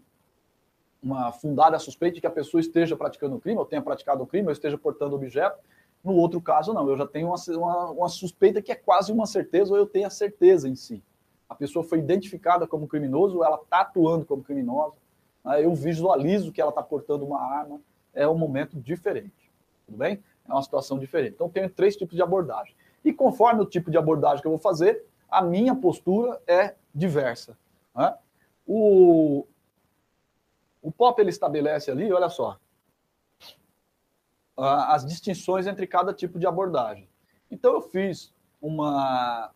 uma fundada suspeita de que a pessoa esteja praticando o crime, ou tenha praticado o crime, ou esteja portando objeto. No outro caso, não. Eu já tenho uma, uma, uma suspeita que é quase uma certeza, ou eu tenho a certeza em si a pessoa foi identificada como criminoso, ela está atuando como criminosa, né? eu visualizo que ela está portando uma arma, é um momento diferente, tudo bem? É uma situação diferente. Então, tenho três tipos de abordagem. E conforme o tipo de abordagem que eu vou fazer, a minha postura é diversa. Né? O, o POP ele estabelece ali, olha só, as distinções entre cada tipo de abordagem. Então, eu fiz uma,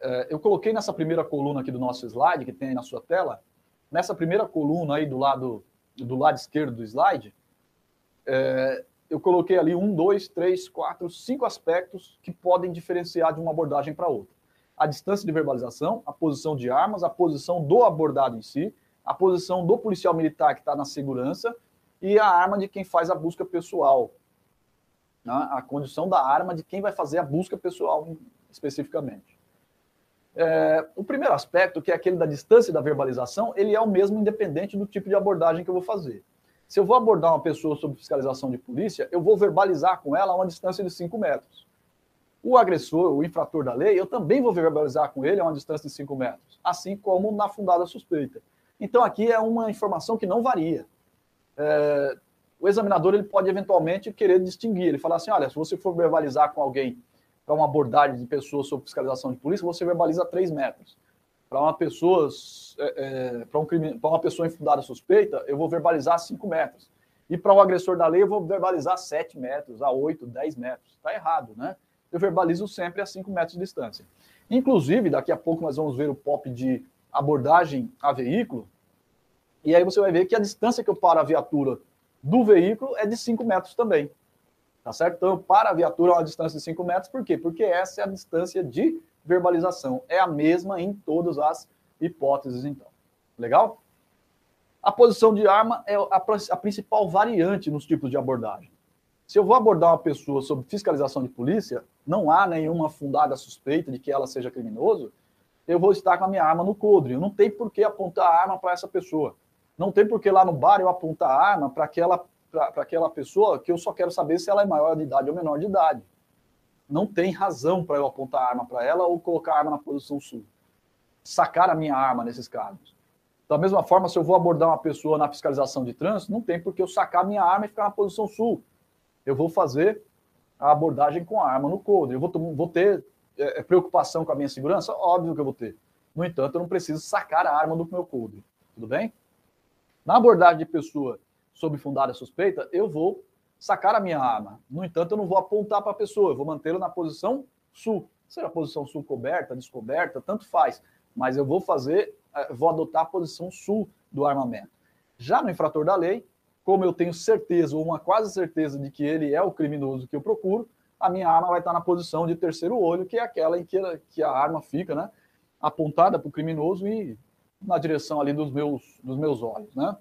é, eu coloquei nessa primeira coluna aqui do nosso slide, que tem aí na sua tela, nessa primeira coluna aí do lado, do lado esquerdo do slide, é, eu coloquei ali um, dois, três, quatro, cinco aspectos que podem diferenciar de uma abordagem para outra. A distância de verbalização, a posição de armas, a posição do abordado em si, a posição do policial militar que está na segurança e a arma de quem faz a busca pessoal. Né? A condição da arma de quem vai fazer a busca pessoal especificamente. É, o primeiro aspecto, que é aquele da distância da verbalização, ele é o mesmo independente do tipo de abordagem que eu vou fazer. Se eu vou abordar uma pessoa sob fiscalização de polícia, eu vou verbalizar com ela a uma distância de 5 metros. O agressor, o infrator da lei, eu também vou verbalizar com ele a uma distância de 5 metros, assim como na fundada suspeita. Então, aqui é uma informação que não varia. É, o examinador ele pode eventualmente querer distinguir. Ele fala assim: olha, se você for verbalizar com alguém para uma abordagem de pessoas sob fiscalização de polícia, você verbaliza 3 metros. Para uma pessoa, é, é para um crime, para uma pessoa infundada suspeita, eu vou verbalizar 5 metros. E para o agressor da lei, eu vou verbalizar 7 metros, a 8, 10 metros. Está errado, né? Eu verbalizo sempre a 5 metros de distância. Inclusive, daqui a pouco nós vamos ver o POP de abordagem a veículo. E aí você vai ver que a distância que eu paro a viatura do veículo é de 5 metros também. Tá certo? Então, eu paro a viatura a uma distância de 5 metros, por quê? Porque essa é a distância de verbalização. É a mesma em todas as hipóteses, então. Legal? A posição de arma é a, a principal variante nos tipos de abordagem. Se eu vou abordar uma pessoa sob fiscalização de polícia, não há nenhuma fundada suspeita de que ela seja criminoso, eu vou estar com a minha arma no coldre. Não tem por que apontar a arma para essa pessoa. Não tem por que lá no bar eu apontar a arma para aquela, aquela pessoa que eu só quero saber se ela é maior de idade ou menor de idade. Não tem razão para eu apontar a arma para ela ou colocar a arma na posição sul. Sacar a minha arma nesses casos. Da mesma forma, se eu vou abordar uma pessoa na fiscalização de trânsito, não tem porque eu sacar minha arma e ficar na posição sul. Eu vou fazer a abordagem com a arma no coldre. Eu vou, vou ter é, é, preocupação com a minha segurança? Óbvio que eu vou ter. No entanto, eu não preciso sacar a arma do meu coldre. Tudo bem? Na abordagem de pessoa sob fundada suspeita, eu vou sacar a minha arma. No entanto, eu não vou apontar para a pessoa, eu vou mantê-la na posição sul. Seja a posição sul coberta, descoberta, tanto faz. Mas eu vou fazer eh, vou adotar a posição sul do armamento. Já no infrator da lei, como eu tenho certeza, ou uma quase certeza, de que ele é o criminoso que eu procuro, a minha arma vai estar na posição de terceiro olho, que é aquela em que, que a arma fica né, apontada para o criminoso e na direção ali dos meus, dos meus olhos. Né?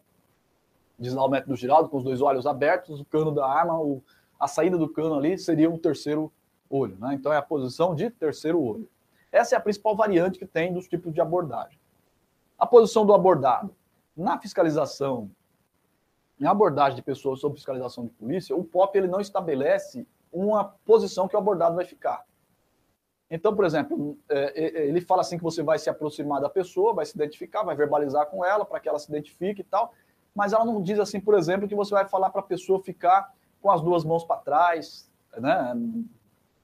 Diz lá o método Giraldo, com os dois olhos abertos, o cano da arma, o, a saída do cano ali seria o terceiro olho. Né? Então é a posição de terceiro olho. Essa é a principal variante que tem dos tipos de abordagem. A posição do abordado. Na fiscalização, na abordagem de pessoas sob fiscalização de polícia, o POP ele não estabelece uma posição que o abordado vai ficar. Então, por exemplo, é, é, ele fala assim que você vai se aproximar da pessoa, vai se identificar, vai verbalizar com ela para que ela se identifique e tal, mas ela não diz assim, por exemplo, que você vai falar para a pessoa ficar com as duas mãos para trás, né,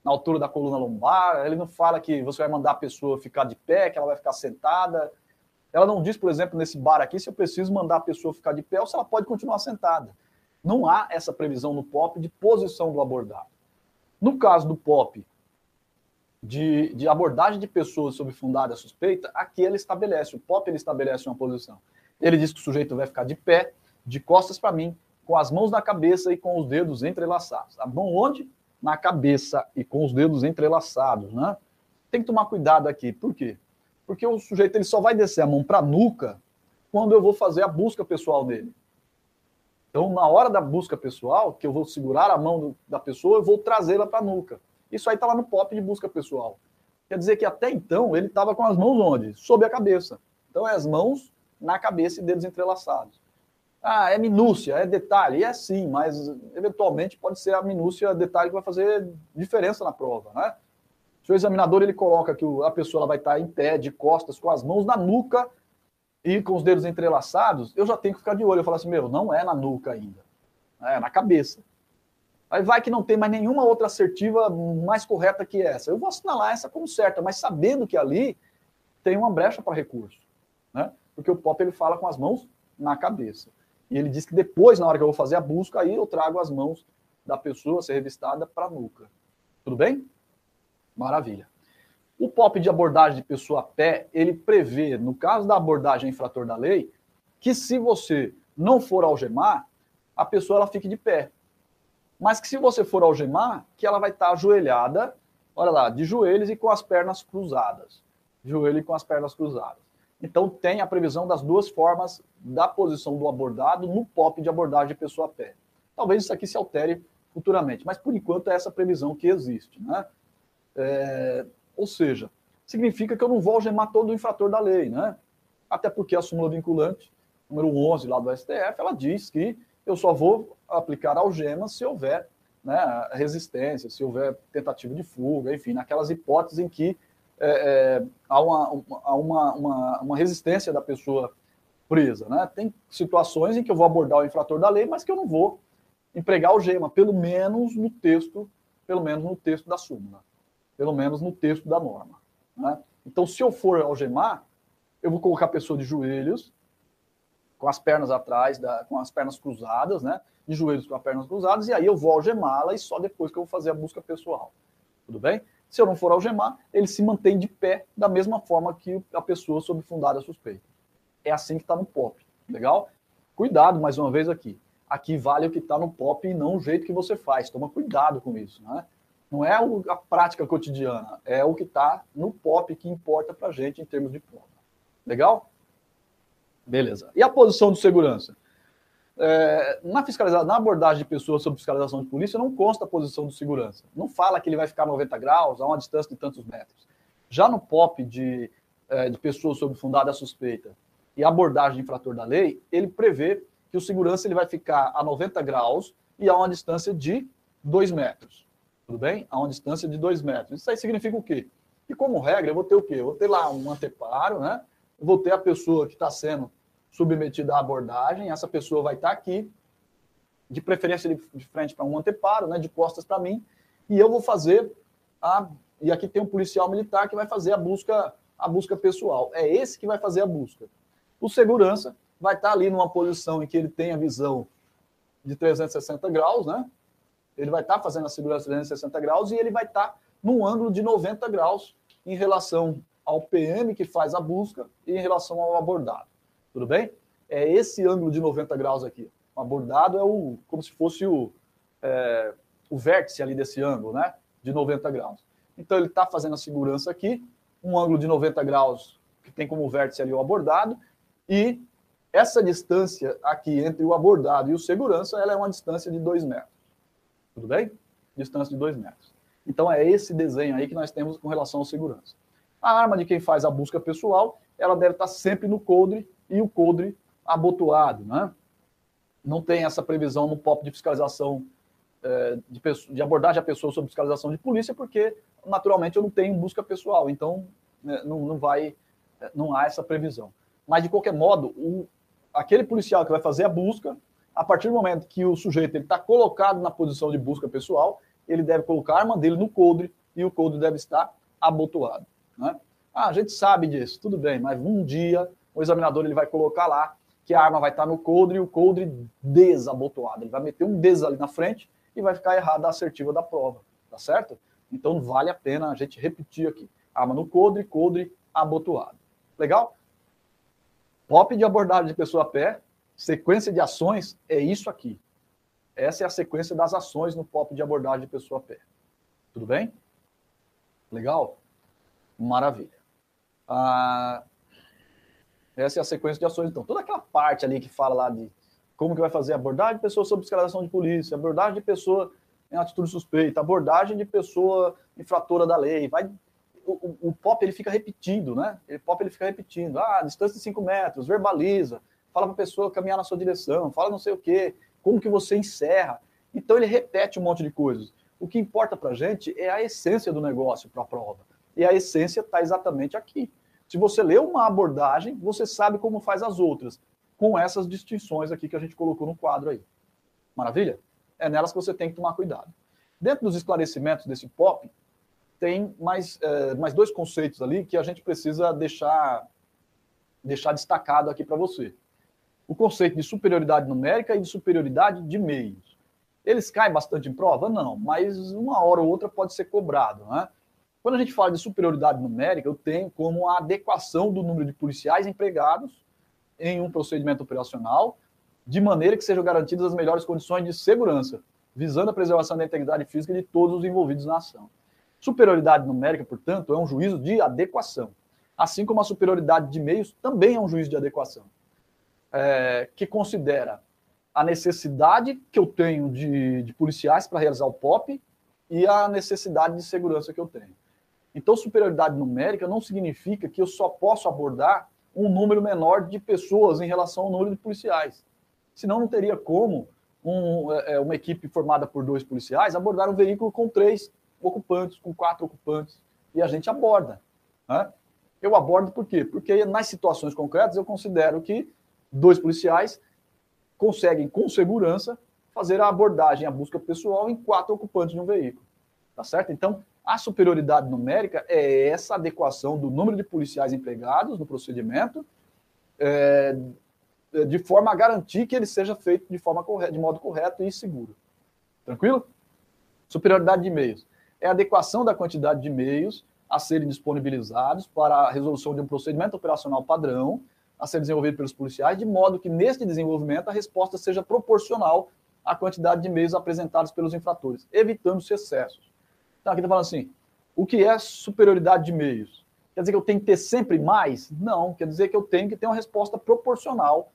na altura da coluna lombar. Ele não fala que você vai mandar a pessoa ficar de pé, que ela vai ficar sentada. Ela não diz, por exemplo, nesse bar aqui, se eu preciso mandar a pessoa ficar de pé ou se ela pode continuar sentada. Não há essa previsão no POP de posição do abordado. No caso do POP, de, de abordagem de pessoas sob fundada suspeita, aqui ele estabelece, o POP ele estabelece uma posição. Ele diz que o sujeito vai ficar de pé, de costas para mim, com as mãos na cabeça e com os dedos entrelaçados. A mão onde? Na cabeça e com os dedos entrelaçados, né? Tem que tomar cuidado aqui. Por quê? Porque o sujeito ele só vai descer a mão para a nuca quando eu vou fazer a busca pessoal dele. Então, na hora da busca pessoal, que eu vou segurar a mão do, da pessoa, eu vou trazê-la para a nuca. Isso aí está lá no POP de busca pessoal. Quer dizer que até então ele estava com as mãos onde? Sob a cabeça. Então, é as mãos na cabeça e dedos entrelaçados. Ah, é minúcia, é detalhe. É sim, mas eventualmente pode ser a minúcia, detalhe que vai fazer diferença na prova, né? Se o examinador ele coloca que a pessoa vai estar em pé, de costas, com as mãos na nuca e com os dedos entrelaçados, eu já tenho que ficar de olho. Eu falo assim, meu, não é na nuca ainda, é na cabeça. Aí vai que não tem mais nenhuma outra assertiva mais correta que essa. Eu vou assinalar essa como certa, mas sabendo que ali tem uma brecha para recurso, né? Porque o Pop ele fala com as mãos na cabeça. E ele diz que depois, na hora que eu vou fazer a busca, aí eu trago as mãos da pessoa a ser revistada para a nuca. Tudo bem? Maravilha. O POP de abordagem de pessoa a pé, ele prevê, no caso da abordagem infrator da lei, que se você não for algemar, a pessoa ela fique de pé. Mas que se você for algemar, que ela vai estar ajoelhada, olha lá, de joelhos e com as pernas cruzadas. Joelho e com as pernas cruzadas. Então tem a previsão das duas formas da posição do abordado no POP de abordagem de pessoa a pé. Talvez isso aqui se altere futuramente, mas por enquanto é essa previsão que existe, né? É, ou seja, significa que eu não vou algemar todo o infrator da lei, né? Até porque a súmula vinculante, número 11 lá do STF, ela diz que eu só vou aplicar algemas se houver né, resistência, se houver tentativa de fuga, enfim, naquelas hipóteses em que é, é, há, uma, uma, uma, uma, resistência da pessoa presa. Né? Tem situações em que eu vou abordar o infrator da lei, mas que eu não vou empregar algema, pelo menos no texto, pelo menos no texto da súmula pelo menos no texto da norma. Né? Então, se eu for algemar, eu vou colocar a pessoa de joelhos, com as pernas atrás, da, com as pernas cruzadas, né? De joelhos com as pernas cruzadas, e aí eu vou algemá-la e só depois que eu vou fazer a busca pessoal. Tudo bem? Se eu não for algemar, ele se mantém de pé da mesma forma que a pessoa sob fundada suspeita. É assim que está no POP. Legal? Cuidado mais uma vez aqui. Aqui vale o que está no POP e não o jeito que você faz. Toma cuidado com isso. Né? Não é a prática cotidiana, é o que está no POP que importa para a gente em termos de prova. Legal? Beleza. E a posição de segurança? É, na fiscalização, na abordagem de pessoas sob fiscalização de polícia, não consta a posição de segurança. Não fala que ele vai ficar 90 graus a uma distância de tantos metros. Já no POP de, é, de pessoas sob fundada suspeita e abordagem de infrator da lei, ele prevê que o segurança ele vai ficar a 90 graus e a uma distância de 2 metros. Tudo bem? A uma distância de 2 metros. Isso aí significa o quê? Que, como regra, eu vou ter o quê? Eu vou ter lá um anteparo, né? vou ter a pessoa que está sendo submetida à abordagem, essa pessoa vai estar tá aqui, de preferência de frente para um anteparo, né, de costas para mim, e eu vou fazer a e aqui tem um policial militar que vai fazer a busca a busca pessoal. É esse que vai fazer a busca. O segurança vai estar tá ali numa posição em que ele tem a visão de 360 graus, né? Ele vai estar tá fazendo a segurança de 360 graus e ele vai estar num ângulo de 90 graus em relação ao PM que faz a busca e em relação ao abordado. Tudo bem? É esse ângulo de 90 graus aqui. O abordado é o como se fosse o, é, o vértice ali desse ângulo, né? De 90 graus. Então ele está fazendo a segurança aqui, um ângulo de 90 graus que tem como vértice ali o abordado, e essa distância aqui entre o abordado e o segurança, ela é uma distância de 2 metros. Tudo bem? Distância de 2 metros. Então é esse desenho aí que nós temos com relação ao segurança. A arma de quem faz a busca pessoal, ela deve estar sempre no coldre e o coldre abotoado, né? Não tem essa previsão no POP de fiscalização é, de, de, abordagem a pessoa sob fiscalização de polícia, porque naturalmente eu não tenho busca pessoal, então né, não, não vai, é, não há essa previsão. Mas de qualquer modo, o, aquele policial que vai fazer a busca, a partir do momento que o sujeito está colocado na posição de busca pessoal, ele deve colocar a arma dele no coldre e o coldre deve estar abotoado. Né? Ah, a gente sabe disso, tudo bem, mas um dia o examinador ele vai colocar lá que a arma vai estar no coldre e o coldre desabotoado. Ele vai meter um des ali na frente e vai ficar errada a assertiva da prova, tá certo? Então vale a pena a gente repetir aqui. Arma no coldre, coldre abotoado. Legal? Pop de abordagem de pessoa a pé, sequência de ações é isso aqui. Essa é a sequência das ações no pop de abordagem de pessoa a pé. Tudo bem? Legal? Maravilha. Ah, essa é a sequência de ações, então. Toda aquela parte ali que fala lá de como que vai fazer abordagem de pessoa sob fiscalização de polícia, abordagem de pessoa em atitude suspeita, abordagem de pessoa infratora da lei. Vai, o, o, POP ele fica repetindo, né? O POP ele fica repetindo. Ah, distância de 5 metros, verbaliza, fala para a pessoa caminhar na sua direção, fala não sei o quê, como que você encerra. Então ele repete um monte de coisas. O que importa para gente é a essência do negócio para a prova. E a essência está exatamente aqui. Se você lê uma abordagem, você sabe como faz as outras, com essas distinções aqui que a gente colocou no quadro aí. Maravilha? É nelas que você tem que tomar cuidado. Dentro dos esclarecimentos desse POP, tem mais, é, mais dois conceitos ali que a gente precisa deixar, deixar destacado aqui para você. O conceito de superioridade numérica e de superioridade de meios. Eles caem bastante em prova? Não, mas uma hora ou outra pode ser cobrado. Né? Quando a gente fala de superioridade numérica, eu tenho como a adequação do número de policiais empregados em um procedimento operacional, de maneira que sejam garantidas as melhores condições de segurança, visando a preservação da integridade física de todos os envolvidos na ação. Superioridade numérica, portanto, é um juízo de adequação, assim como a superioridade de meios também é um juízo de adequação, é, que considera a necessidade que eu tenho de, de policiais para realizar o POP e a necessidade de segurança que eu tenho. Então, superioridade numérica não significa que eu só posso abordar um número menor de pessoas em relação ao número de policiais. Senão, não teria como um, é, é, uma equipe formada por dois policiais abordar um veículo com três ocupantes, com quatro ocupantes, e a gente aborda. Né? Eu abordo por quê? Porque nas situações concretas eu considero que dois policiais conseguem, com segurança, fazer a abordagem, a busca pessoal em quatro ocupantes de um veículo. Tá certo? Então, a superioridade numérica é essa adequação do número de policiais empregados no procedimento, é, de forma a garantir que ele seja feito de forma correta, de modo correto e seguro. Tranquilo? Superioridade de meios. É a adequação da quantidade de meios a serem disponibilizados para a resolução de um procedimento operacional padrão a ser desenvolvido pelos policiais, de modo que, neste desenvolvimento, a resposta seja proporcional à quantidade de meios apresentados pelos infratores, evitando-se excessos. Então, aqui está falando assim, o que é superioridade de meios? Quer dizer que eu tenho que ter sempre mais? Não, quer dizer que eu tenho que ter uma resposta proporcional.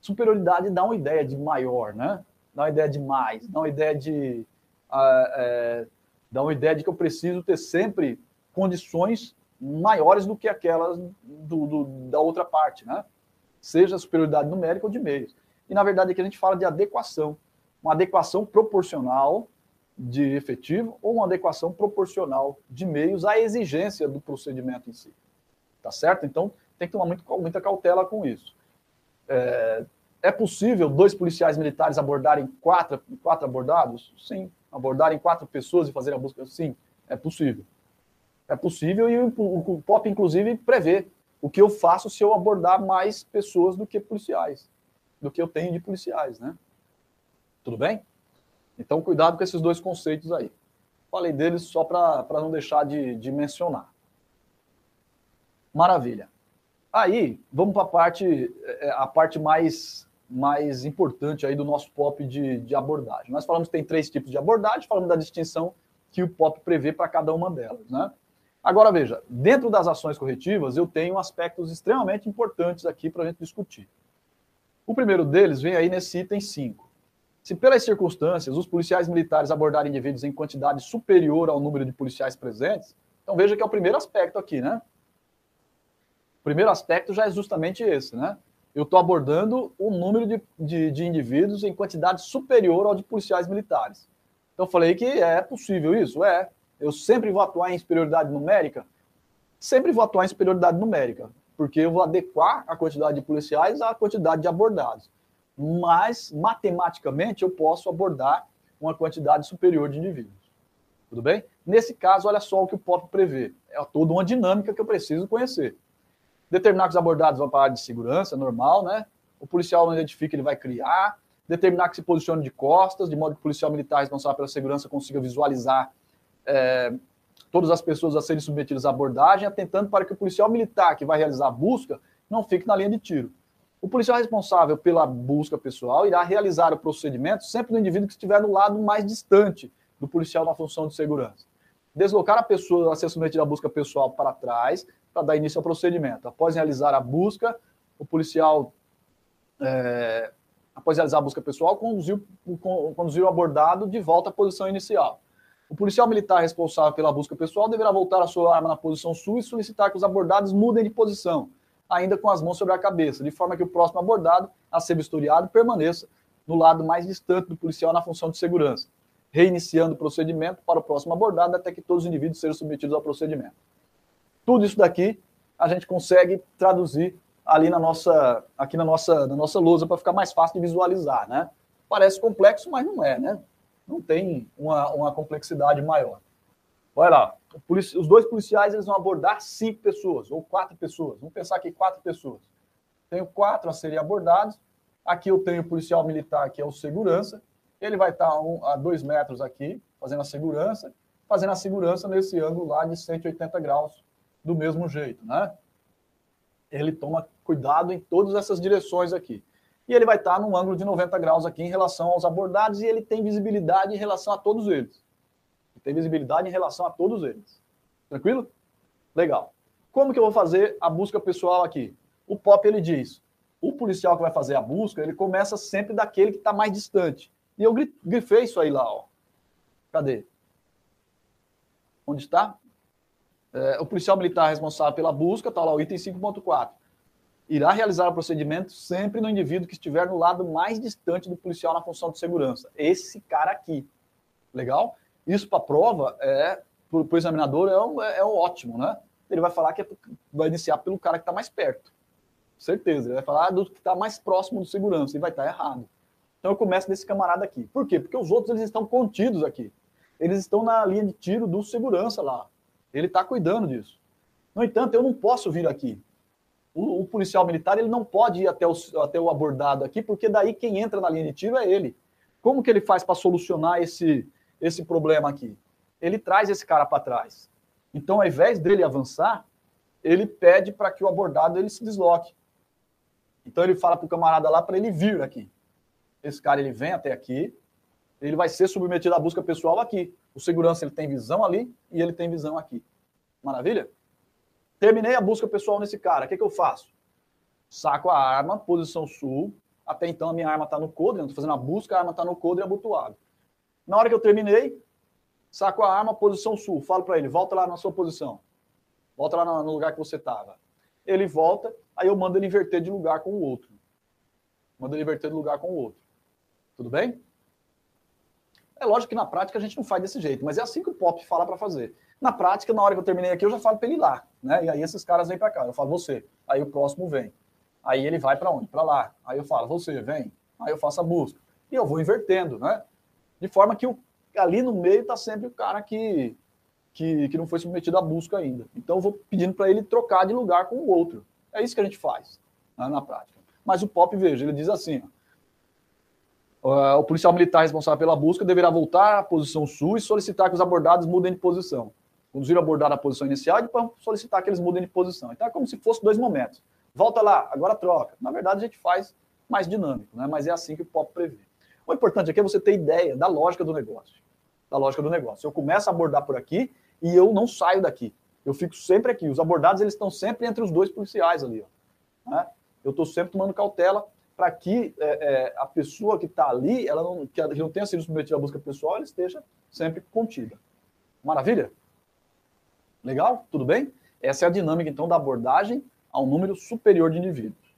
Superioridade dá uma ideia de maior, né? Dá uma ideia de mais, dá uma ideia de... Uh, dá uma ideia de que eu preciso ter sempre condições maiores do que aquelas do, do, da outra parte, né? Seja superioridade numérica ou de meios. E, na verdade, aqui a gente fala de adequação. Uma adequação proporcional de efetivo ou uma adequação proporcional de meios à exigência do procedimento em si. Tá certo? Então, tem que tomar muito, muita cautela com isso. É, é possível dois policiais militares abordarem quatro, quatro abordados? Sim. Abordarem quatro pessoas e fazer a busca? Sim, é possível. É possível e o, o POP, inclusive, prevê o que eu faço se eu abordar mais pessoas do que policiais, do que eu tenho de policiais, né? Tudo bem? Então, cuidado com esses dois conceitos aí. Falei deles só para não deixar de, de mencionar. Maravilha. Aí, vamos para a parte, é, a parte mais, mais importante aí do nosso POP de, de abordagem. Nós falamos que tem três tipos de abordagem, falamos da distinção que o POP prevê para cada uma delas, né? Agora, veja, dentro das ações corretivas, eu tenho aspectos extremamente importantes aqui para a gente discutir. O primeiro deles vem aí nesse item 5. Se pelas circunstâncias os policiais militares abordarem indivíduos em quantidade superior ao número de policiais presentes, então veja que é o primeiro aspecto aqui, né? O primeiro aspecto já é justamente esse, né? Eu estou abordando o número de, de, de indivíduos em quantidade superior ao de policiais militares. Então eu falei que é possível isso? É eu sempre vou atuar em superioridade numérica? Sempre vou atuar em superioridade numérica, porque eu vou adequar a quantidade de policiais à quantidade de abordados. Mas, matematicamente, eu posso abordar uma quantidade superior de indivíduos. Tudo bem? Nesse caso, olha só o que o POP prevê. É toda uma dinâmica que eu preciso conhecer. Determinar que os abordados vão para a área de segurança, normal, né? O policial não identifica, ele vai criar. Determinar que se posicione de costas, de modo que o policial militar responsável pela segurança consiga visualizar é, todas as pessoas a serem submetidas à abordagem, atentando para que o policial militar que vai realizar a busca não fique na linha de tiro. O policial responsável pela busca pessoal irá realizar o procedimento sempre no indivíduo que estiver no lado mais distante do policial na função de segurança. Deslocar a pessoa a ser submetida à busca pessoal para trás para dar início ao procedimento. Após realizar a busca, o policial, é, após realizar a busca pessoal, conduziu, conduziu o abordado de volta à posição inicial. O policial militar responsável pela busca pessoal deverá voltar a sua arma na posição sul e solicitar que os abordados mudem de posição, ainda com as mãos sobre a cabeça, de forma que o próximo abordado a ser vistoriado permaneça no lado mais distante do policial na função de segurança, reiniciando o procedimento para o próximo abordado até que todos os indivíduos sejam submetidos ao procedimento. Tudo isso daqui a gente consegue traduzir ali na nossa, aqui na nossa, na nossa lousa para ficar mais fácil de visualizar, né? Parece complexo, mas não é, né? não tem uma, uma complexidade maior. Olha lá, os dois policiais eles vão abordar cinco pessoas ou quatro pessoas. Vamos pensar aqui quatro pessoas. Tenho quatro a serem abordados. Aqui eu tenho o policial militar, que é o segurança. Ele vai estar um, a dois metros aqui, fazendo a segurança, fazendo a segurança nesse ângulo lá de 180 graus, do mesmo jeito, né? Ele toma cuidado em todas essas direções aqui e ele vai estar num ângulo de 90 graus aqui em relação aos abordados e ele tem visibilidade em relação a todos eles. Tem visibilidade em relação a todos eles. Tranquilo? Legal. Como que eu vou fazer a busca pessoal aqui? O POP ele diz: o policial que vai fazer a busca, ele começa sempre daquele que está mais distante. E eu grifei isso aí lá, ó. Cadê? Onde está? É, o policial militar responsável pela busca, está lá o item 5.4 irá realizar o procedimento sempre no indivíduo que estiver no lado mais distante do policial na função de segurança. Esse cara aqui. Legal? Isso para a prova é, para o examinador, é, um, é, é um ótimo, né? Ele vai falar que é, vai iniciar pelo cara que está mais perto. Certeza. Ele vai falar do que está mais próximo do segurança e vai estar tá errado. Então eu começo desse camarada aqui. Por quê? Porque os outros eles estão contidos aqui. Eles estão na linha de tiro do segurança lá. Ele está cuidando disso. No entanto, eu não posso vir aqui O, o, policial militar ele não pode ir até o, até o abordado aqui, porque daí quem entra na linha de tiro é ele. Como que ele faz para solucionar esse, esse problema aqui? Ele traz esse cara para trás. Então, ao invés dele avançar, ele pede para que o abordado ele se desloque. Então ele fala para o camarada lá para ele vir aqui. Esse cara ele vem até aqui, ele vai ser submetido à busca pessoal aqui. O segurança ele tem visão ali e ele tem visão aqui. Maravilha? Terminei a busca pessoal nesse cara. O que, que eu faço? Saco a arma, posição sul. Até então a minha arma está no codre, estou fazendo a busca, a arma está no codre abotoado. Na hora que eu terminei, saco a arma, posição sul. Falo para ele, volta lá na sua posição. Volta lá no lugar que você estava. Ele volta, aí eu mando ele inverter de lugar com o outro. Mando ele inverter de lugar com o outro. Tudo bem? É lógico que na prática a gente não faz desse jeito, mas é assim que o Pop fala para fazer. Na prática, na hora que eu terminei aqui, eu já falo para ele ir lá, né? E aí esses caras vêm para cá. Eu falo, você. Aí o próximo vem. Aí ele vai para onde? Para lá. Aí eu falo, você, vem. Aí eu faço a busca. E eu vou invertendo, né? De forma que o, ali no meio está sempre o cara que, que, que não foi submetido à busca ainda. Então eu vou pedindo para ele trocar de lugar com o outro. É isso que a gente faz né, na prática. Mas o Pop, veja, ele diz assim: ó, o policial militar responsável pela busca deverá voltar à posição sul e solicitar que os abordados mudem de posição conduzir o abordar na posição inicial e solicitar que eles mudem de posição. Então é como se fosse dois momentos. Volta lá, agora troca. Na verdade, a gente faz mais dinâmico, né? mas é assim que o POP prevê. O importante aqui é você ter ideia da lógica do negócio. Da lógica do negócio. Eu começo a abordar por aqui e eu não saio daqui. Eu fico sempre aqui. Os abordados eles estão sempre entre os dois policiais ali. Ó, né? Eu estou sempre tomando cautela para que é, é, a pessoa que está ali, ela não, que não tenha sido submetida à busca pessoal, ela esteja sempre contida. Maravilha? Legal? Tudo bem? Essa é a dinâmica, então, da abordagem a um número superior de indivíduos.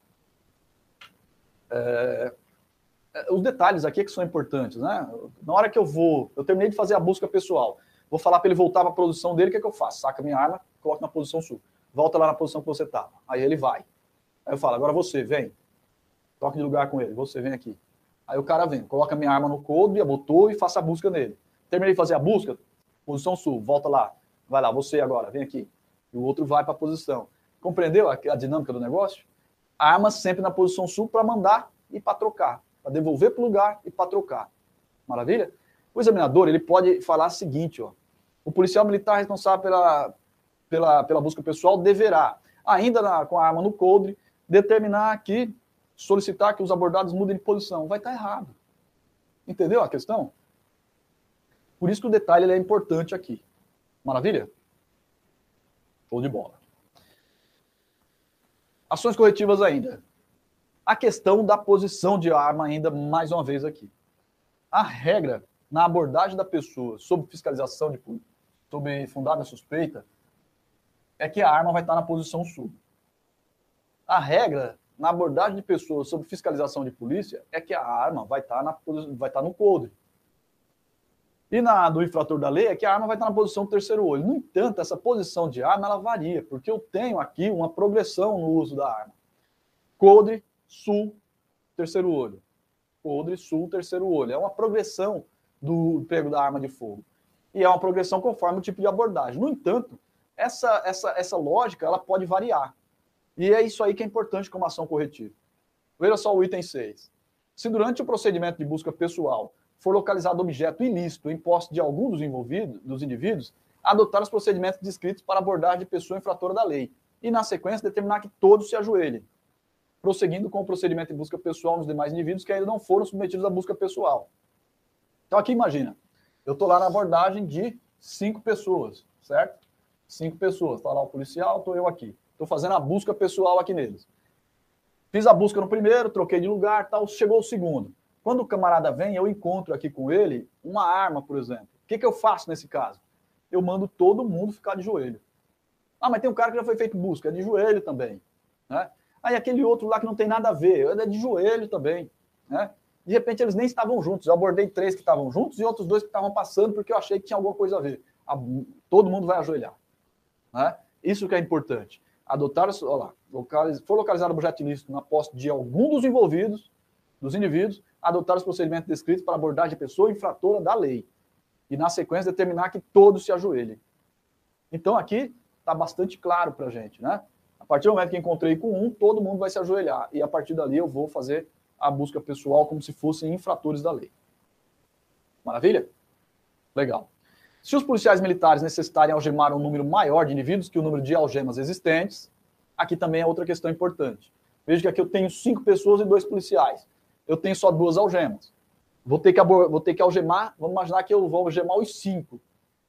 É. Os detalhes aqui é que são importantes, né? Na hora que eu vou, eu terminei de fazer a busca pessoal, vou falar para ele voltar para a posição dele, o que, é que eu faço? Saca minha arma, coloco na posição sul. Volta lá na posição que você estava. Aí ele vai. Aí eu falo, agora você, vem. Toque de lugar com ele, você vem aqui. Aí o cara vem, coloca minha arma no coldre, abotou e faça a busca nele. Terminei de fazer a busca, posição sul, volta lá. Vai lá, você agora, vem aqui. E o outro vai para a posição. Compreendeu a, a, dinâmica do negócio? Arma sempre na posição sul para mandar e para trocar. Para devolver para o lugar e para trocar. Maravilha? O examinador ele pode falar o seguinte: ó, o policial militar responsável pela, pela, pela busca pessoal deverá, ainda na, com a arma no coldre, determinar aqui, solicitar que os abordados mudem de posição. Vai estar tá errado. Entendeu a questão? Por isso que o detalhe é importante aqui. Maravilha? Show de bola. Ações corretivas ainda. A questão da posição de arma, ainda mais uma vez aqui. A regra na abordagem da pessoa sob fiscalização de sob fundada suspeita é que a arma vai estar na posição sul. A regra na abordagem de pessoas sob fiscalização de polícia é que a arma vai estar, na, vai estar no coldre. E na do infrator da lei é que a arma vai estar na posição do terceiro olho. No entanto, essa posição de arma ela varia, porque eu tenho aqui uma progressão no uso da arma. Coldre, sul, terceiro olho. Coldre, sul, terceiro olho. É uma progressão do pego da arma de fogo. E é uma progressão conforme o tipo de abordagem. No entanto, essa, essa, essa lógica ela pode variar. E é isso aí que é importante como ação corretiva. Veja só o item 6. Se durante o procedimento de busca pessoal for localizado objeto ilícito em posse de algum dos envolvidos, dos indivíduos, adotar os procedimentos descritos para abordar de pessoa infratora da lei e, na sequência, determinar que todos se ajoelhem, prosseguindo com o procedimento de busca pessoal nos demais indivíduos que ainda não foram submetidos à busca pessoal. Então, aqui imagina, eu estou lá na abordagem de cinco pessoas, certo? Cinco pessoas. Está lá o policial, estou eu aqui. Estou fazendo a busca pessoal aqui neles. Fiz a busca no primeiro, troquei de lugar, tal, chegou o segundo. Quando o camarada vem, eu encontro aqui com ele uma arma, por exemplo. O que, que eu faço nesse caso? Eu mando todo mundo ficar de joelho. Ah, mas tem um cara que já foi feito busca, é de joelho também. Né? Aí aquele outro lá que não tem nada a ver, é de joelho também. Né? De repente eles nem estavam juntos. Eu abordei três que estavam juntos e outros dois que estavam passando porque eu achei que tinha alguma coisa a ver. Todo mundo vai ajoelhar. Né? Isso que é importante. Adotar, olha lá, localiz, for localizado objeto ilícito na posse de algum dos envolvidos, dos indivíduos, adotar os procedimentos descritos para abordagem de pessoa infratora da lei. E, na sequência, determinar que todos se ajoelhem. Então, aqui está bastante claro para a gente, né? Partir do momento que encontrei com um, todo mundo vai se ajoelhar. E a partir dali eu vou fazer a busca pessoal como se fossem infratores da lei. Maravilha? Legal. Se os policiais militares necessitarem algemar um número maior de indivíduos que o número de algemas existentes, aqui também é outra questão importante. Veja que aqui eu tenho cinco pessoas e dois policiais. Eu tenho só duas algemas. Vou ter que, vou ter que algemar, vamos imaginar que eu vou algemar os cinco.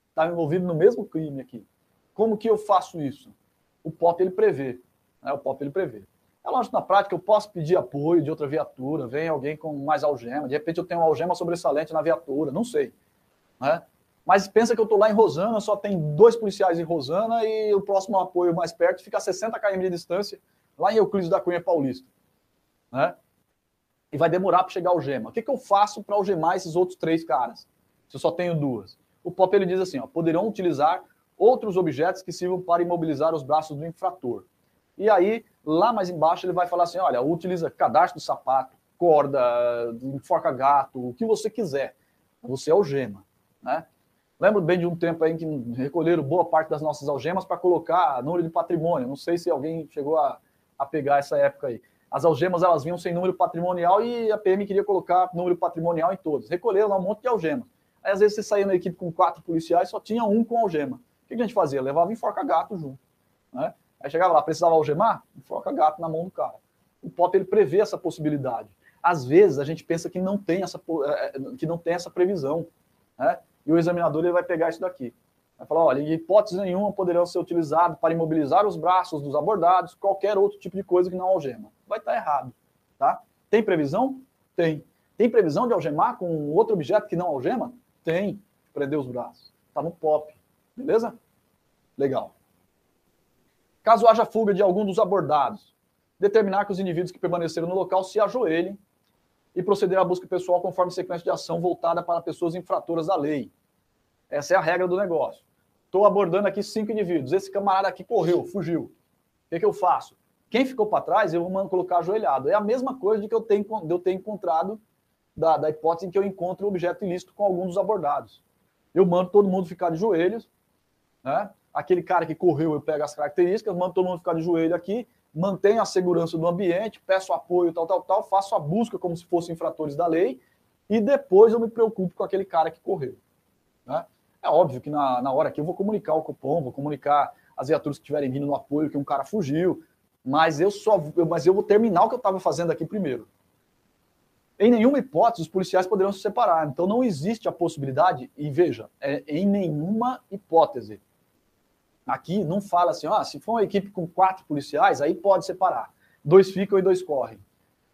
Está envolvido no mesmo crime aqui. Como que eu faço isso? O POP ele prevê. Né? O POP ele prevê. É lógico, na prática, eu posso pedir apoio de outra viatura, vem alguém com mais algema, de repente eu tenho uma algema sobressalente na viatura, não sei. Né? Mas pensa que eu estou lá em Rosana, só tem dois policiais em Rosana e o próximo apoio mais perto fica a 60 km de distância, lá em Euclides da Cunha Paulista. Né? E vai demorar para chegar algema. O que, que eu faço para algemar esses outros três caras? Se eu só tenho duas. O POP ele diz assim: ó, poderão utilizar outros objetos que sirvam para imobilizar os braços do infrator. E aí, lá mais embaixo, ele vai falar assim: olha, utiliza cadastro de sapato, corda, enforca gato, o que você quiser. Você algema. Né? Lembro bem de um tempo aí que recolheram boa parte das nossas algemas para colocar número de patrimônio. Não sei se alguém chegou a, a pegar essa época aí. As algemas elas vinham sem número patrimonial e a PM queria colocar número patrimonial em todos. Recolheram lá um monte de algemas. Aí às vezes você saía na equipe com quatro policiais, só tinha um com algema. Que a gente fazia? Levava enforca gato junto. Né? Aí chegava lá, precisava algemar? Enforca gato na mão do cara. O POP ele prevê essa possibilidade. Às vezes a gente pensa que não tem essa, é, é, que não tem essa previsão. Né? E o examinador ele vai pegar isso daqui. Vai falar, olha, em hipótese nenhuma poderão ser utilizados para imobilizar os braços dos abordados, qualquer outro tipo de coisa que não algema. Vai estar errado, tá? Tem previsão? Tem. Tem previsão de algemar com outro objeto que não algema? Tem. Prender os braços. Tá no POP. Beleza? Legal. Caso haja fuga de algum dos abordados, determinar que os indivíduos que permaneceram no local se ajoelhem e proceder à busca pessoal conforme sequência de ação voltada para pessoas infratoras da lei. Essa é a regra do negócio. Estou abordando aqui cinco indivíduos. Esse camarada aqui correu, fugiu. O que, que eu faço? Quem ficou para trás, eu vou colocar ajoelhado. É a mesma coisa de que eu tenho, de eu ter encontrado, da, da hipótese em que eu encontro o objeto ilícito com algum dos abordados. Eu mando todo mundo ficar de joelhos, né? aquele cara que correu, eu pego as características, mando todo mundo ficar de joelho aqui, mantenho a segurança do ambiente, peço apoio, tal, tal, tal, faço a busca como se fossem infratores da lei, e depois eu me preocupo com aquele cara que correu. Né? É óbvio que na, na hora que eu vou comunicar o cupom, vou comunicar as viaturas que estiverem vindo no apoio que um cara fugiu, mas eu só mas eu vou terminar o que eu estava fazendo aqui primeiro. Em nenhuma hipótese os policiais poderão se separar. Então não existe a possibilidade, e veja, é, em nenhuma hipótese Aqui não fala assim, ó, se for uma equipe com quatro policiais, aí pode separar. Dois ficam e dois correm.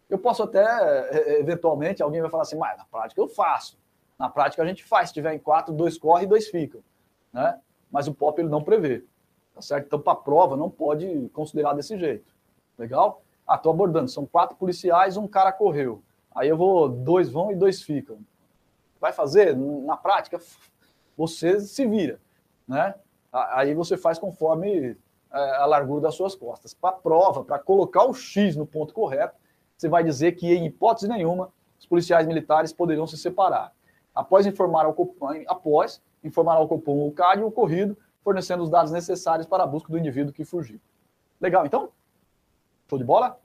Eu posso até, é, é, eventualmente, alguém vai falar assim, mas na prática eu faço. Na prática a gente faz. Se tiver em quatro, dois correm e dois ficam. Né? Mas o POP ele não prevê. Tá certo? Então, para a prova, não pode considerar desse jeito. Legal? Ah, estou abordando. São quatro policiais, um cara correu. Aí eu vou, dois vão e dois ficam. Vai fazer? Na prática, você se vira. Né? Aí você faz conforme é, a largura das suas costas. Para prova, para colocar o X no ponto correto, você vai dizer que, em hipótese nenhuma, os policiais militares poderiam se separar. Após informar ao Copom, após informar ao Copom o CAD e o ocorrido, fornecendo os dados necessários para a busca do indivíduo que fugiu. Legal, então? Show de bola?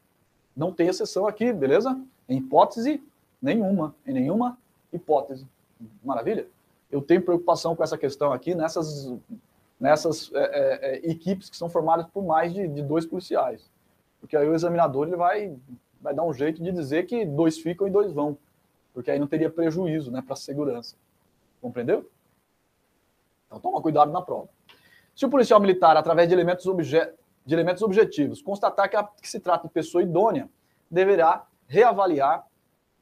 Não tem exceção aqui, beleza? Em hipótese nenhuma. Em nenhuma hipótese. Maravilha? Eu tenho preocupação com essa questão aqui nessas nessas é, é, é, equipes que são formadas por mais de, de, dois policiais. Porque aí o examinador ele vai, vai dar um jeito de dizer que dois ficam e dois vão. Porque aí não teria prejuízo né, para a segurança. Compreendeu? Então toma cuidado na prova. Se o policial militar, através de elementos, obje de elementos objetivos, constatar que, a, que se trata de pessoa idônea, deverá reavaliar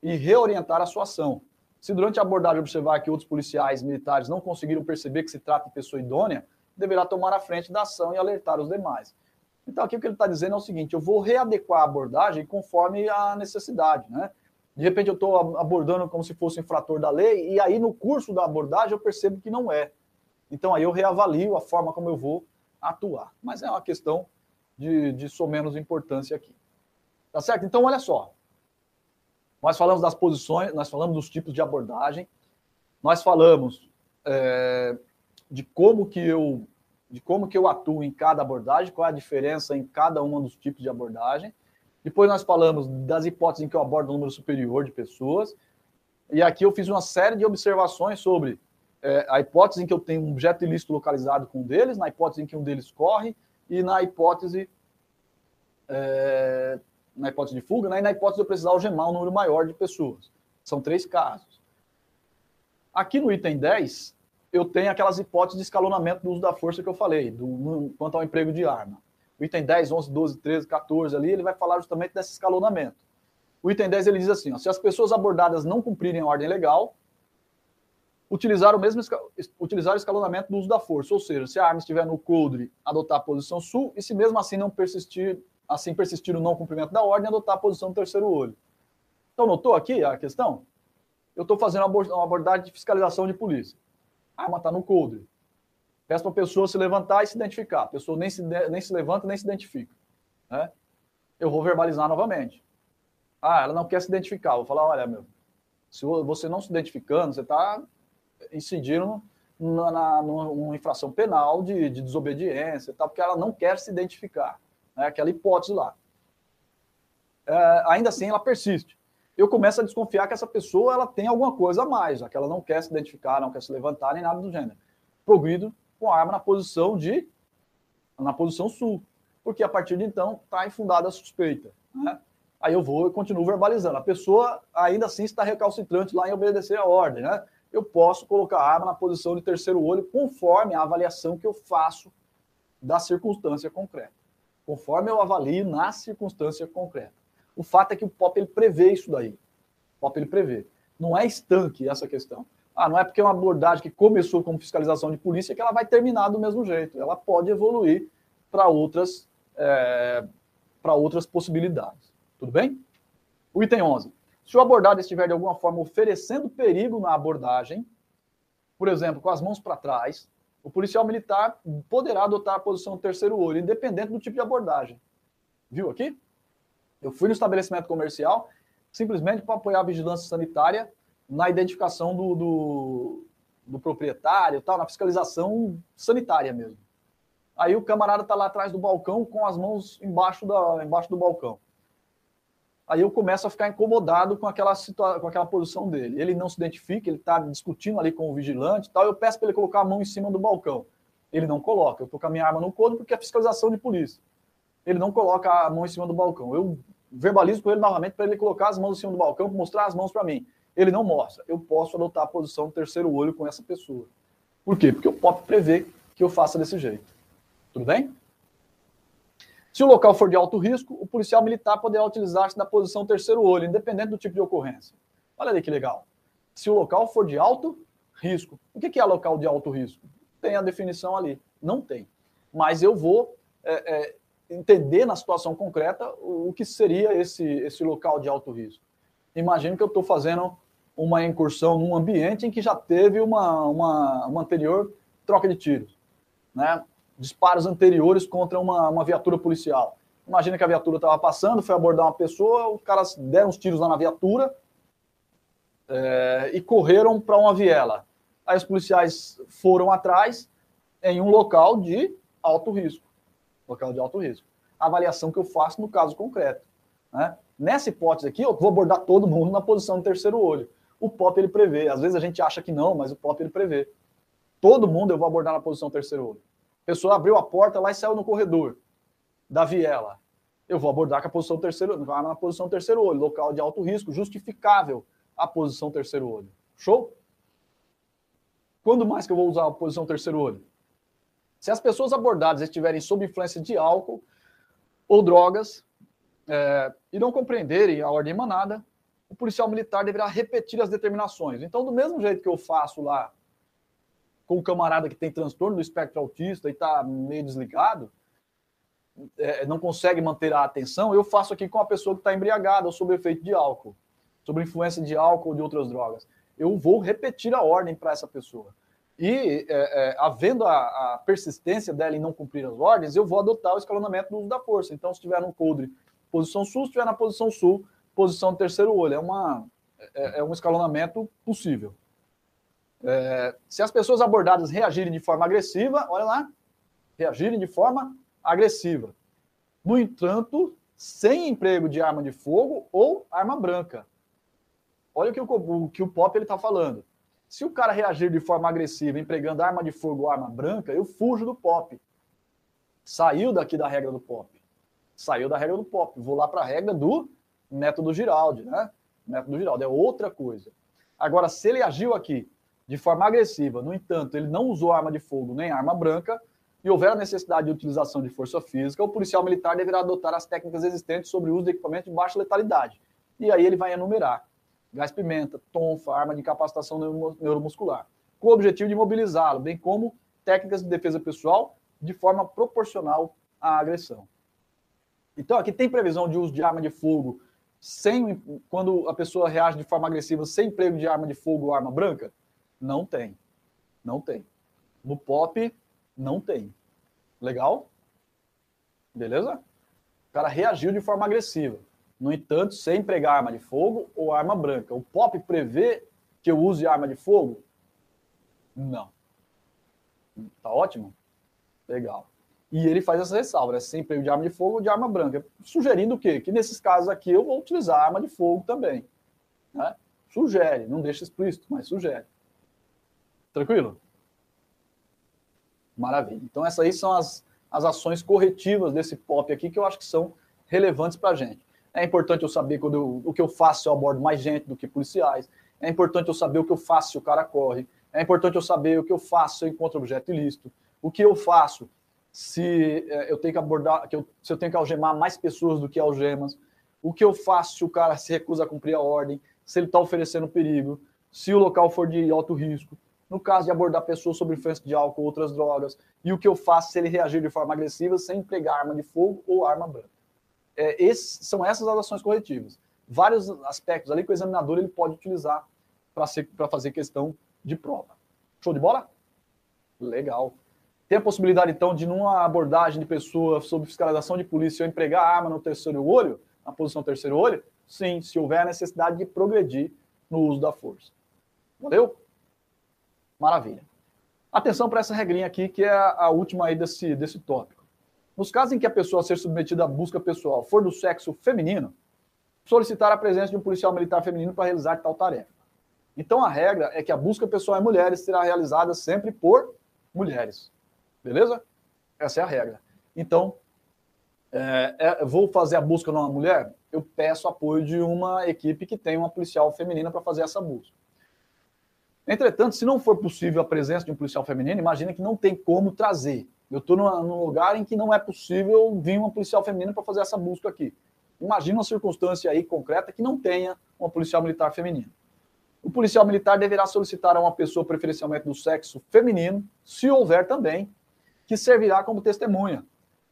e reorientar a sua ação. Se durante a abordagem observar que outros policiais militares não conseguiram perceber que se trata de pessoa idônea, deverá tomar a frente da ação e alertar os demais. Então, aqui o que ele está dizendo é o seguinte: eu vou readequar a abordagem conforme a necessidade, né? De repente, eu estou abordando como se fosse infrator da lei, e aí no curso da abordagem eu percebo que não é. Então, aí eu reavalio a forma como eu vou atuar. Mas é uma questão de, de somenos importância aqui. Tá certo? Então, olha só. Nós falamos das posições, nós falamos dos tipos de abordagem, nós falamos é, de como que eu de como que eu atuo em cada abordagem, qual é a diferença em cada um dos tipos de abordagem. Depois nós falamos das hipóteses em que eu abordo um número superior de pessoas. E aqui eu fiz uma série de observações sobre é, a hipótese em que eu tenho um objeto ilícito localizado com um deles, na hipótese em que um deles corre e na hipótese é, na hipótese de fuga, né, e na hipótese de eu precisar algemar um número maior de pessoas. São três casos. Aqui no item 10, eu tenho aquelas hipóteses de escalonamento do uso da força que eu falei, do, quanto ao emprego de arma. O item 10, 11, 12, 13, 14 ali, ele vai falar justamente desse escalonamento. O item 10 ele diz assim: ó, se as pessoas abordadas não cumprirem a ordem legal, utilizar o mesmo utilizar o escalonamento do uso da força, ou seja, se a arma estiver no coldre, adotar a posição sul, e se mesmo assim não persistir, assim persistir o não cumprimento da ordem, adotar a posição do terceiro olho. Então, notou aqui a questão? Eu estou fazendo uma abordagem de fiscalização de polícia. A arma está no coldre. Peço para a pessoa se levantar e se identificar. A pessoa nem se, nem se levanta, nem se identifica. Né? Eu vou verbalizar novamente. Ah, ela não quer se identificar. vou falar, olha, meu, se você não se identificando, você está incidiram na, na, numa infração penal de, de desobediência, tal, porque ela não quer se identificar. Né, aquela hipótese lá. É, ainda assim, ela persiste. Eu começo a desconfiar que essa pessoa ela tem alguma coisa a mais, já que ela não quer se identificar, não quer se levantar, nem nada do gênero. Progrido com a arma na posição de na posição sul, porque a partir de então está infundada a suspeita. Né? Aí eu vou e continuo verbalizando. A pessoa ainda assim está recalcitrante lá em obedecer a ordem, né? eu posso colocar a arma na posição de terceiro olho conforme a avaliação que eu faço da circunstância concreta. Conforme eu avalio na circunstância concreta. O fato é que o POP ele prevê isso daí. O POP ele prevê. Não é estanque essa questão. Ah, não é porque é uma abordagem que começou como fiscalização de polícia que ela vai terminar do mesmo jeito. Ela pode evoluir para outras, é, para outras possibilidades. Tudo bem? O item 11. Se o abordado estiver de alguma forma oferecendo perigo na abordagem, por exemplo, com as mãos para trás, o policial militar poderá adotar a posição terceiro olho, independente do tipo de abordagem. Viu aqui? Eu fui no estabelecimento comercial simplesmente para apoiar a vigilância sanitária na identificação do, do, do proprietário, tal, na fiscalização sanitária mesmo. Aí o camarada está lá atrás do balcão com as mãos embaixo, da, embaixo do balcão aí eu começo a ficar incomodado com aquela, com aquela posição dele. Ele não se identifica, ele está discutindo ali com o vigilante tal. Eu peço para ele colocar a mão em cima do balcão. Ele não coloca. Eu estou com a minha arma no couro porque é fiscalização de polícia. Ele não coloca a mão em cima do balcão. Eu verbalizo com ele novamente para ele colocar as mãos em cima do balcão, mostrar as mãos para mim. Ele não mostra. Eu posso adotar a posição do terceiro olho com essa pessoa. Por quê? Porque o POP prevê que eu faça desse jeito. Tudo bem? Se o local for de alto risco, o policial militar poderá utilizar-se da posição terceiro olho, independente do tipo de ocorrência. Olha aí que legal. Se o local for de alto risco. O que é local de alto risco? Tem a definição ali. Não tem. Mas eu vou é, é, entender na situação concreta o que seria esse, esse local de alto risco. Imagino que eu estou fazendo uma incursão num ambiente em que já teve uma, uma, uma anterior troca de tiros. Né? disparos anteriores contra uma, uma viatura policial. Imagina que a viatura estava passando, foi abordar uma pessoa, os caras deram uns tiros lá na viatura é, e correram para uma viela. Aí os policiais foram atrás em um local de alto risco. Local de alto risco. A avaliação que eu faço no caso concreto. Né? Nessa hipótese aqui, eu vou abordar todo mundo na posição de terceiro olho. O POP ele prevê. Às vezes a gente acha que não, mas o POP ele prevê. Todo mundo eu vou abordar na posição terceiro olho. A pessoa abriu a porta lá e saiu no corredor da viela. Eu vou abordar com a posição terceiro, na posição terceiro olho, local de alto risco, justificável a posição terceiro olho. Show? Quando mais que eu vou usar a posição terceiro olho? Se as pessoas abordadas estiverem sob influência de álcool ou drogas é, e não compreenderem a ordem emanada, o policial militar deverá repetir as determinações. Então, do mesmo jeito que eu faço lá com o camarada que tem transtorno do espectro autista e está meio desligado, é, não consegue manter a atenção, eu faço aqui com a pessoa que está embriagada ou sob efeito de álcool, sob influência de álcool ou de outras drogas. Eu vou repetir a ordem para essa pessoa. E, é, é, havendo a, a, persistência dela em não cumprir as ordens, eu vou adotar o escalonamento do uso da força. Então, se estiver no coldre, posição sul, se estiver na posição sul, posição terceiro olho. É, uma, é, é um escalonamento possível. É, se as pessoas abordadas reagirem de forma agressiva, olha lá, reagirem de forma agressiva. No entanto, sem emprego de arma de fogo ou arma branca. Olha o que o, o, que o Pop está falando. Se o cara reagir de forma agressiva, empregando arma de fogo ou arma branca, eu fujo do Pop. Saiu daqui da regra do Pop. Saiu da regra do Pop. Vou lá para a regra do método Giraldi, né? Método Giraldi é outra coisa. Agora, se ele agiu aqui de forma agressiva, no entanto, ele não usou arma de fogo nem arma branca, e houver a necessidade de utilização de força física, o policial militar deverá adotar as técnicas existentes sobre o uso de equipamento de baixa letalidade. E aí ele vai enumerar gás pimenta, tonfa, arma de capacitação neuromuscular, com o objetivo de mobilizá-lo, bem como técnicas de defesa pessoal de forma proporcional à agressão. Então, aqui tem previsão de uso de arma de fogo sem quando a pessoa reage de forma agressiva sem emprego de arma de fogo ou arma branca? Não tem. Não tem. No POP, não tem. Legal? Beleza? O cara reagiu de forma agressiva. No entanto, sem empregar arma de fogo ou arma branca. O POP prevê que eu use arma de fogo? Não. Tá ótimo? Legal. E ele faz essa ressalva, né? sem emprego de arma de fogo ou de arma branca. Sugerindo o quê? Que nesses casos aqui eu vou utilizar arma de fogo também. Né? Sugere, não deixa explícito, mas sugere. Tranquilo? Maravilha. Então, essas aí são as, as ações corretivas desse POP aqui que eu acho que são relevantes para a gente. É importante eu saber quando eu, o que eu faço se eu abordo mais gente do que policiais. É importante eu saber o que eu faço se o cara corre. É importante eu saber o que eu faço se eu encontro objeto ilícito. O que eu faço se é, eu tenho que abordar, que eu, se eu tenho que algemar mais pessoas do que algemas. O que eu faço se o cara se recusa a cumprir a ordem, se ele está oferecendo perigo, se o local for de alto risco no caso de abordar pessoas sob influência de álcool ou outras drogas, e o que eu faço se ele reagir de forma agressiva sem empregar arma de fogo ou arma branca. É, esses, são essas as ações corretivas. Vários aspectos ali que o examinador ele pode utilizar para fazer questão de prova. Show de bola? Legal. Tem a possibilidade, então, de numa abordagem de pessoa sob fiscalização de polícia eu empregar arma no terceiro olho, na posição terceiro olho? Sim, se houver a necessidade de progredir no uso da força. Valeu? Maravilha. Atenção para essa regrinha aqui, que é a última aí desse, desse tópico. Nos casos em que a pessoa ser submetida à busca pessoal for do sexo feminino, solicitar a presença de um policial militar feminino para realizar tal tarefa. Então a regra é que a busca pessoal em mulheres será realizada sempre por mulheres. Beleza? Essa é a regra. Então, é, é, vou fazer a busca numa mulher? Eu peço apoio de uma equipe que tem uma policial feminina para fazer essa busca. Entretanto, se não for possível a presença de um policial feminino, imagina que não tem como trazer. Eu estou num lugar em que não é possível vir uma policial feminina para fazer essa busca aqui. Imagina uma circunstância aí concreta que não tenha uma policial militar feminina. O policial militar deverá solicitar a uma pessoa preferencialmente do sexo feminino, se houver também, que servirá como testemunha,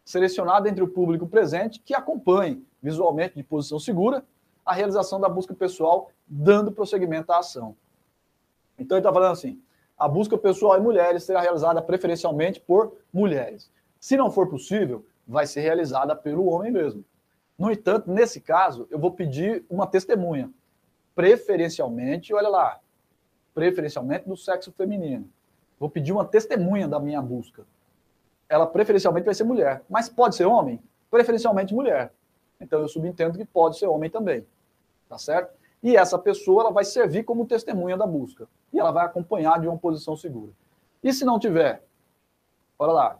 selecionada entre o público presente que acompanhe visualmente de posição segura a realização da busca pessoal, dando prosseguimento à ação. Então ele está falando assim: a busca pessoal em mulheres será realizada preferencialmente por mulheres. Se não for possível, vai ser realizada pelo homem mesmo. No entanto, nesse caso, eu vou pedir uma testemunha, preferencialmente, olha lá, preferencialmente do sexo feminino. Vou pedir uma testemunha da minha busca. Ela preferencialmente vai ser mulher, mas pode ser homem? Preferencialmente mulher. Então eu subentendo que pode ser homem também. Tá certo? E essa pessoa ela vai servir como testemunha da busca. E ela vai acompanhar de uma posição segura. E se não tiver? Olha lá.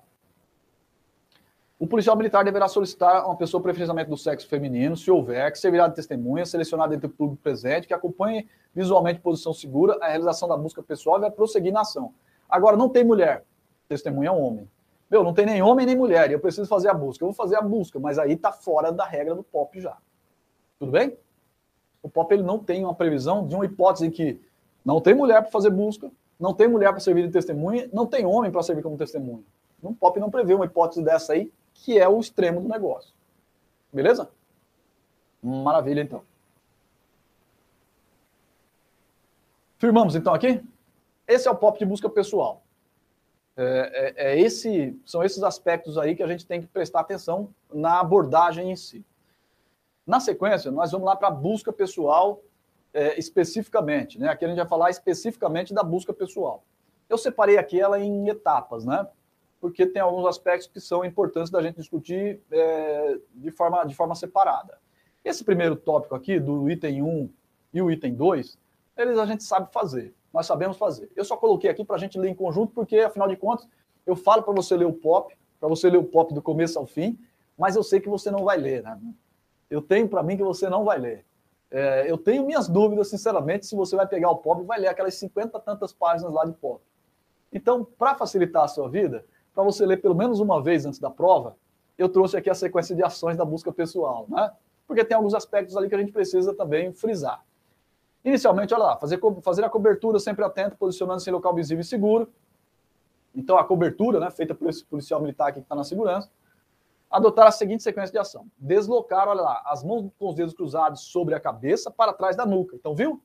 O policial militar deverá solicitar uma pessoa preferencialmente do sexo feminino, se houver, que servirá de testemunha, selecionada entre o público presente, que acompanhe visualmente posição segura, a realização da busca pessoal e vai prosseguir na ação. Agora, não tem mulher, testemunha é um homem. Meu, não tem nem homem nem mulher, e eu preciso fazer a busca. Eu vou fazer a busca, mas aí está fora da regra do POP já. Tudo bem? O POP ele não tem uma previsão de uma hipótese em que não tem mulher para fazer busca, não tem mulher para servir de testemunha, não tem homem para servir como testemunha. O POP não prevê uma hipótese dessa aí, que é o extremo do negócio. Beleza? Maravilha, então. Firmamos, então, aqui? Esse é o POP de busca pessoal. É, é, é esse, são esses aspectos aí que a gente tem que prestar atenção na abordagem em si. Na sequência, nós vamos lá para a busca pessoal é, especificamente. Né? Aqui a gente vai falar especificamente da busca pessoal. Eu separei aqui ela em etapas, né? porque tem alguns aspectos que são importantes da gente discutir é, de, forma, de forma separada. Esse primeiro tópico aqui, do item 1 e o item 2, eles a gente sabe fazer, nós sabemos fazer. Eu só coloquei aqui para a gente ler em conjunto, porque, afinal de contas, eu falo para você ler o POP, para você ler o POP do começo ao fim, mas eu sei que você não vai ler, né? Eu tenho para mim que você não vai ler. É, eu tenho minhas dúvidas, sinceramente, se você vai pegar o POP e vai ler aquelas 50 tantas páginas lá de POP. Então, para facilitar a sua vida, para você ler pelo menos uma vez antes da prova, eu trouxe aqui a sequência de ações da busca pessoal, né? Porque tem alguns aspectos ali que a gente precisa também frisar. Inicialmente, olha lá, fazer, fazer a cobertura sempre atento, posicionando-se em local visível e seguro. Então, a cobertura, né, feita por esse policial militar aqui que está na segurança, adotar a seguinte sequência de ação: deslocar, olha lá, as mãos com os dedos cruzados sobre a cabeça para trás da nuca. Então, viu?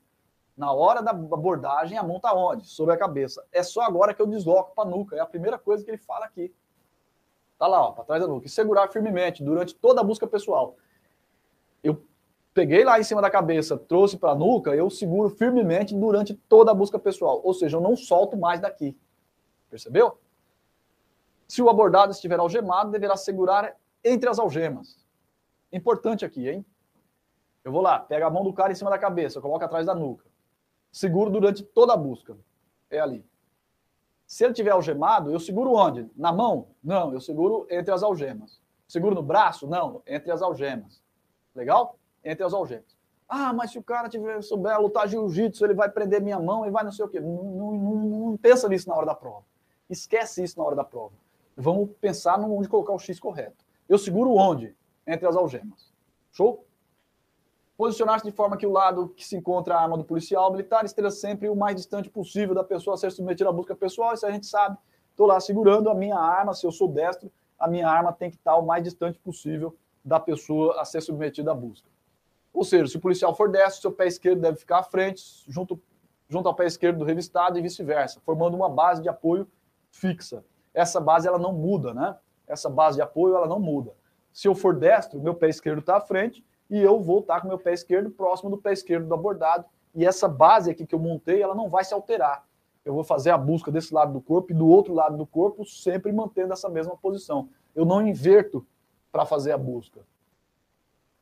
Na hora da abordagem, a mão está onde? Sobre a cabeça. É só agora que eu desloco para a nuca. É a primeira coisa que ele fala aqui. Tá lá, ó, para trás da nuca. E segurar firmemente durante toda a busca pessoal. Eu peguei lá em cima da cabeça, trouxe para a nuca, eu seguro firmemente durante toda a busca pessoal. Ou seja, eu não solto mais daqui. Percebeu? Se o abordado estiver algemado, deverá segurar entre as algemas. Importante aqui, hein? Eu vou lá, pego a mão do cara em cima da cabeça, coloco atrás da nuca seguro durante toda a busca. É ali. Se ele tiver algemado, eu seguro onde? Na mão? Não, eu seguro entre as algemas. Seguro no braço? Não, entre as algemas. Legal? Entre as algemas. Ah, mas se o cara tiver, souber lutar jiu-jitsu, ele vai prender minha mão e vai não sei o quê. Não, não, não, não, pensa nisso na hora da prova. Esquece isso na hora da prova. Vamos pensar onde colocar o X correto. Eu seguro onde? Entre as algemas. Show? Posicionar-se de forma que o lado que se encontra a arma do policial militar esteja sempre o mais distante possível da pessoa a ser submetida à busca pessoal. Isso a gente sabe. Estou lá segurando a minha arma. Se eu sou destro, a minha arma tem que estar o mais distante possível da pessoa a ser submetida à busca. Ou seja, se o policial for destro, seu pé esquerdo deve ficar à frente, junto, junto ao pé esquerdo do revistado e vice-versa, formando uma base de apoio fixa. Essa base ela não muda, né? Essa base de apoio ela não muda. Se eu for destro, meu pé esquerdo está à frente e eu vou estar com meu pé esquerdo próximo do pé esquerdo do abordado. E essa base aqui que eu montei, ela não vai se alterar. Eu vou fazer a busca desse lado do corpo e do outro lado do corpo, sempre mantendo essa mesma posição. Eu não inverto para fazer a busca.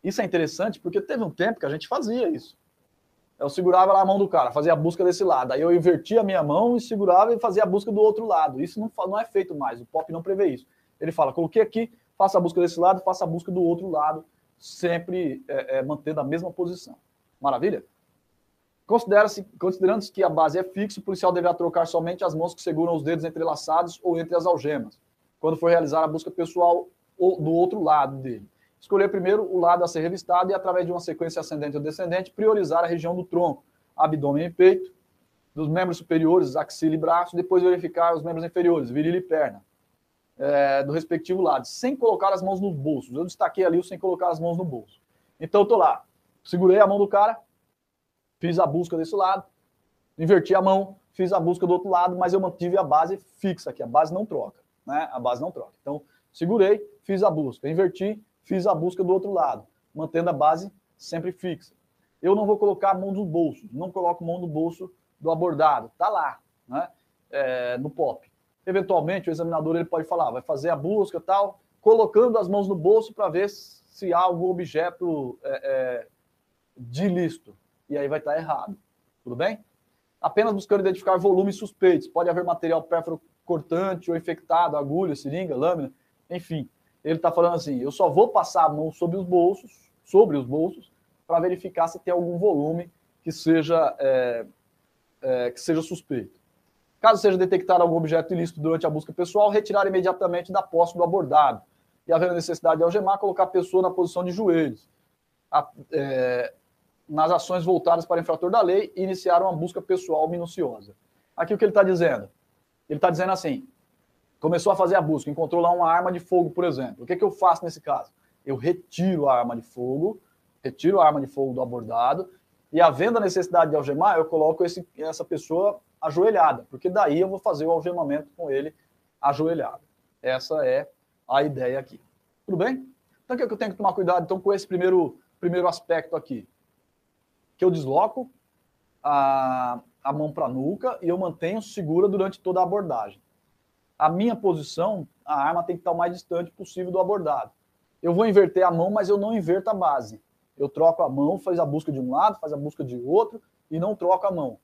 Isso é interessante porque teve um tempo que a gente fazia isso. Eu segurava lá a mão do cara, fazia a busca desse lado. Aí eu invertia a minha mão e segurava e fazia a busca do outro lado. Isso não, não é feito mais. O POP não prevê isso. Ele fala: coloquei aqui, faça a busca desse lado, faça a busca do outro lado sempre é, é, mantendo a mesma posição. Maravilha? Considera-se, considerando-se que a base é fixa, o policial deverá trocar somente as mãos que seguram os dedos entrelaçados ou entre as algemas, quando for realizar a busca pessoal do outro lado dele. Escolher primeiro o lado a ser revistado e, através de uma sequência ascendente ou descendente, priorizar a região do tronco, abdômen e peito, dos membros superiores, axila e braço, depois verificar os membros inferiores, virilha e perna é, do respectivo lado, sem colocar as mãos nos bolsos. Eu destaquei ali o sem colocar as mãos no bolso. Então, eu tô lá, segurei a mão do cara, fiz a busca desse lado, inverti a mão, fiz a busca do outro lado, mas eu mantive a base fixa aqui, a base não troca, né? A base não troca. Então, segurei, fiz a busca, inverti, fiz a busca do outro lado, mantendo a base sempre fixa. Eu não vou colocar a mão no bolso, não coloco a mão no bolso do abordado, tá lá, né? É, no pop. Eventualmente, o examinador ele pode falar, vai fazer a busca tal, colocando as mãos no bolso para ver se há algum objeto é, é, de ilícito. E aí vai estar errado. Tudo bem? Apenas buscando identificar volumes suspeitos. Pode haver material pérfuro cortante ou infectado, agulha, seringa, lâmina, enfim. Ele está falando assim: eu só vou passar a mão sobre os bolsos, sobre os bolsos, para verificar se tem algum volume que seja, é, é, que seja suspeito. Caso seja detectado algum objeto ilícito durante a busca pessoal, retirar imediatamente da posse do abordado. E havendo necessidade de algemar, colocar a pessoa na posição de joelhos. A, é, nas ações voltadas para infrator da lei e iniciar uma busca pessoal minuciosa. Aqui o que ele está dizendo? Ele está dizendo assim: começou a fazer a busca, encontrou lá uma arma de fogo, por exemplo. O que, que eu faço nesse caso? Eu retiro a arma de fogo, retiro a arma de fogo do abordado, e havendo a necessidade de algemar, eu coloco esse, essa pessoa ajoelhada, porque daí eu vou fazer o algemamento com ele ajoelhado. Essa é a ideia aqui. Tudo bem? Então, o que, é que eu tenho que tomar cuidado então, com esse primeiro, primeiro aspecto aqui? Que eu desloco a, a mão para a nuca e eu mantenho segura durante toda a abordagem. A minha posição, a arma tem que estar o mais distante possível do abordado. Eu vou inverter a mão, mas eu não inverto a base. Eu troco a mão, faz a busca de um lado, faz a busca de outro e não troco a mão.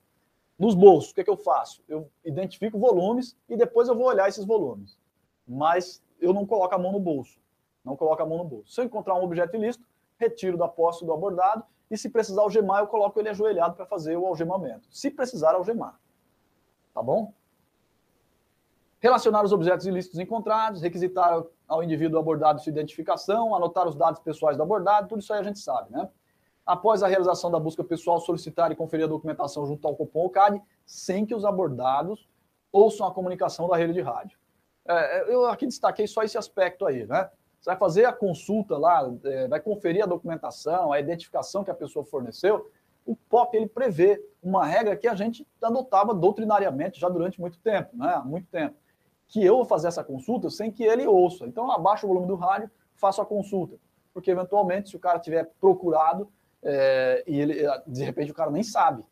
Nos bolsos, o que, é que eu faço? Eu identifico volumes e depois eu vou olhar esses volumes. Mas eu não coloco a mão no bolso. Não coloco a mão no bolso. Se eu encontrar um objeto ilícito, retiro da posse do abordado e se precisar algemar, eu coloco ele ajoelhado para fazer o algemamento. Se precisar algemar. Tá bom? Relacionar os objetos ilícitos encontrados, requisitar ao indivíduo abordado sua identificação, anotar os dados pessoais do abordado, tudo isso aí a gente sabe, né? Após a realização da busca pessoal, solicitar e conferir a documentação junto ao Copom ou CAD, sem que os abordados ouçam a comunicação da rede de rádio. É, eu aqui destaquei só esse aspecto aí, né? Você vai fazer a consulta lá, é, vai conferir a documentação, a identificação que a pessoa forneceu. O POP ele prevê uma regra que a gente adotava doutrinariamente já durante muito tempo, né? Há muito tempo que eu vou fazer essa consulta sem que ele ouça. Então, abaixa o volume do rádio, faço a consulta. Porque, eventualmente, se o cara tiver procurado é, e ele, de repente, o cara nem sabe.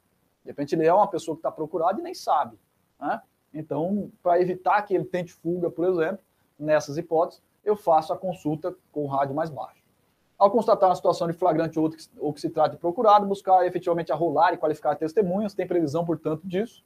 De repente, ele é uma pessoa que está procurada e nem sabe. Né? Então, para evitar que ele tente fuga, por exemplo, nessas hipóteses, eu faço a consulta com o rádio mais baixo. Ao constatar uma situação de flagrante ou que, se trata de procurado, buscar efetivamente arrolar e qualificar testemunhas, tem previsão, portanto, disso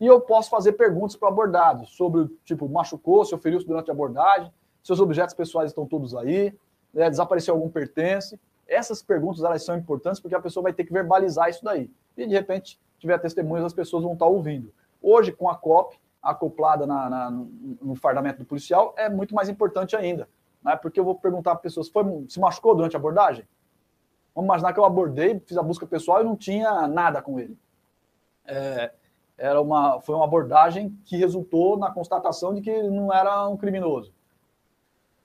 e eu posso fazer perguntas para o abordado sobre, tipo, machucou, se feriu-se durante a abordagem, seus objetos pessoais estão todos aí, né, desapareceu algum pertence. Essas perguntas elas são importantes porque a pessoa vai ter que verbalizar isso daí. E, de repente, tiver testemunhas, as pessoas vão estar ouvindo. Hoje, com a COP acoplada na, na, no fardamento do policial, é muito mais importante ainda. Né? Porque eu vou perguntar para pessoas, foi, se machucou durante a abordagem? Vamos imaginar que eu abordei, fiz a busca pessoal e não tinha nada com ele. É, era uma, foi uma abordagem que resultou na constatação de que ele não era um criminoso.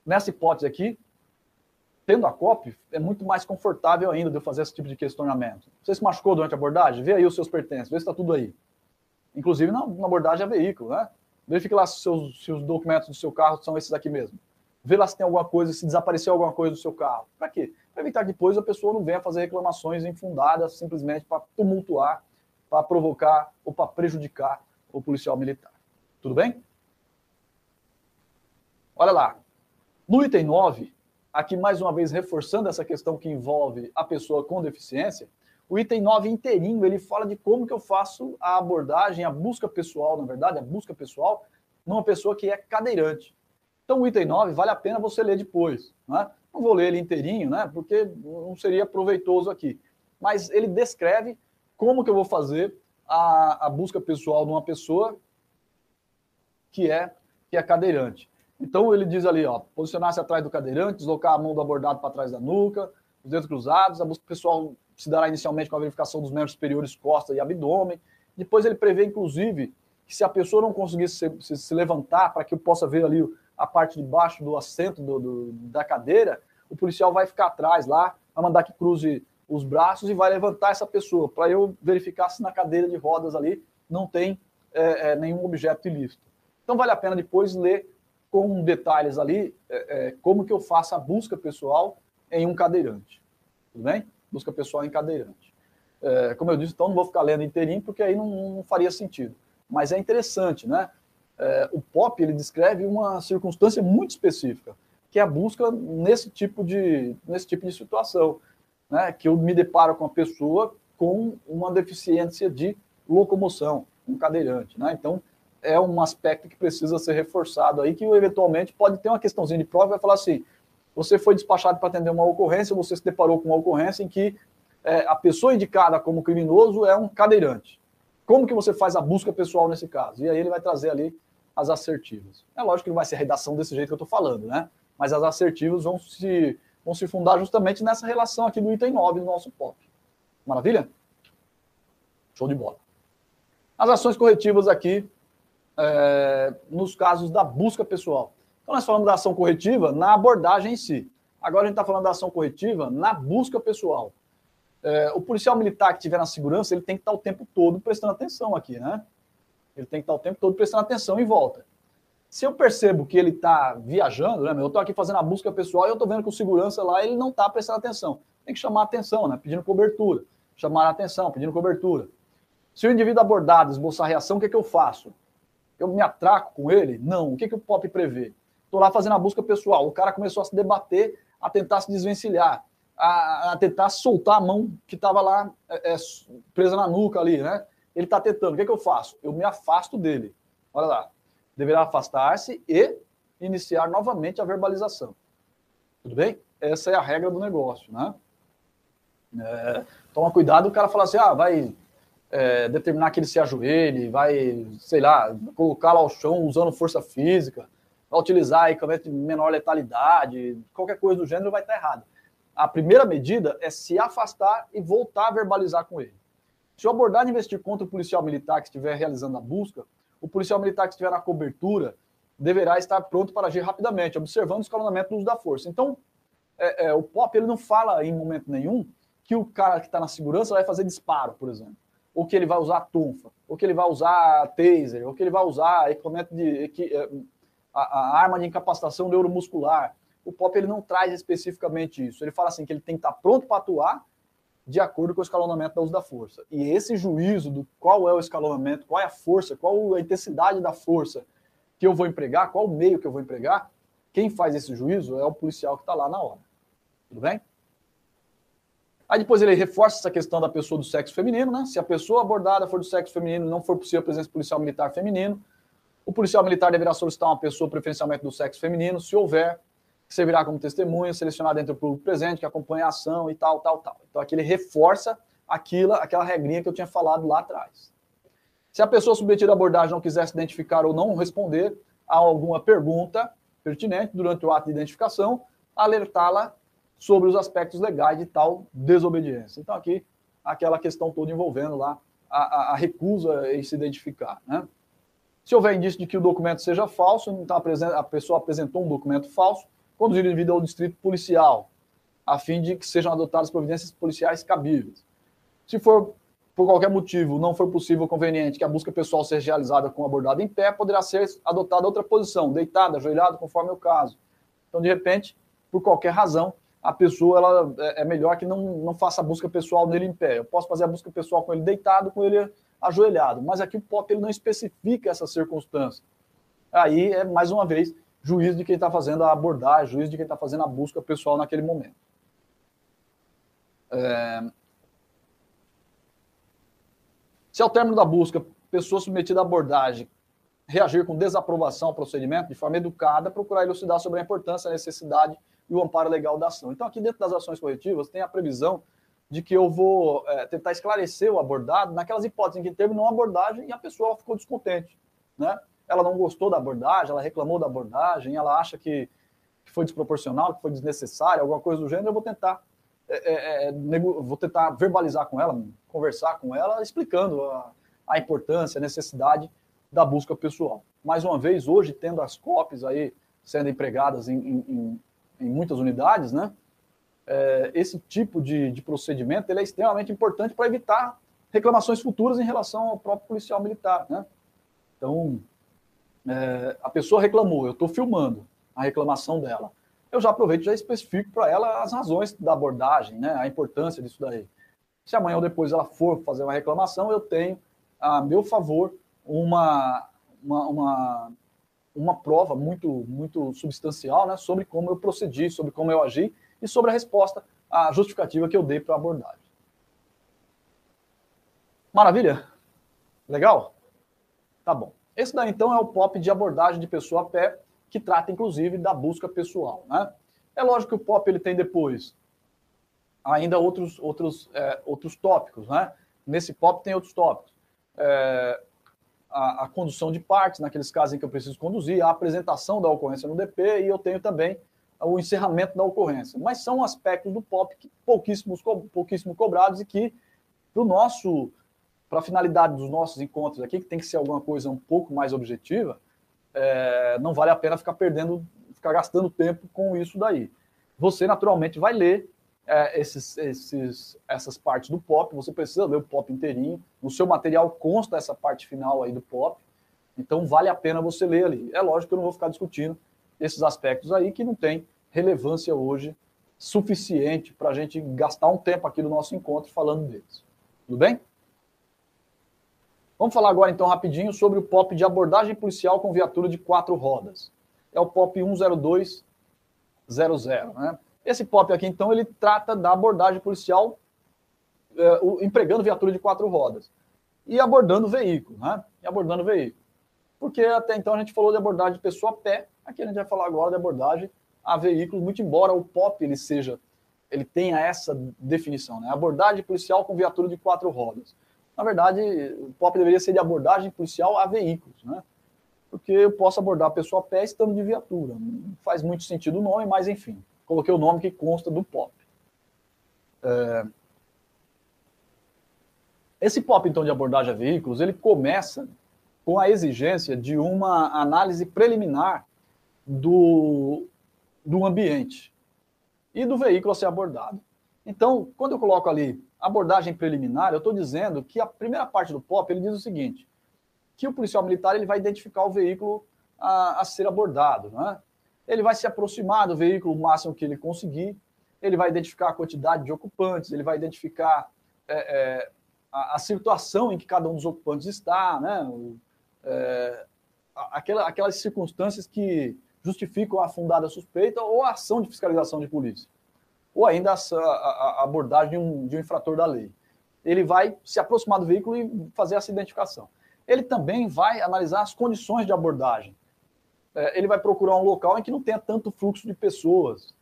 Nessa hipótese aqui, tendo a COP, é muito mais confortável ainda de eu fazer esse tipo de questionamento. Você se machucou durante a abordagem? Vê aí os seus pertences, vê se está tudo aí. Inclusive na, na, abordagem a veículo, né? Verifique lá se, seus, se os documentos do seu carro são esses aqui mesmo. Vê lá se tem alguma coisa, se desapareceu alguma coisa do seu carro. Para quê? Para evitar que depois a pessoa não venha fazer reclamações infundadas simplesmente para tumultuar para provocar ou para prejudicar o policial militar. Tudo bem? Olha lá. No item 9, aqui mais uma vez reforçando essa questão que envolve a pessoa com deficiência, o item 9 inteirinho, ele fala de como que eu faço a abordagem, a busca pessoal, na verdade, a busca pessoal, numa pessoa que é cadeirante. Então, o item 9 vale a pena você ler depois. Né? Não vou ler ele inteirinho, né? porque não seria proveitoso aqui. Mas ele descreve como que eu vou fazer a, a busca pessoal de uma pessoa que é que é cadeirante. Então ele diz ali, ó, posicionar-se atrás do cadeirante, deslocar a mão do abordado para trás da nuca, os dedos cruzados, a busca pessoal se dará inicialmente com a verificação dos membros superiores, costa e abdômen. Depois ele prevê, inclusive, que se a pessoa não conseguir se, se, se levantar para que eu possa ver ali a parte de baixo do assento do, do, da cadeira, o policial vai ficar atrás lá, vai mandar que cruze os braços e vai levantar essa pessoa para eu verificar se na cadeira de rodas ali não tem é, é, nenhum objeto ilícito. Então vale a pena depois ler com detalhes ali é, é, como que eu faço a busca pessoal em um cadeirante. Tudo bem? Busca pessoal em cadeirante. É, como eu disse, então não vou ficar lendo inteirinho porque aí não, não faria sentido. Mas é interessante, né? É, o POP ele descreve uma circunstância muito específica, que é a busca nesse tipo de, nesse tipo de situação né, que eu me deparo com a pessoa com uma deficiência de locomoção, um cadeirante. Né? Então, é um aspecto que precisa ser reforçado aí, que eventualmente pode ter uma questãozinha de prova, vai falar assim, você foi despachado para atender uma ocorrência, você se deparou com uma ocorrência em que é, a pessoa indicada como criminoso é um cadeirante. Como que você faz a busca pessoal nesse caso? E aí ele vai trazer ali as assertivas. É lógico que não vai ser a redação desse jeito que eu estou falando, né? Mas as assertivas vão se vão se fundar justamente nessa relação aqui do item 9 do nosso POP. Maravilha? Show de bola. As ações corretivas aqui, é, nos casos da busca pessoal. Então, nós falamos da ação corretiva na abordagem em si. Agora a gente está falando da ação corretiva na busca pessoal. É, o policial militar que estiver na segurança, ele tem que estar o tempo todo prestando atenção aqui, né? Ele tem que estar o tempo todo prestando atenção em volta. Se eu percebo que ele está viajando, né, eu estou aqui fazendo a busca pessoal e eu estou vendo que o segurança lá ele não está prestando atenção. Tem que chamar atenção, né, pedindo cobertura. Chamar atenção, pedindo cobertura. Se o indivíduo abordado esboçar reação, o que, é que eu faço? eu me atraco com ele? Não. O que, que o POP prevê? Estou lá fazendo a busca pessoal. O cara começou a se debater, a tentar se desvencilhar, a, a tentar soltar a mão que estava lá é, é, presa na nuca ali, né? Ele está tentando. O que, que eu faço? Eu me afasto dele. Olha lá. Deverá afastar-se e iniciar novamente a verbalização. Tudo bem? Essa é a regra do negócio, né? É, toma cuidado o cara falar assim, ah, vai é, determinar que ele se ajoelhe, vai, sei lá, colocá-lo ao chão usando força física, vai utilizar equipamento de menor letalidade, qualquer coisa do gênero vai estar errado. A primeira medida é se afastar e voltar a verbalizar com ele. Se o abordar e investir contra o policial militar que estiver realizando a busca, o policial militar que estiver na cobertura deverá estar pronto para agir rapidamente, observando o escalonamento do uso da força. Então, é, é, o POP ele não fala em momento nenhum que o cara que está na segurança vai fazer disparo, por exemplo, ou que ele vai usar tunfa, ou que ele vai usar taser, ou que ele vai usar equipamento de é, a, a arma de incapacitação neuromuscular. O POP ele não traz especificamente isso. Ele fala assim que ele tem que estar pronto para atuar de acordo com o escalonamento do uso da força. E esse juízo do qual é o escalonamento, qual é a força, qual a intensidade da força que eu vou empregar, qual o meio que eu vou empregar, quem faz esse juízo é o policial que está lá na hora. Tudo bem? Aí depois ele reforça essa questão da pessoa do sexo feminino, né? Se a pessoa abordada for do sexo feminino, não for possível a presença policial militar feminino, o policial militar deverá solicitar uma pessoa preferencialmente do sexo feminino, se houver, servirá como testemunha, selecionada entre o público presente, que acompanha a ação e tal, tal, tal. Então aqui ele reforça aquilo, aquela regrinha que eu tinha falado lá atrás. Se a pessoa submetida à abordagem não quiser se identificar ou não responder a alguma pergunta pertinente durante o ato de identificação, alertá-la sobre os aspectos legais de tal desobediência. Então, aqui, aquela questão toda envolvendo lá a, a, a recusa em se identificar. Né? Se houver indício de que o documento seja falso, então a pessoa apresentou um documento falso, conduzir o indivíduo ao distrito policial, a fim de que sejam adotadas providências policiais cabíveis. Se for, por qualquer motivo, não for possível ou conveniente que a busca pessoal seja realizada com abordada em pé, poderá ser adotada outra posição, deitada, ajoelhado, conforme o caso. Então, de repente, por qualquer razão, a pessoa ela, é, é melhor que não, não faça a busca pessoal nele em pé. Eu posso fazer a busca pessoal com ele deitado, com ele ajoelhado, mas aqui o POP ele não especifica essa circunstância. Aí é, mais uma vez, juiz de quem está fazendo a abordagem, juiz de quem está fazendo a busca pessoal naquele momento. É... Se ao término da busca, pessoa submetida à abordagem reagir com desaprovação ao procedimento, de forma educada, procurar elucidar sobre a importância, a necessidade e o amparo legal da ação. Então, aqui dentro das ações corretivas, tem a previsão de que eu vou é, tentar esclarecer o abordado naquelas hipóteses em que terminou a abordagem e a pessoa ficou descontente. Né? Ela não gostou da abordagem, ela reclamou da abordagem, ela acha que, que foi desproporcional, que foi desnecessário, alguma coisa do gênero, eu vou tentar é, é, é vou tentar verbalizar com ela, conversar com ela, explicando a, a importância, a necessidade da busca pessoal. Mais uma vez, hoje, tendo as COPs aí sendo empregadas em, em, em muitas unidades, né? É, esse tipo de, de procedimento ele é extremamente importante para evitar reclamações futuras em relação ao próprio policial militar, né? Então, é, a pessoa reclamou, eu estou filmando a reclamação dela. Eu já aproveito e já especifico para ela as razões da abordagem, né? A importância disso daí. Se amanhã ou depois ela for fazer uma reclamação, eu tenho a meu favor uma, uma, uma uma prova muito, muito substancial né, sobre como eu procedi, sobre como eu agi e sobre a resposta, a justificativa que eu dei para a abordagem. Maravilha? Legal? Tá bom. Esse daí, então, é o POP de abordagem de pessoa a pé, que trata, inclusive, da busca pessoal. Né? É lógico que o POP ele tem depois ainda outros, outros, é, outros tópicos. Né? Nesse POP tem outros tópicos. É, a, a, condução de partes, naqueles casos em que eu preciso conduzir, a apresentação da ocorrência no DP e eu tenho também o encerramento da ocorrência. Mas são aspectos do POP que pouquíssimos, pouquíssimo cobrados e que, para nosso, para a finalidade dos nossos encontros aqui, que tem que ser alguma coisa um pouco mais objetiva, é, não vale a pena ficar perdendo, ficar gastando tempo com isso daí. Você, naturalmente, vai ler é, esses, esses, essas partes do pop, você precisa ler o pop inteirinho. No seu material consta essa parte final aí do pop. Então vale a pena você ler ali. É lógico que eu não vou ficar discutindo esses aspectos aí que não tem relevância hoje suficiente para a gente gastar um tempo aqui no nosso encontro falando deles. Tudo bem? Vamos falar agora, então, rapidinho sobre o POP de abordagem policial com viatura de quatro rodas. É o POP 10200, né? Esse POP aqui, então, ele trata da abordagem policial é, o, empregando viatura de quatro rodas e abordando veículo, né? E abordando veículo. Porque até então a gente falou de abordagem de pessoa a pé, aqui a gente vai falar agora de abordagem a veículos, muito embora o POP ele seja, ele tenha essa definição, né? Abordagem policial com viatura de quatro rodas. Na verdade, o POP deveria ser de abordagem policial a veículos, né? Porque eu posso abordar a pessoa a pé estando de viatura. Não faz muito sentido o nome, mas enfim, coloquei o nome que consta do POP. É... Esse POP, então, de abordagem a veículos, ele começa com a exigência de uma análise preliminar do, do ambiente e do veículo a ser abordado. Então, quando eu coloco ali abordagem preliminar, eu estou dizendo que a primeira parte do POP ele diz o seguinte: que o policial militar ele vai identificar o veículo a, a ser abordado. Né? Ele vai se aproximar do veículo o máximo que ele conseguir, ele vai identificar a quantidade de ocupantes, ele vai identificar é, é, a, a, situação em que cada um dos ocupantes está, né? O, é, aquela, aquelas circunstâncias que justificam a fundada suspeita ou a ação de fiscalização de polícia ou ainda a, a, a abordagem de um, de um infrator da lei. Ele vai se aproximar do veículo e fazer essa identificação. Ele também vai analisar as condições de abordagem. É, ele vai procurar um local em que não tenha tanto fluxo de pessoas,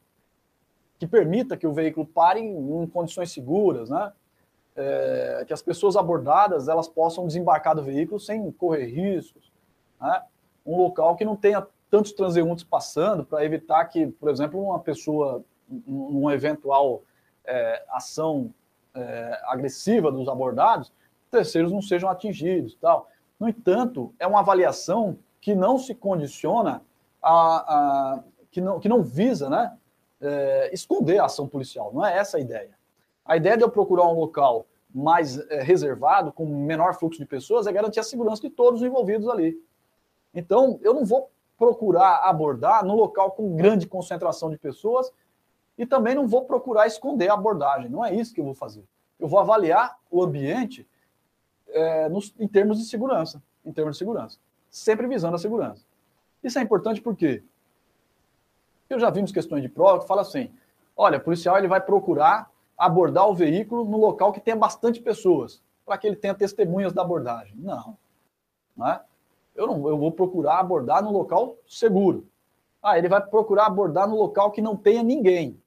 que permita que o veículo pare em, em condições seguras, né? É, que as pessoas abordadas elas possam desembarcar do veículo sem correr riscos. Né? Um local que não tenha tantos transeuntes passando para evitar que, por exemplo, uma pessoa numa eventual é, ação é, agressiva dos abordados, terceiros não sejam atingidos. tal. No entanto, é uma avaliação que não se condiciona a, a que, não, que não visa né, é, esconder a ação policial. Não é essa a ideia. A ideia de eu procurar um local mais é, reservado, com menor fluxo de pessoas, é garantir a segurança de todos os envolvidos ali. Então, eu não vou procurar abordar no local com grande concentração de pessoas e também não vou procurar esconder a abordagem. Não é isso que eu vou fazer. Eu vou avaliar o ambiente é, nos, em termos de segurança. Em termos de segurança. Sempre visando a segurança. Isso é importante porque eu já vimos questões de prova que fala assim: olha, o policial ele vai procurar abordar o veículo no local que tenha bastante pessoas, para que ele tenha testemunhas da abordagem. Não. não é? eu, não, eu vou procurar abordar no local seguro. Ah, ele vai procurar abordar no local que não tenha ninguém,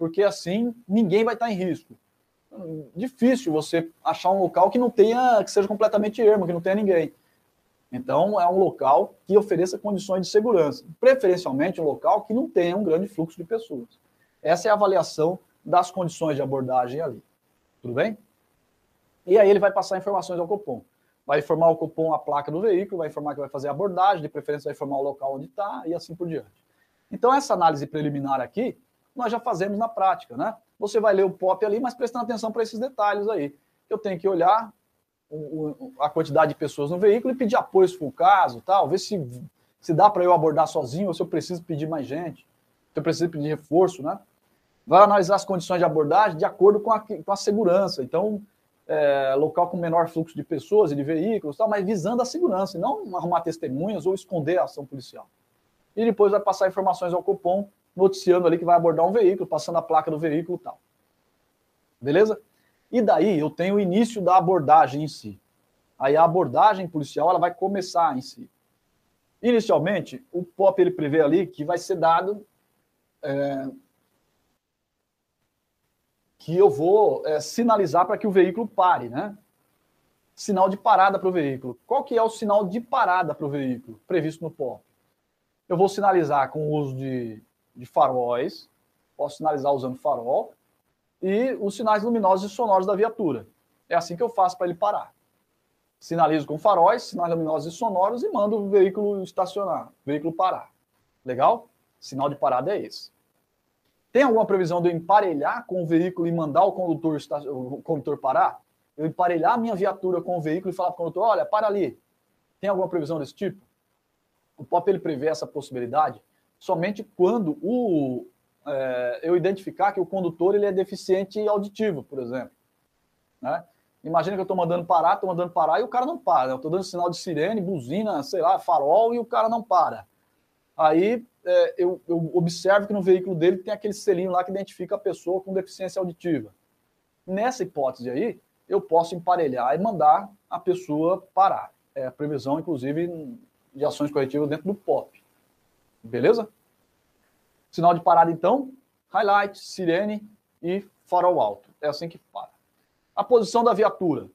porque assim ninguém vai estar em risco. Difícil você achar um local que não tenha, que seja completamente ermo, que não tenha ninguém. Então, é um local que ofereça condições de segurança, preferencialmente um local que não tenha um grande fluxo de pessoas. Essa é a avaliação das condições de abordagem ali. Tudo bem? E aí ele vai passar informações ao Copom vai informar o cupom a placa do veículo, vai informar que vai fazer a abordagem, de preferência vai informar o local onde está e assim por diante. Então, essa análise preliminar aqui, nós já fazemos na prática, né? Você vai ler o POP ali, mas prestando atenção para esses detalhes aí. Eu tenho que olhar a quantidade de pessoas no veículo e pedir apoio se for o caso, tal, ver se, se dá para eu abordar sozinho ou se eu preciso pedir mais gente, se eu preciso pedir reforço, né? Vai analisar as condições de abordagem de acordo com a, com a segurança. Então, é, local com menor fluxo de pessoas e de veículos, tal, mas visando a segurança, não arrumar testemunhas ou esconder a ação policial. E depois vai passar informações ao cupom, noticiando ali que vai abordar um veículo, passando a placa do veículo e tal. Beleza? E daí eu tenho o início da abordagem em si. Aí a abordagem policial ela vai começar em si. Inicialmente, o POP ele prevê ali que vai ser dado é, que eu vou é, sinalizar para que o veículo pare, né? Sinal de parada para o veículo. Qual que é o sinal de parada para o veículo previsto no POP? Eu vou sinalizar com o uso de, de faróis, posso sinalizar usando farol, e os sinais luminosos e sonoros da viatura. É assim que eu faço para ele parar. Sinalizo com faróis, sinais luminosos e sonoros e mando o veículo estacionar, o veículo parar. Legal? Sinal de parada é esse. Tem alguma previsão de eu emparelhar com o veículo e mandar o condutor, o condutor parar? Eu emparelhar a minha viatura com o veículo e falar para o condutor, olha, para ali. Tem alguma previsão desse tipo? O POP ele prevê essa possibilidade somente quando o, é, eu identificar que o condutor ele é deficiente auditivo, por exemplo. Né? Imagina que eu estou mandando parar, estou mandando parar e o cara não para. Eu estou dando sinal de sirene, buzina, sei lá, farol e o cara não para. Aí é, eu, eu, observo que no veículo dele tem aquele selinho lá que identifica a pessoa com deficiência auditiva. Nessa hipótese aí, eu posso emparelhar e mandar a pessoa parar. É a previsão, inclusive, de ações corretivas dentro do POP. Beleza? Sinal de parada, então, highlight, sirene e farol alto. É assim que para. A posição da viatura.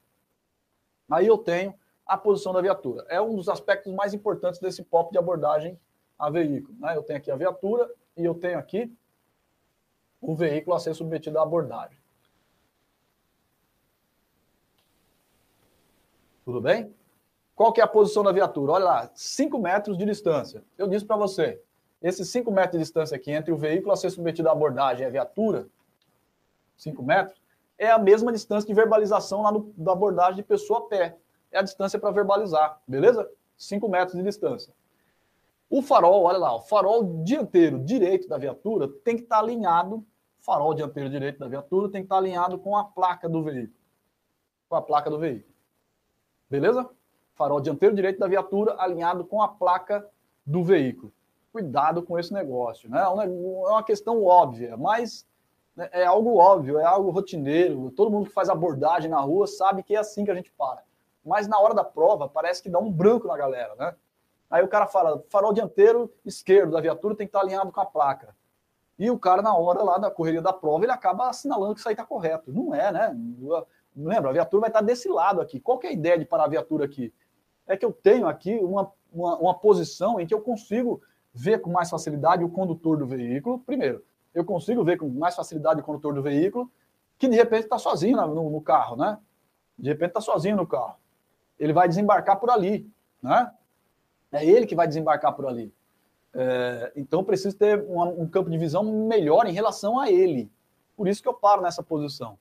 Aí eu tenho a posição da viatura. É um dos aspectos mais importantes desse POP de abordagem a veículo. Né? Eu tenho aqui a viatura e eu tenho aqui o veículo a ser submetido à abordagem. Tudo bem? Qual que é a posição da viatura? Olha lá, 5 metros de distância. Eu disse para você, esses 5 metros de distância aqui entre o veículo a ser submetido à abordagem e a viatura, 5 metros, é a mesma distância de verbalização lá no, da abordagem de pessoa a pé. É a distância para verbalizar, beleza? 5 metros de distância. O farol, olha lá, o farol dianteiro direito da viatura tem que estar tá alinhado, farol dianteiro direito da viatura tem que estar tá alinhado com a placa do veículo. Com a placa do veículo. Beleza? Farol dianteiro direito da viatura alinhado com a placa do veículo. Cuidado com esse negócio, né? É uma questão óbvia, mas né, é algo óbvio, é algo rotineiro. Todo mundo que faz abordagem na rua sabe que é assim que a gente para. Mas na hora da prova, parece que dá um branco na galera, né? Aí o cara fala, farol dianteiro esquerdo da viatura tem que estar alinhado com a placa. E o cara, na hora lá da correria da prova, ele acaba assinalando que isso aí está correto. Não é, né? Lembra, a viatura vai estar desse lado aqui. Qual que é a ideia de parar a viatura aqui? É que eu tenho aqui uma, uma, uma posição em que eu consigo ver com mais facilidade o condutor do veículo. Primeiro, eu consigo ver com mais facilidade o condutor do veículo, que de repente está sozinho no, no, carro, né? De repente está sozinho no carro. Ele vai desembarcar por ali, né? É ele que vai desembarcar por ali. É, então, preciso ter um, um campo de visão melhor em relação a ele. Por isso que eu paro nessa posição.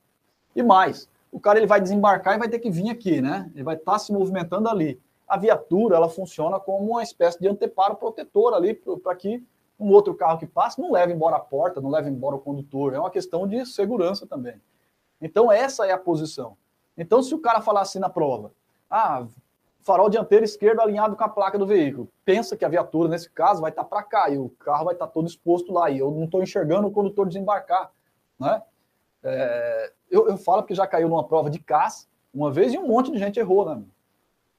E mais, o cara ele vai desembarcar e vai ter que vir aqui, né? Ele vai estar tá se movimentando ali. A viatura, ela funciona como uma espécie de anteparo protetor ali para que um outro carro que passe não leve embora a porta, não leve embora o condutor. É uma questão de segurança também. Então, essa é a posição. Então, se o cara falar assim na prova, ah, farol dianteiro esquerdo alinhado com a placa do veículo, pensa que a viatura, nesse caso, vai estar para cá e o carro vai estar todo exposto lá e eu não estou enxergando o condutor desembarcar. Né? É, eu, eu falo porque já caiu numa prova de CAS uma vez e um monte de gente errou, né?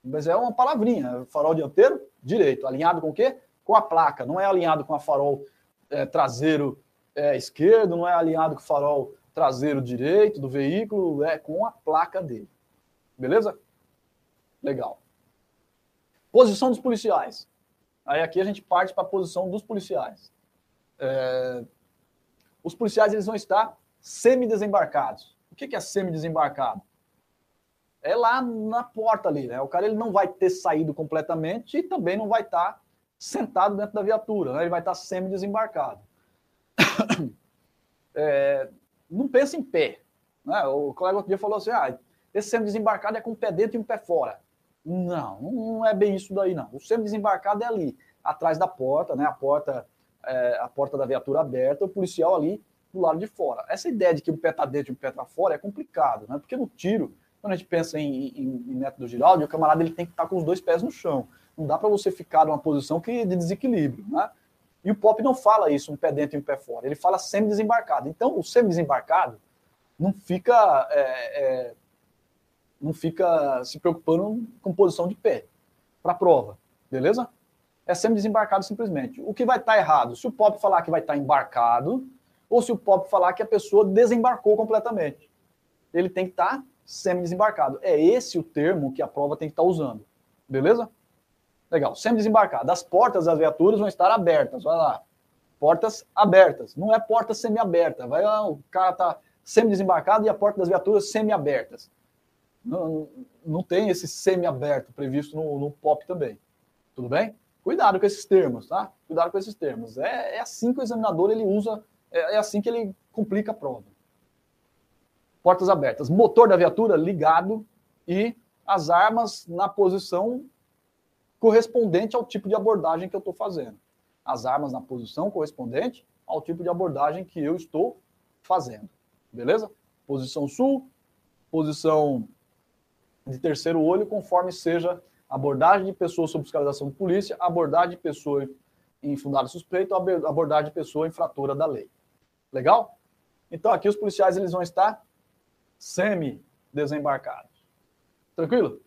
Mas é uma palavrinha. Farol dianteiro, direito. Alinhado com o quê? com a placa, não é alinhado com a farol é, traseiro é, esquerdo, não é alinhado com o farol traseiro direito do veículo, é com a placa dele. Beleza? Legal. Posição dos policiais. Aí aqui a gente parte para a posição dos policiais. É... Os policiais eles vão estar semi-desembarcados. O que é semi-desembarcado? É lá na porta ali, né? O cara ele não vai ter saído completamente e também não vai estar sentado dentro da viatura, né? ele vai estar semi-desembarcado. [COUGHS] É, não pensa em pé. Né? O colega outro dia falou assim: ah, esse semi-desembarcado é com um pé dentro e um pé fora. Não, não é bem isso daí, não. O semi-desembarcado é ali, atrás da porta, né? A porta, é, a porta da viatura aberta, o policial ali do lado de fora. Essa ideia de que um pé está dentro e um pé está fora é complicado, né? Porque no tiro, quando a gente pensa em, em, em método Giraldi, o camarada ele tem que estar com os dois pés no chão. Não dá para você ficar numa posição que de desequilíbrio, né? E o Pop não fala isso, um pé dentro e um pé fora. Ele fala semi-desembarcado. Então, o semi-desembarcado não fica é, é, não fica se preocupando com posição de pé para a prova, beleza? É semi-desembarcado simplesmente. O que vai estar tá errado? Se o Pop falar que vai estar tá embarcado ou se o Pop falar que a pessoa desembarcou completamente. Ele tem que estar tá semi-desembarcado. É esse o termo que a prova tem que estar tá usando, beleza? Legal. Sempre desembarcado. As portas das viaturas vão estar abertas. Vai lá. Portas abertas. Não é porta semi-aberta. Vai lá, o cara tá semi-desembarcado e a porta das viaturas semi-abertas. Não, não tem esse semi-aberto previsto no, no POP também. Tudo bem? Cuidado com esses termos, tá? Cuidado com esses termos. É, é assim que o examinador ele usa, é, é assim que ele complica a prova. Portas abertas. Motor da viatura ligado e as armas na posição correspondente ao tipo de abordagem que eu estou fazendo. As armas na posição correspondente ao tipo de abordagem que eu estou fazendo. Beleza? Posição sul, posição de terceiro olho, conforme seja abordagem de pessoa sob fiscalização de polícia, abordagem de pessoa em fundado suspeito, abordagem de pessoa infratora da lei. Legal? Então aqui os policiais eles vão estar semi-desembarcados. Tranquilo?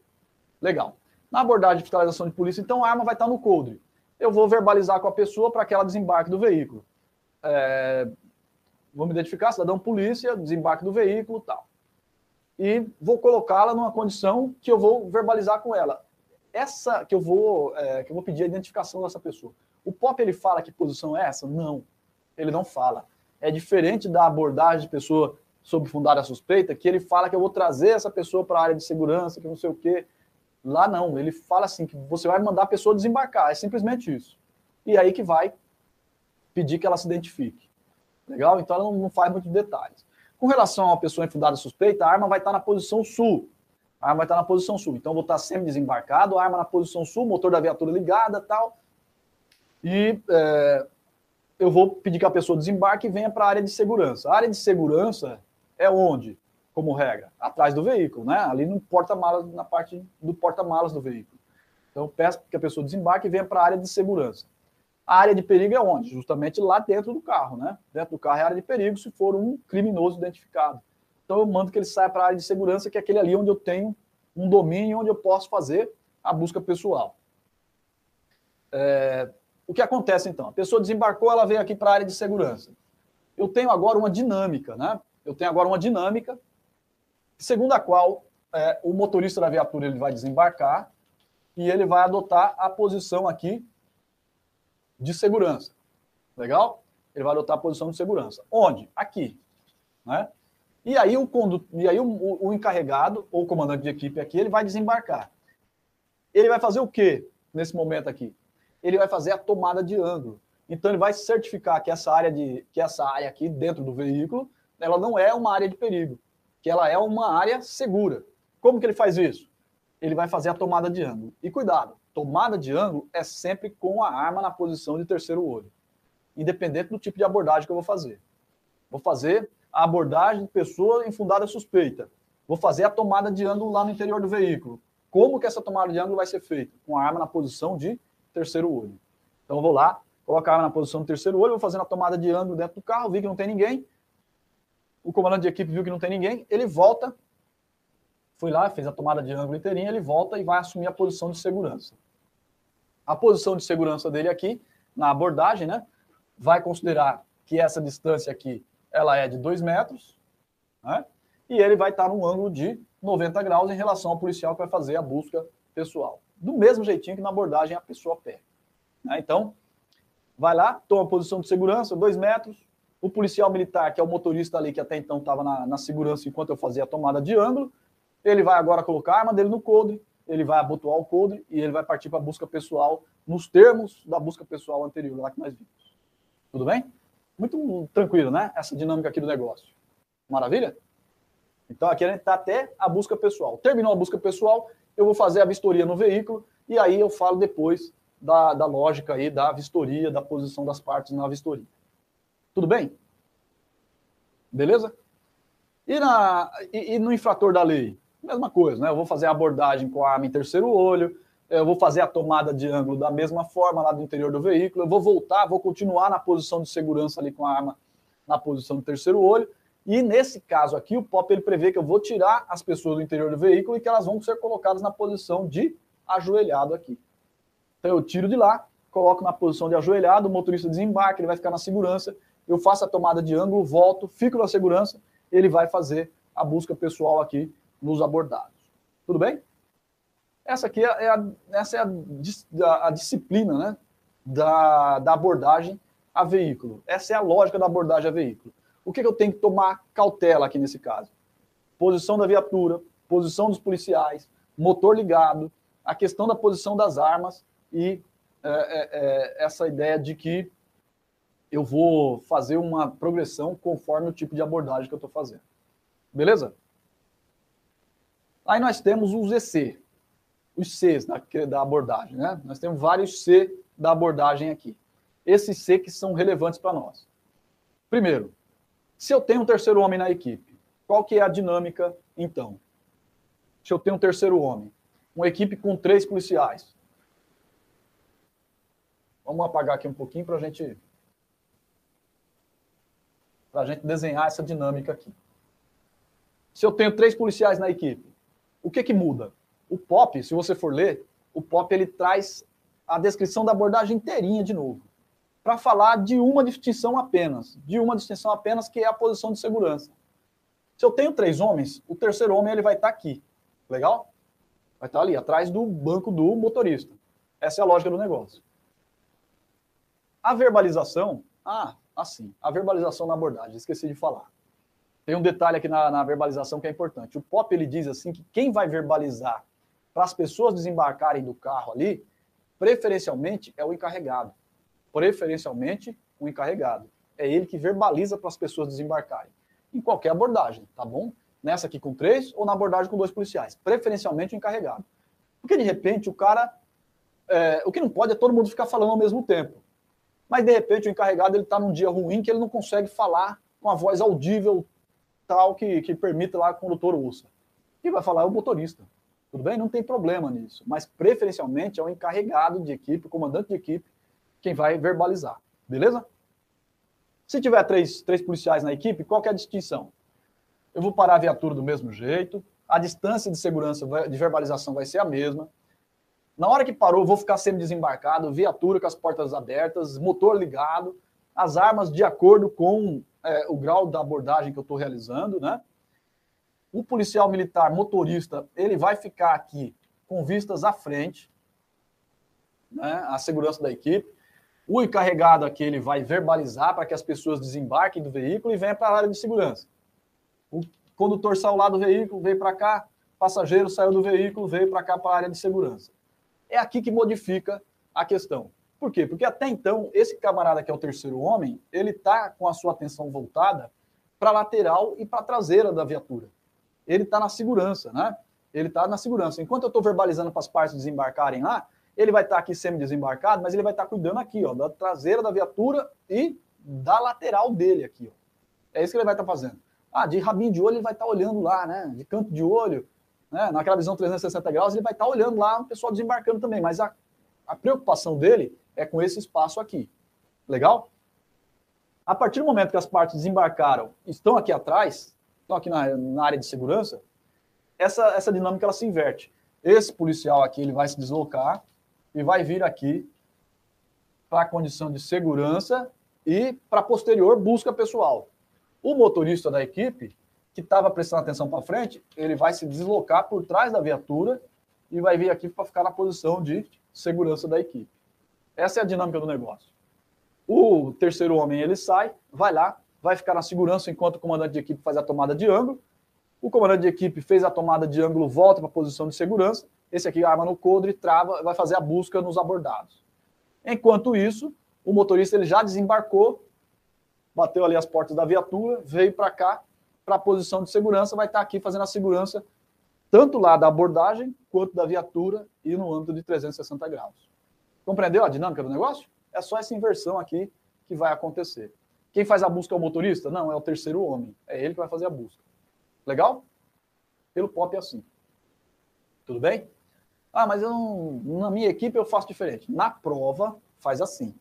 Legal. Na abordagem de fiscalização de polícia, então a arma vai estar no coldre. Eu vou verbalizar com a pessoa para que ela desembarque do veículo. É, vou me identificar, cidadão polícia, desembarque do veículo tal. E vou colocá-la numa condição que eu vou verbalizar com ela. Essa que eu vou, é, que eu vou pedir a identificação dessa pessoa. O POP ele fala que posição é essa? Não, ele não fala. É diferente da abordagem de pessoa sob fundada suspeita, que ele fala que eu vou trazer essa pessoa para a área de segurança, que não sei o quê. Lá não, ele fala assim que você vai mandar a pessoa desembarcar, é simplesmente isso. E aí que vai pedir que ela se identifique. Legal? Então ela não, faz muitos detalhes. Com relação a pessoa em fundada suspeita, a arma vai estar na posição sul. A arma vai estar na posição sul. Então vou estar semi-desembarcado, a arma na posição sul, motor da viatura ligada tal. E é, eu vou pedir que a pessoa desembarque e venha para a área de segurança. A área de segurança é onde, como regra? Atrás do veículo, né? Ali no porta-malas, na parte do porta-malas do veículo. Então, peço que a pessoa desembarque e venha para a área de segurança. A área de perigo é onde? Justamente lá dentro do carro, né? Dentro do carro é a área de perigo se for um criminoso identificado. Então, eu mando que ele saia para a área de segurança, que é aquele ali onde eu tenho um domínio, onde eu posso fazer a busca pessoal. É... O que acontece então? A pessoa desembarcou, ela veio aqui para a área de segurança. Eu tenho agora uma dinâmica, né? Eu tenho agora uma dinâmica, segundo a qual é, o motorista da viatura ele vai desembarcar e ele vai adotar a posição aqui de segurança. Legal? Ele vai adotar a posição de segurança. Onde? Aqui. Né? E aí, o, condu... e aí o, o, encarregado, ou comandante de equipe aqui, ele vai desembarcar. Ele vai fazer o quê nesse momento aqui? Ele vai fazer a tomada de ângulo. Então, ele vai certificar que essa área, de, que essa área aqui dentro do veículo ela não é uma área de perigo, que ela é uma área segura. Como que ele faz isso? Ele vai fazer a tomada de ângulo. E cuidado, tomada de ângulo é sempre com a arma na posição de terceiro olho, independente do tipo de abordagem que eu vou fazer. Vou fazer a abordagem de pessoa infundada suspeita. Vou fazer a tomada de ângulo lá no interior do veículo. Como que essa tomada de ângulo vai ser feita? Com a arma na posição de terceiro olho. Então eu vou lá, colocar a arma na posição de terceiro olho, vou fazendo a tomada de ângulo dentro do carro, vi que não tem ninguém, o comandante de equipe viu que não tem ninguém, ele volta, foi lá, fez a tomada de ângulo inteirinha, ele volta e vai assumir a posição de segurança. A posição de segurança dele aqui, na abordagem, né, vai considerar que essa distância aqui, ela é de 2 metros, né, e ele vai estar num ângulo de 90 graus em relação ao policial que vai fazer a busca pessoal. Do mesmo jeitinho que na abordagem a pessoa pé. Né? Então, vai lá, toma a posição de segurança, 2 metros, o policial militar, que é o motorista ali que até então estava na, na, segurança enquanto eu fazia a tomada de ângulo, ele vai agora colocar a arma dele no coldre, ele vai abotoar o coldre e ele vai partir para a busca pessoal nos termos da busca pessoal anterior, lá que nós vimos. Tudo bem? Muito tranquilo, né? Essa dinâmica aqui do negócio. Maravilha? Então aqui a gente está até a busca pessoal. Terminou a busca pessoal, eu vou fazer a vistoria no veículo e aí eu falo depois da, da lógica aí da vistoria, da posição das partes na vistoria. Tudo bem? Beleza? E, na, e, e, no infrator da lei? Mesma coisa, né? Eu vou fazer a abordagem com a arma em terceiro olho, eu vou fazer a tomada de ângulo da mesma forma lá do interior do veículo, eu vou voltar, vou continuar na posição de segurança ali com a arma na posição do terceiro olho, e nesse caso aqui, o POP ele prevê que eu vou tirar as pessoas do interior do veículo e que elas vão ser colocadas na posição de ajoelhado aqui. Então eu tiro de lá, coloco na posição de ajoelhado, o motorista desembarca, ele vai ficar na segurança, eu faço a tomada de ângulo, volto, fico na segurança, ele vai fazer a busca pessoal aqui nos abordados. Tudo bem? Essa aqui é a, essa é a, a disciplina né, da, da abordagem a veículo. Essa é a lógica da abordagem a veículo. O que, que eu tenho que tomar cautela aqui nesse caso? Posição da viatura, posição dos policiais, motor ligado, a questão da posição das armas e é, é, é, essa ideia de que eu vou fazer uma progressão conforme o tipo de abordagem que eu estou fazendo. Beleza? Aí nós temos os EC, os Cs da, da abordagem, né? Nós temos vários C da abordagem aqui. Esses C que são relevantes para nós. Primeiro, se eu tenho um terceiro homem na equipe, qual que é a dinâmica então? se eu tenho um terceiro homem, uma equipe com três policiais. Vamos apagar aqui um pouquinho para a gente para a gente desenhar essa dinâmica aqui. Se eu tenho três policiais na equipe, o que que muda? O POP, se você for ler, o POP ele traz a descrição da abordagem inteirinha de novo, para falar de uma distinção apenas, de uma distinção apenas que é a posição de segurança. Se eu tenho três homens, o terceiro homem ele vai estar tá aqui, legal? Vai estar tá ali, atrás do banco do motorista. Essa é a lógica do negócio. A verbalização, ah, assim, a verbalização na abordagem, esqueci de falar. Tem um detalhe aqui na, na verbalização que é importante. O POP ele diz assim que quem vai verbalizar para as pessoas desembarcarem do carro ali, preferencialmente é o encarregado. Preferencialmente o encarregado. É ele que verbaliza para as pessoas desembarcarem. Em qualquer abordagem, tá bom? Nessa aqui com três ou na abordagem com dois policiais. Preferencialmente o encarregado. Porque de repente o cara. É, o que não pode é todo mundo ficar falando ao mesmo tempo. Mas de repente o encarregado ele está num dia ruim que ele não consegue falar com a voz audível tal que, que permita lá o condutor ouça. E vai falar é o motorista. Tudo bem? Não tem problema nisso. Mas preferencialmente é o encarregado de equipe, o comandante de equipe, quem vai verbalizar. Beleza? Se tiver três, três policiais na equipe, qual é a distinção? Eu vou parar a viatura do mesmo jeito, a distância de segurança de verbalização vai ser a mesma. Na hora que parou, vou ficar semi-desembarcado, viatura com as portas abertas, motor ligado, as armas de acordo com é, o grau da abordagem que eu estou realizando, né? O policial militar motorista, ele vai ficar aqui com vistas à frente, né? A segurança da equipe. O encarregado aqui, ele vai verbalizar para que as pessoas desembarquem do veículo e venham para a área de segurança. O condutor saiu lá do veículo, veio para cá, passageiro saiu do veículo, veio para cá para a área de segurança. É aqui que modifica a questão. Por quê? Porque até então, esse camarada que é o terceiro homem, ele está com a sua atenção voltada para a lateral e para a traseira da viatura. Ele está na segurança, né? Ele está na segurança. Enquanto eu estou verbalizando para as partes desembarcarem lá, ele vai estar tá aqui semi-desembarcado, mas ele vai estar tá cuidando aqui, ó, da traseira da viatura e da lateral dele aqui, ó. É isso que ele vai estar tá fazendo. Ah, de rabinho de olho ele vai estar tá olhando lá, né? De canto de olho, né? Naquela visão 360 graus, ele vai estar tá olhando lá o pessoal desembarcando também, mas a, a preocupação dele é com esse espaço aqui. Legal? A partir do momento que as partes desembarcaram, estão aqui atrás, estão aqui na, na área de segurança, essa, essa dinâmica ela se inverte. Esse policial aqui ele vai se deslocar e vai vir aqui para a condição de segurança e para posterior busca pessoal. O motorista da equipe que estava prestando atenção para frente, ele vai se deslocar por trás da viatura e vai vir aqui para ficar na posição de segurança da equipe. Essa é a dinâmica do negócio. O terceiro homem ele sai, vai lá, vai ficar na segurança enquanto o comandante de equipe faz a tomada de ângulo. O comandante de equipe fez a tomada de ângulo, volta para a posição de segurança. Esse aqui arma no codre, trava, vai fazer a busca nos abordados. Enquanto isso, o motorista ele já desembarcou, bateu ali as portas da viatura, veio para cá, para a posição de segurança, vai estar aqui fazendo a segurança tanto lá da abordagem quanto da viatura e no âmbito de 360 graus. Compreendeu a dinâmica do negócio? É só essa inversão aqui que vai acontecer. Quem faz a busca é o motorista? Não, é o terceiro homem. É ele que vai fazer a busca. Legal? Pelo POP é assim. Tudo bem? Ah, mas eu na minha equipe eu faço diferente. Na prova, faz assim.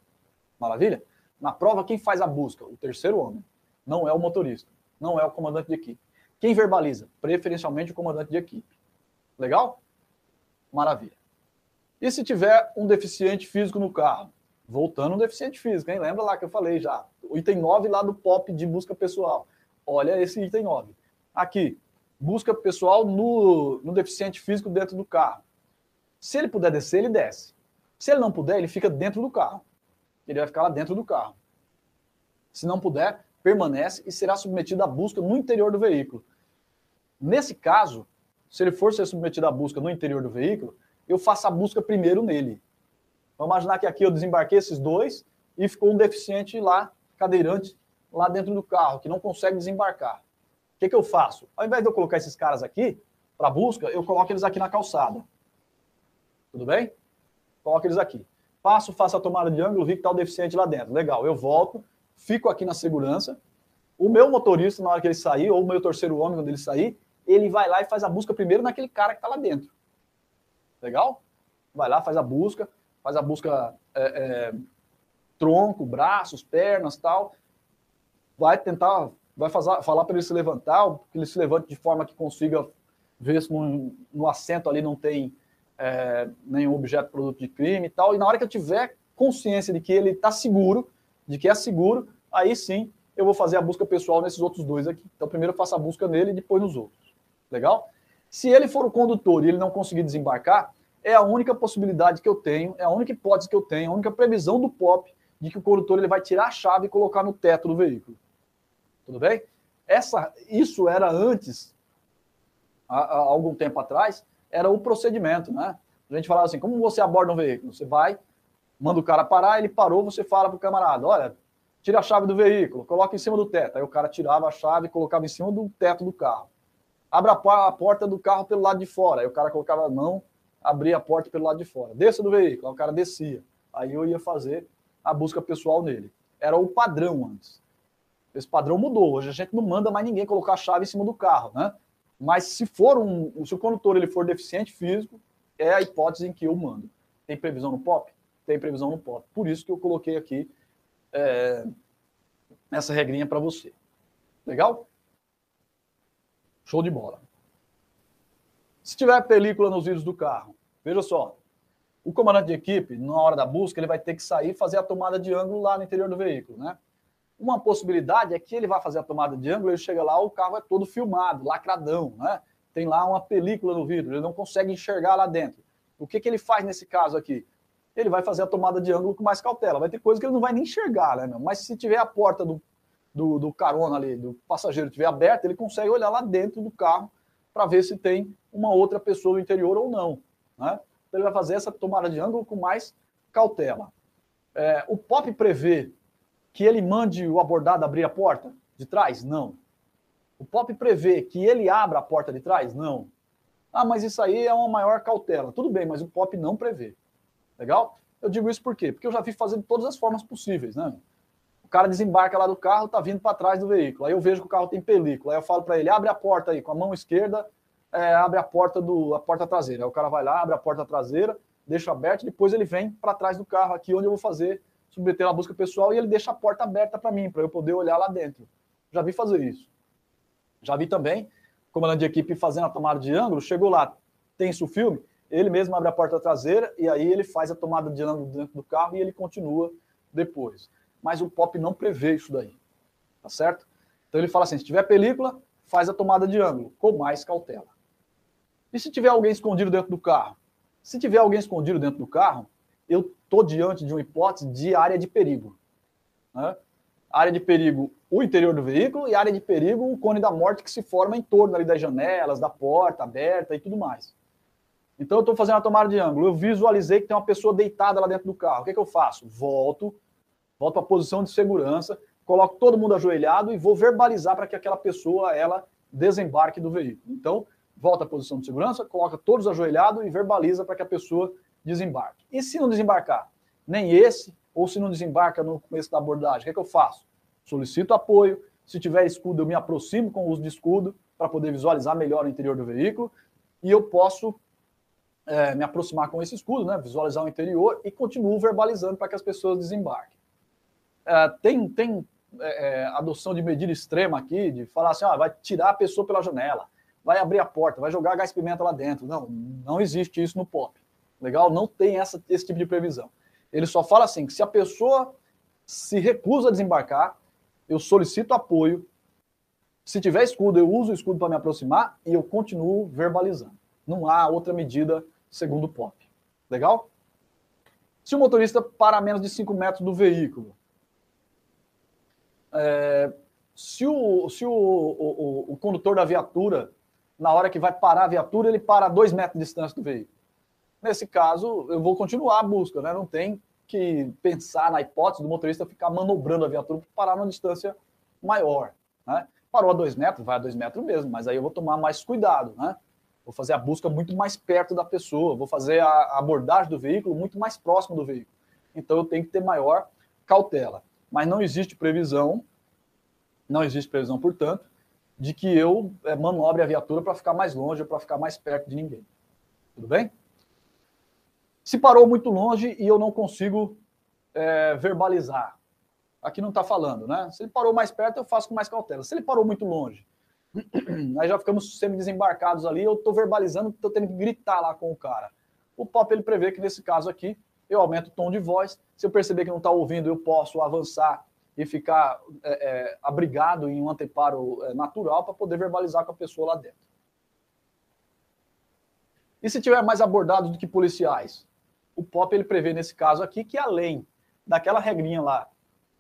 Maravilha? Na prova, quem faz a busca? O terceiro homem. Não é o motorista. Não é o comandante de equipe. Quem verbaliza? Preferencialmente o comandante de equipe. Legal? Maravilha. E se tiver um deficiente físico no carro? Voltando um deficiente físico, hein? Lembra lá que eu falei já. O item 9 lá do POP de busca pessoal. Olha esse item 9. Aqui, busca pessoal no, no deficiente físico dentro do carro. Se ele puder descer, ele desce. Se ele não puder, ele fica dentro do carro. Ele vai ficar lá dentro do carro. Se não puder, permanece e será submetido à busca no interior do veículo. Nesse caso, se ele for ser submetido à busca no interior do veículo, eu faço a busca primeiro nele. Vamos imaginar que aqui eu desembarquei esses dois e ficou um deficiente lá, cadeirante, lá dentro do carro, que não consegue desembarcar. O que, que eu faço? Ao invés de eu colocar esses caras aqui para busca, eu coloco eles aqui na calçada. Tudo bem? Coloco eles aqui. Passo, faço a tomada de ângulo, vi que está o deficiente lá dentro. Legal, eu volto, fico aqui na segurança. O meu motorista, na hora que ele sair, ou o meu terceiro homem, quando ele sair, ele vai lá e faz a busca primeiro naquele cara que está lá dentro. Legal? Vai lá, faz a busca, faz a busca é, é, tronco, braços, pernas, tal. Vai tentar, vai fazer, falar para ele se levantar, que ele se levante de forma que consiga ver se no, no assento ali não tem é, nenhum objeto produto de crime e tal. E na hora que eu tiver consciência de que ele está seguro, de que é seguro, aí sim eu vou fazer a busca pessoal nesses outros dois aqui. Então, primeiro eu faço a busca nele e depois nos outros. Legal? Se ele for o condutor e ele não conseguir desembarcar, é a única possibilidade que eu tenho, é a única hipótese que eu tenho, a única previsão do POP de que o condutor ele vai tirar a chave e colocar no teto do veículo. Tudo bem? Essa, isso era antes, há, há algum tempo atrás, era o procedimento, né? A gente falava assim, como você aborda um veículo? Você vai, manda o cara parar, ele parou, você fala para o camarada, olha, tira a chave do veículo, coloca em cima do teto. Aí o cara tirava a chave e colocava em cima do teto do carro. Abra a porta do carro pelo lado de fora. Aí o cara colocava a mão, abria a porta pelo lado de fora. Desça do veículo. Aí o cara descia. Aí eu ia fazer a busca pessoal nele. Era o padrão antes. Esse padrão mudou. Hoje a gente não manda mais ninguém colocar a chave em cima do carro, né? Mas se for um, se o condutor ele for deficiente físico, é a hipótese em que eu mando. Tem previsão no POP? Tem previsão no POP. Por isso que eu coloquei aqui é, essa regrinha para você. Legal? Show de bola. Se tiver película nos vidros do carro, veja só. O comandante de equipe, na hora da busca, ele vai ter que sair e fazer a tomada de ângulo lá no interior do veículo, né? Uma possibilidade é que ele vai fazer a tomada de ângulo, ele chega lá, o carro é todo filmado, lacradão, né? Tem lá uma película no vidro, ele não consegue enxergar lá dentro. O que, que ele faz nesse caso aqui? Ele vai fazer a tomada de ângulo com mais cautela. Vai ter coisa que ele não vai nem enxergar, né, meu? Mas se tiver a porta do, do, do carona ali, do passageiro estiver aberta, ele consegue olhar lá dentro do carro para ver se tem uma outra pessoa no interior ou não. Né? Então ele vai fazer essa tomada de ângulo com mais cautela. É, o POP prevê que ele mande o abordado abrir a porta de trás? Não. O POP prevê que ele abra a porta de trás? Não. Ah, mas isso aí é uma maior cautela. Tudo bem, mas o POP não prevê. Legal? Eu digo isso por quê? Porque eu já vi fazendo de todas as formas possíveis, né? O cara desembarca lá do carro, tá vindo para trás do veículo. Aí eu vejo que o carro tem película. Aí eu falo para ele: abre a porta aí com a mão esquerda, é, abre a porta do a porta traseira. Aí o cara vai lá, abre a porta traseira, deixa aberta, depois ele vem para trás do carro aqui onde eu vou fazer submeter a busca pessoal e ele deixa a porta aberta para mim, para eu poder olhar lá dentro. Já vi fazer isso. Já vi também, comandante de equipe fazendo a tomada de ângulo, chegou lá, tem isso o filme, ele mesmo abre a porta traseira e aí ele faz a tomada de ângulo dentro do carro e ele continua depois. Mas o POP não prevê isso daí, tá certo? Então ele fala assim, se tiver película, faz a tomada de ângulo, com mais cautela. E se tiver alguém escondido dentro do carro? Se tiver alguém escondido dentro do carro, eu estou diante de uma hipótese de área de perigo. Né? Área de perigo, o interior do veículo, e área de perigo, o cone da morte que se forma em torno ali das janelas, da porta aberta e tudo mais. Então eu estou fazendo a tomada de ângulo, eu visualizei que tem uma pessoa deitada lá dentro do carro. O que, é que eu faço? Volto, volto para a posição de segurança, coloco todo mundo ajoelhado e vou verbalizar para que aquela pessoa ela desembarque do veículo. Então, volta à posição de segurança, coloca todos ajoelhados e verbaliza para que a pessoa desembarque. E se não desembarcar? Nem esse, ou se não desembarca no começo da abordagem, o que, é que eu faço? Solicito apoio. Se tiver escudo, eu me aproximo com o uso de escudo para poder visualizar melhor o interior do veículo. E eu posso é, me aproximar com esse escudo, né, visualizar o interior e continuo verbalizando para que as pessoas desembarquem. É, tem tem é, é adoção de medida extrema aqui, de falar assim, ó, vai tirar a pessoa pela janela, vai abrir a porta, vai jogar gás pimenta lá dentro. Não, não existe isso no POP. Legal? Não tem essa, esse tipo de previsão. Ele só fala assim: que se a pessoa se recusa a desembarcar, eu solicito apoio. Se tiver escudo, eu uso o escudo para me aproximar e eu continuo verbalizando. Não há outra medida segundo o POP. Legal? Se o motorista para a menos de 5 metros do veículo, é, se, o, se o, o, o, condutor da viatura, na hora que vai parar a viatura, ele para a 2 metros de distância do veículo. Nesse caso, eu vou continuar a busca, né? Não tem que pensar na hipótese do motorista ficar manobrando a viatura para parar numa distância maior. Né? Parou a dois metros, vai a dois metros mesmo, mas aí eu vou tomar mais cuidado, né? Vou fazer a busca muito mais perto da pessoa, vou fazer a abordagem do veículo muito mais próximo do veículo. Então eu tenho que ter maior cautela. Mas não existe previsão, não existe previsão, portanto, de que eu é, manobre a viatura para ficar mais longe, para ficar mais perto de ninguém. Tudo bem? Se parou muito longe e eu não consigo é, verbalizar, aqui não está falando, né? Se ele parou mais perto, eu faço com mais cautela. Se ele parou muito longe, [CLEARS THROAT] aí já ficamos semi-desembarcados ali, eu estou verbalizando, estou tendo que gritar lá com o cara. O POP ele prevê que nesse caso aqui, eu aumento o tom de voz. Se eu perceber que não está ouvindo, eu posso avançar e ficar é, é, abrigado em um anteparo é, natural para poder verbalizar com a pessoa lá dentro. E se tiver mais abordados do que policiais? O POP ele prevê nesse caso aqui que além daquela regrinha lá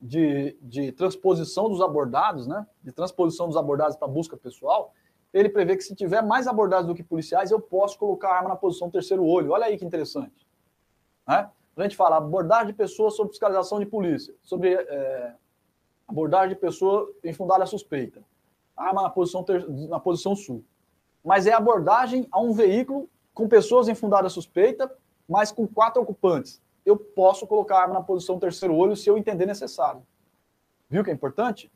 de, de transposição dos abordados, né, de transposição dos abordados para busca pessoal, ele prevê que se tiver mais abordados do que policiais, eu posso colocar a arma na posição terceiro olho. Olha aí que interessante. Né? A gente fala abordagem de pessoas sobre fiscalização de polícia, sobre é, abordagem de pessoa em fundada suspeita, arma na posição, ter, na posição sul. Mas é abordagem a um veículo com pessoas em fundada suspeita, mas com quatro ocupantes. Eu posso colocar a arma na posição terceiro olho se eu entender necessário. Viu que é importante?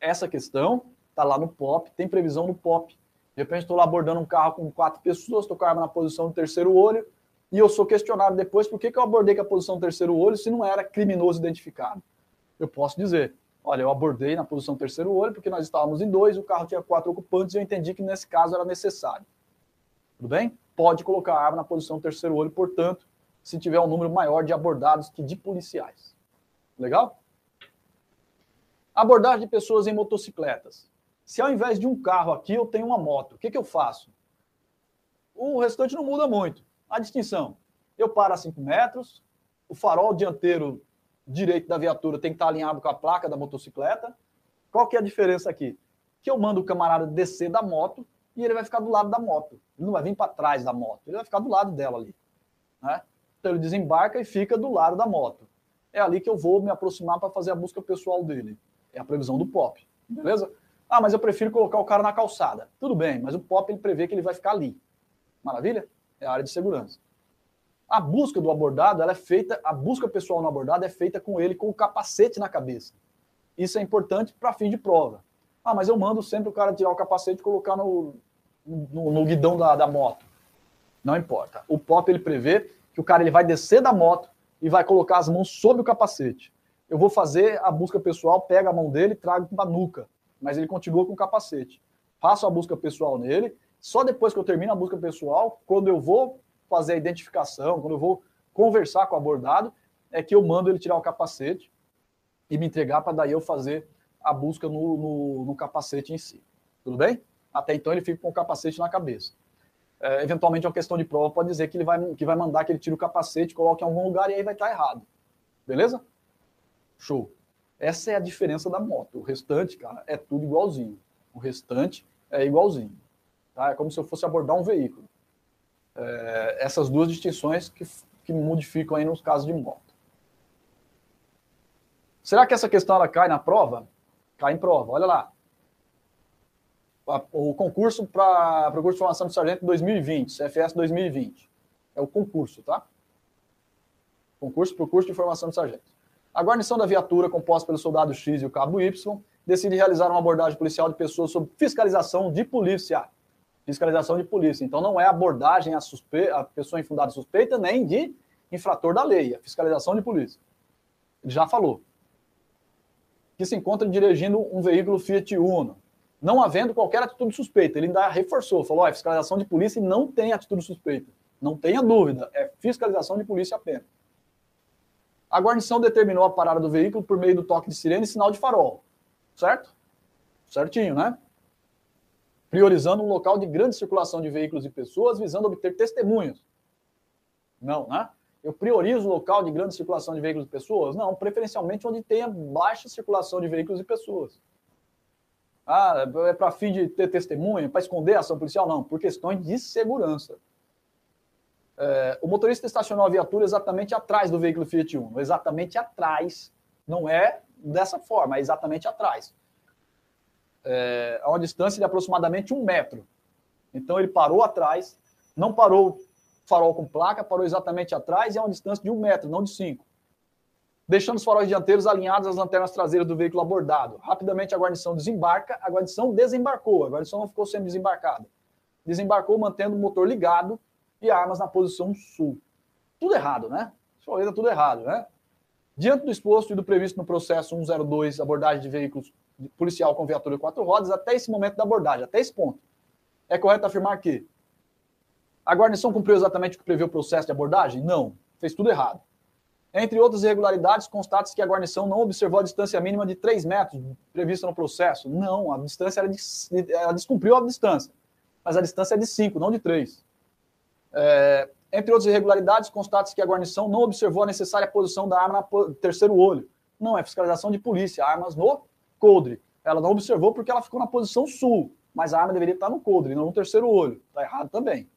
Essa questão está lá no POP, tem previsão no POP. De repente estou lá abordando um carro com quatro pessoas, estou com a arma na posição do terceiro olho, e eu sou questionado depois por que, que eu abordei com a posição do terceiro olho se não era criminoso identificado. Eu posso dizer, olha, eu abordei na posição terceiro olho porque nós estávamos em dois, o carro tinha quatro ocupantes e eu entendi que nesse caso era necessário. Tudo bem? Pode colocar a arma na posição terceiro olho, portanto, se tiver um número maior de abordados que de policiais. Legal? Abordagem de pessoas em motocicletas. Se ao invés de um carro aqui eu tenho uma moto, o que, que eu faço? O restante não muda muito. A distinção: eu paro a 5 metros, o farol dianteiro direito da viatura tem que estar alinhado com a placa da motocicleta. Qual que é a diferença aqui? Que eu mando o camarada descer da moto e ele vai ficar do lado da moto. Ele não vai vir para trás da moto, ele vai ficar do lado dela ali. Né? Então ele desembarca e fica do lado da moto. É ali que eu vou me aproximar para fazer a busca pessoal dele. É a previsão do POP. Beleza? Ah, mas eu prefiro colocar o cara na calçada. Tudo bem, mas o POP ele prevê que ele vai ficar ali. Maravilha? É a área de segurança. A busca do abordado, ela é feita, a busca pessoal no abordado é feita com ele com o capacete na cabeça. Isso é importante para fim de prova. Ah, mas eu mando sempre o cara tirar o capacete e colocar no, no, no guidão da, da moto. Não importa. O POP ele prevê que o cara ele vai descer da moto e vai colocar as mãos sob o capacete. Eu vou fazer a busca pessoal, pego a mão dele trago para a nuca mas ele continua com o capacete. Faço a busca pessoal nele, só depois que eu termino a busca pessoal, quando eu vou fazer a identificação, quando eu vou conversar com o abordado, é que eu mando ele tirar o capacete e me entregar para daí eu fazer a busca no, no, no, capacete em si. Tudo bem? Até então ele fica com o capacete na cabeça. É, eventualmente, uma questão de prova pode dizer que ele vai, que vai mandar que ele tire o capacete, coloque em algum lugar e aí vai estar errado. Beleza? Show. Essa é a diferença da moto. O restante, cara, é tudo igualzinho. O restante é igualzinho. Tá? É como se eu fosse abordar um veículo. É, essas duas distinções que, que modificam aí nos casos de moto. Será que essa questão ela cai na prova? Cai em prova, olha lá. O concurso para o curso de formação de sargento 2020, CFS 2020. É o concurso, tá? Concurso para o curso de formação de sargento. A guarnição da viatura, composta pelo soldado X e o cabo Y, decide realizar uma abordagem policial de pessoas sob fiscalização de polícia. Fiscalização de polícia. Então, não é abordagem a, suspe... a pessoa infundada suspeita, nem de infrator da lei, é fiscalização de polícia. Ele já falou. Que se encontra dirigindo um veículo Fiat Uno, não havendo qualquer atitude suspeita. Ele ainda reforçou, falou: é fiscalização de polícia não tem atitude suspeita. Não tenha dúvida, é fiscalização de polícia apenas. A guarnição determinou a parada do veículo por meio do toque de sirene e sinal de farol. Certo? Certinho, né? Priorizando um local de grande circulação de veículos e pessoas, visando obter testemunhas. Não, né? Eu priorizo o local de grande circulação de veículos e pessoas? Não, preferencialmente onde tenha baixa circulação de veículos e pessoas. Ah, é para fim de ter testemunha, para esconder a ação policial? Não, por questões de segurança. É, o motorista estacionou a viatura exatamente atrás do veículo Fiat Uno, exatamente atrás. Não é dessa forma, é exatamente atrás. É, a uma distância de aproximadamente um metro. Então ele parou atrás, não parou farol com placa, parou exatamente atrás e é uma distância de um metro, não de cinco. Deixando os faróis dianteiros alinhados às lanternas traseiras do veículo abordado. Rapidamente a guarnição desembarca, a guarnição desembarcou, a guarnição não ficou sendo desembarcada. Desembarcou mantendo o motor ligado e armas na posição sul. Tudo errado, né? Isso tudo errado, né? Diante do exposto e do previsto no processo 102, abordagem de veículos policial com viatura de quatro rodas, até esse momento da abordagem, até esse ponto, é correto afirmar que a guarnição cumpriu exatamente o que prevê o processo de abordagem? Não, fez tudo errado. Entre outras irregularidades, constata-se que a guarnição não observou a distância mínima de 3 metros prevista no processo. Não, a distância era de, ela descumpriu a distância, mas a distância é de 5, não de 3. É, entre outras irregularidades, constata-se que a guarnição não observou a necessária posição da arma no terceiro olho. Não, é fiscalização de polícia, armas no coldre. Ela não observou porque ela ficou na posição sul, mas a arma deveria estar no coldre, não no terceiro olho. Está errado também.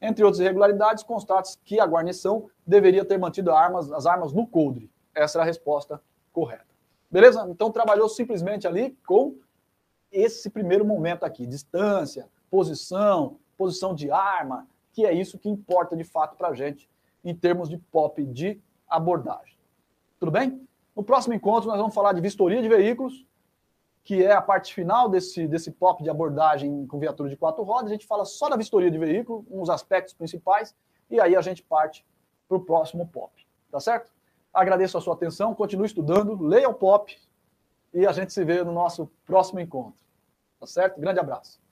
Entre outras irregularidades, constata-se que a guarnição deveria ter mantido armas, as armas no coldre. Essa era a resposta correta. Beleza? Então trabalhou simplesmente ali com esse primeiro momento aqui: distância, posição, posição de arma, que é isso que importa de fato para a gente em termos de POP de abordagem. Tudo bem? No próximo encontro, nós vamos falar de vistoria de veículos que é a parte final desse, desse POP de abordagem com viatura de quatro rodas. A gente fala só da vistoria de veículo, uns aspectos principais, e aí a gente parte para o próximo POP. Tá certo? Agradeço a sua atenção, continue estudando, leia o POP e a gente se vê no nosso próximo encontro. Tá certo? Grande abraço.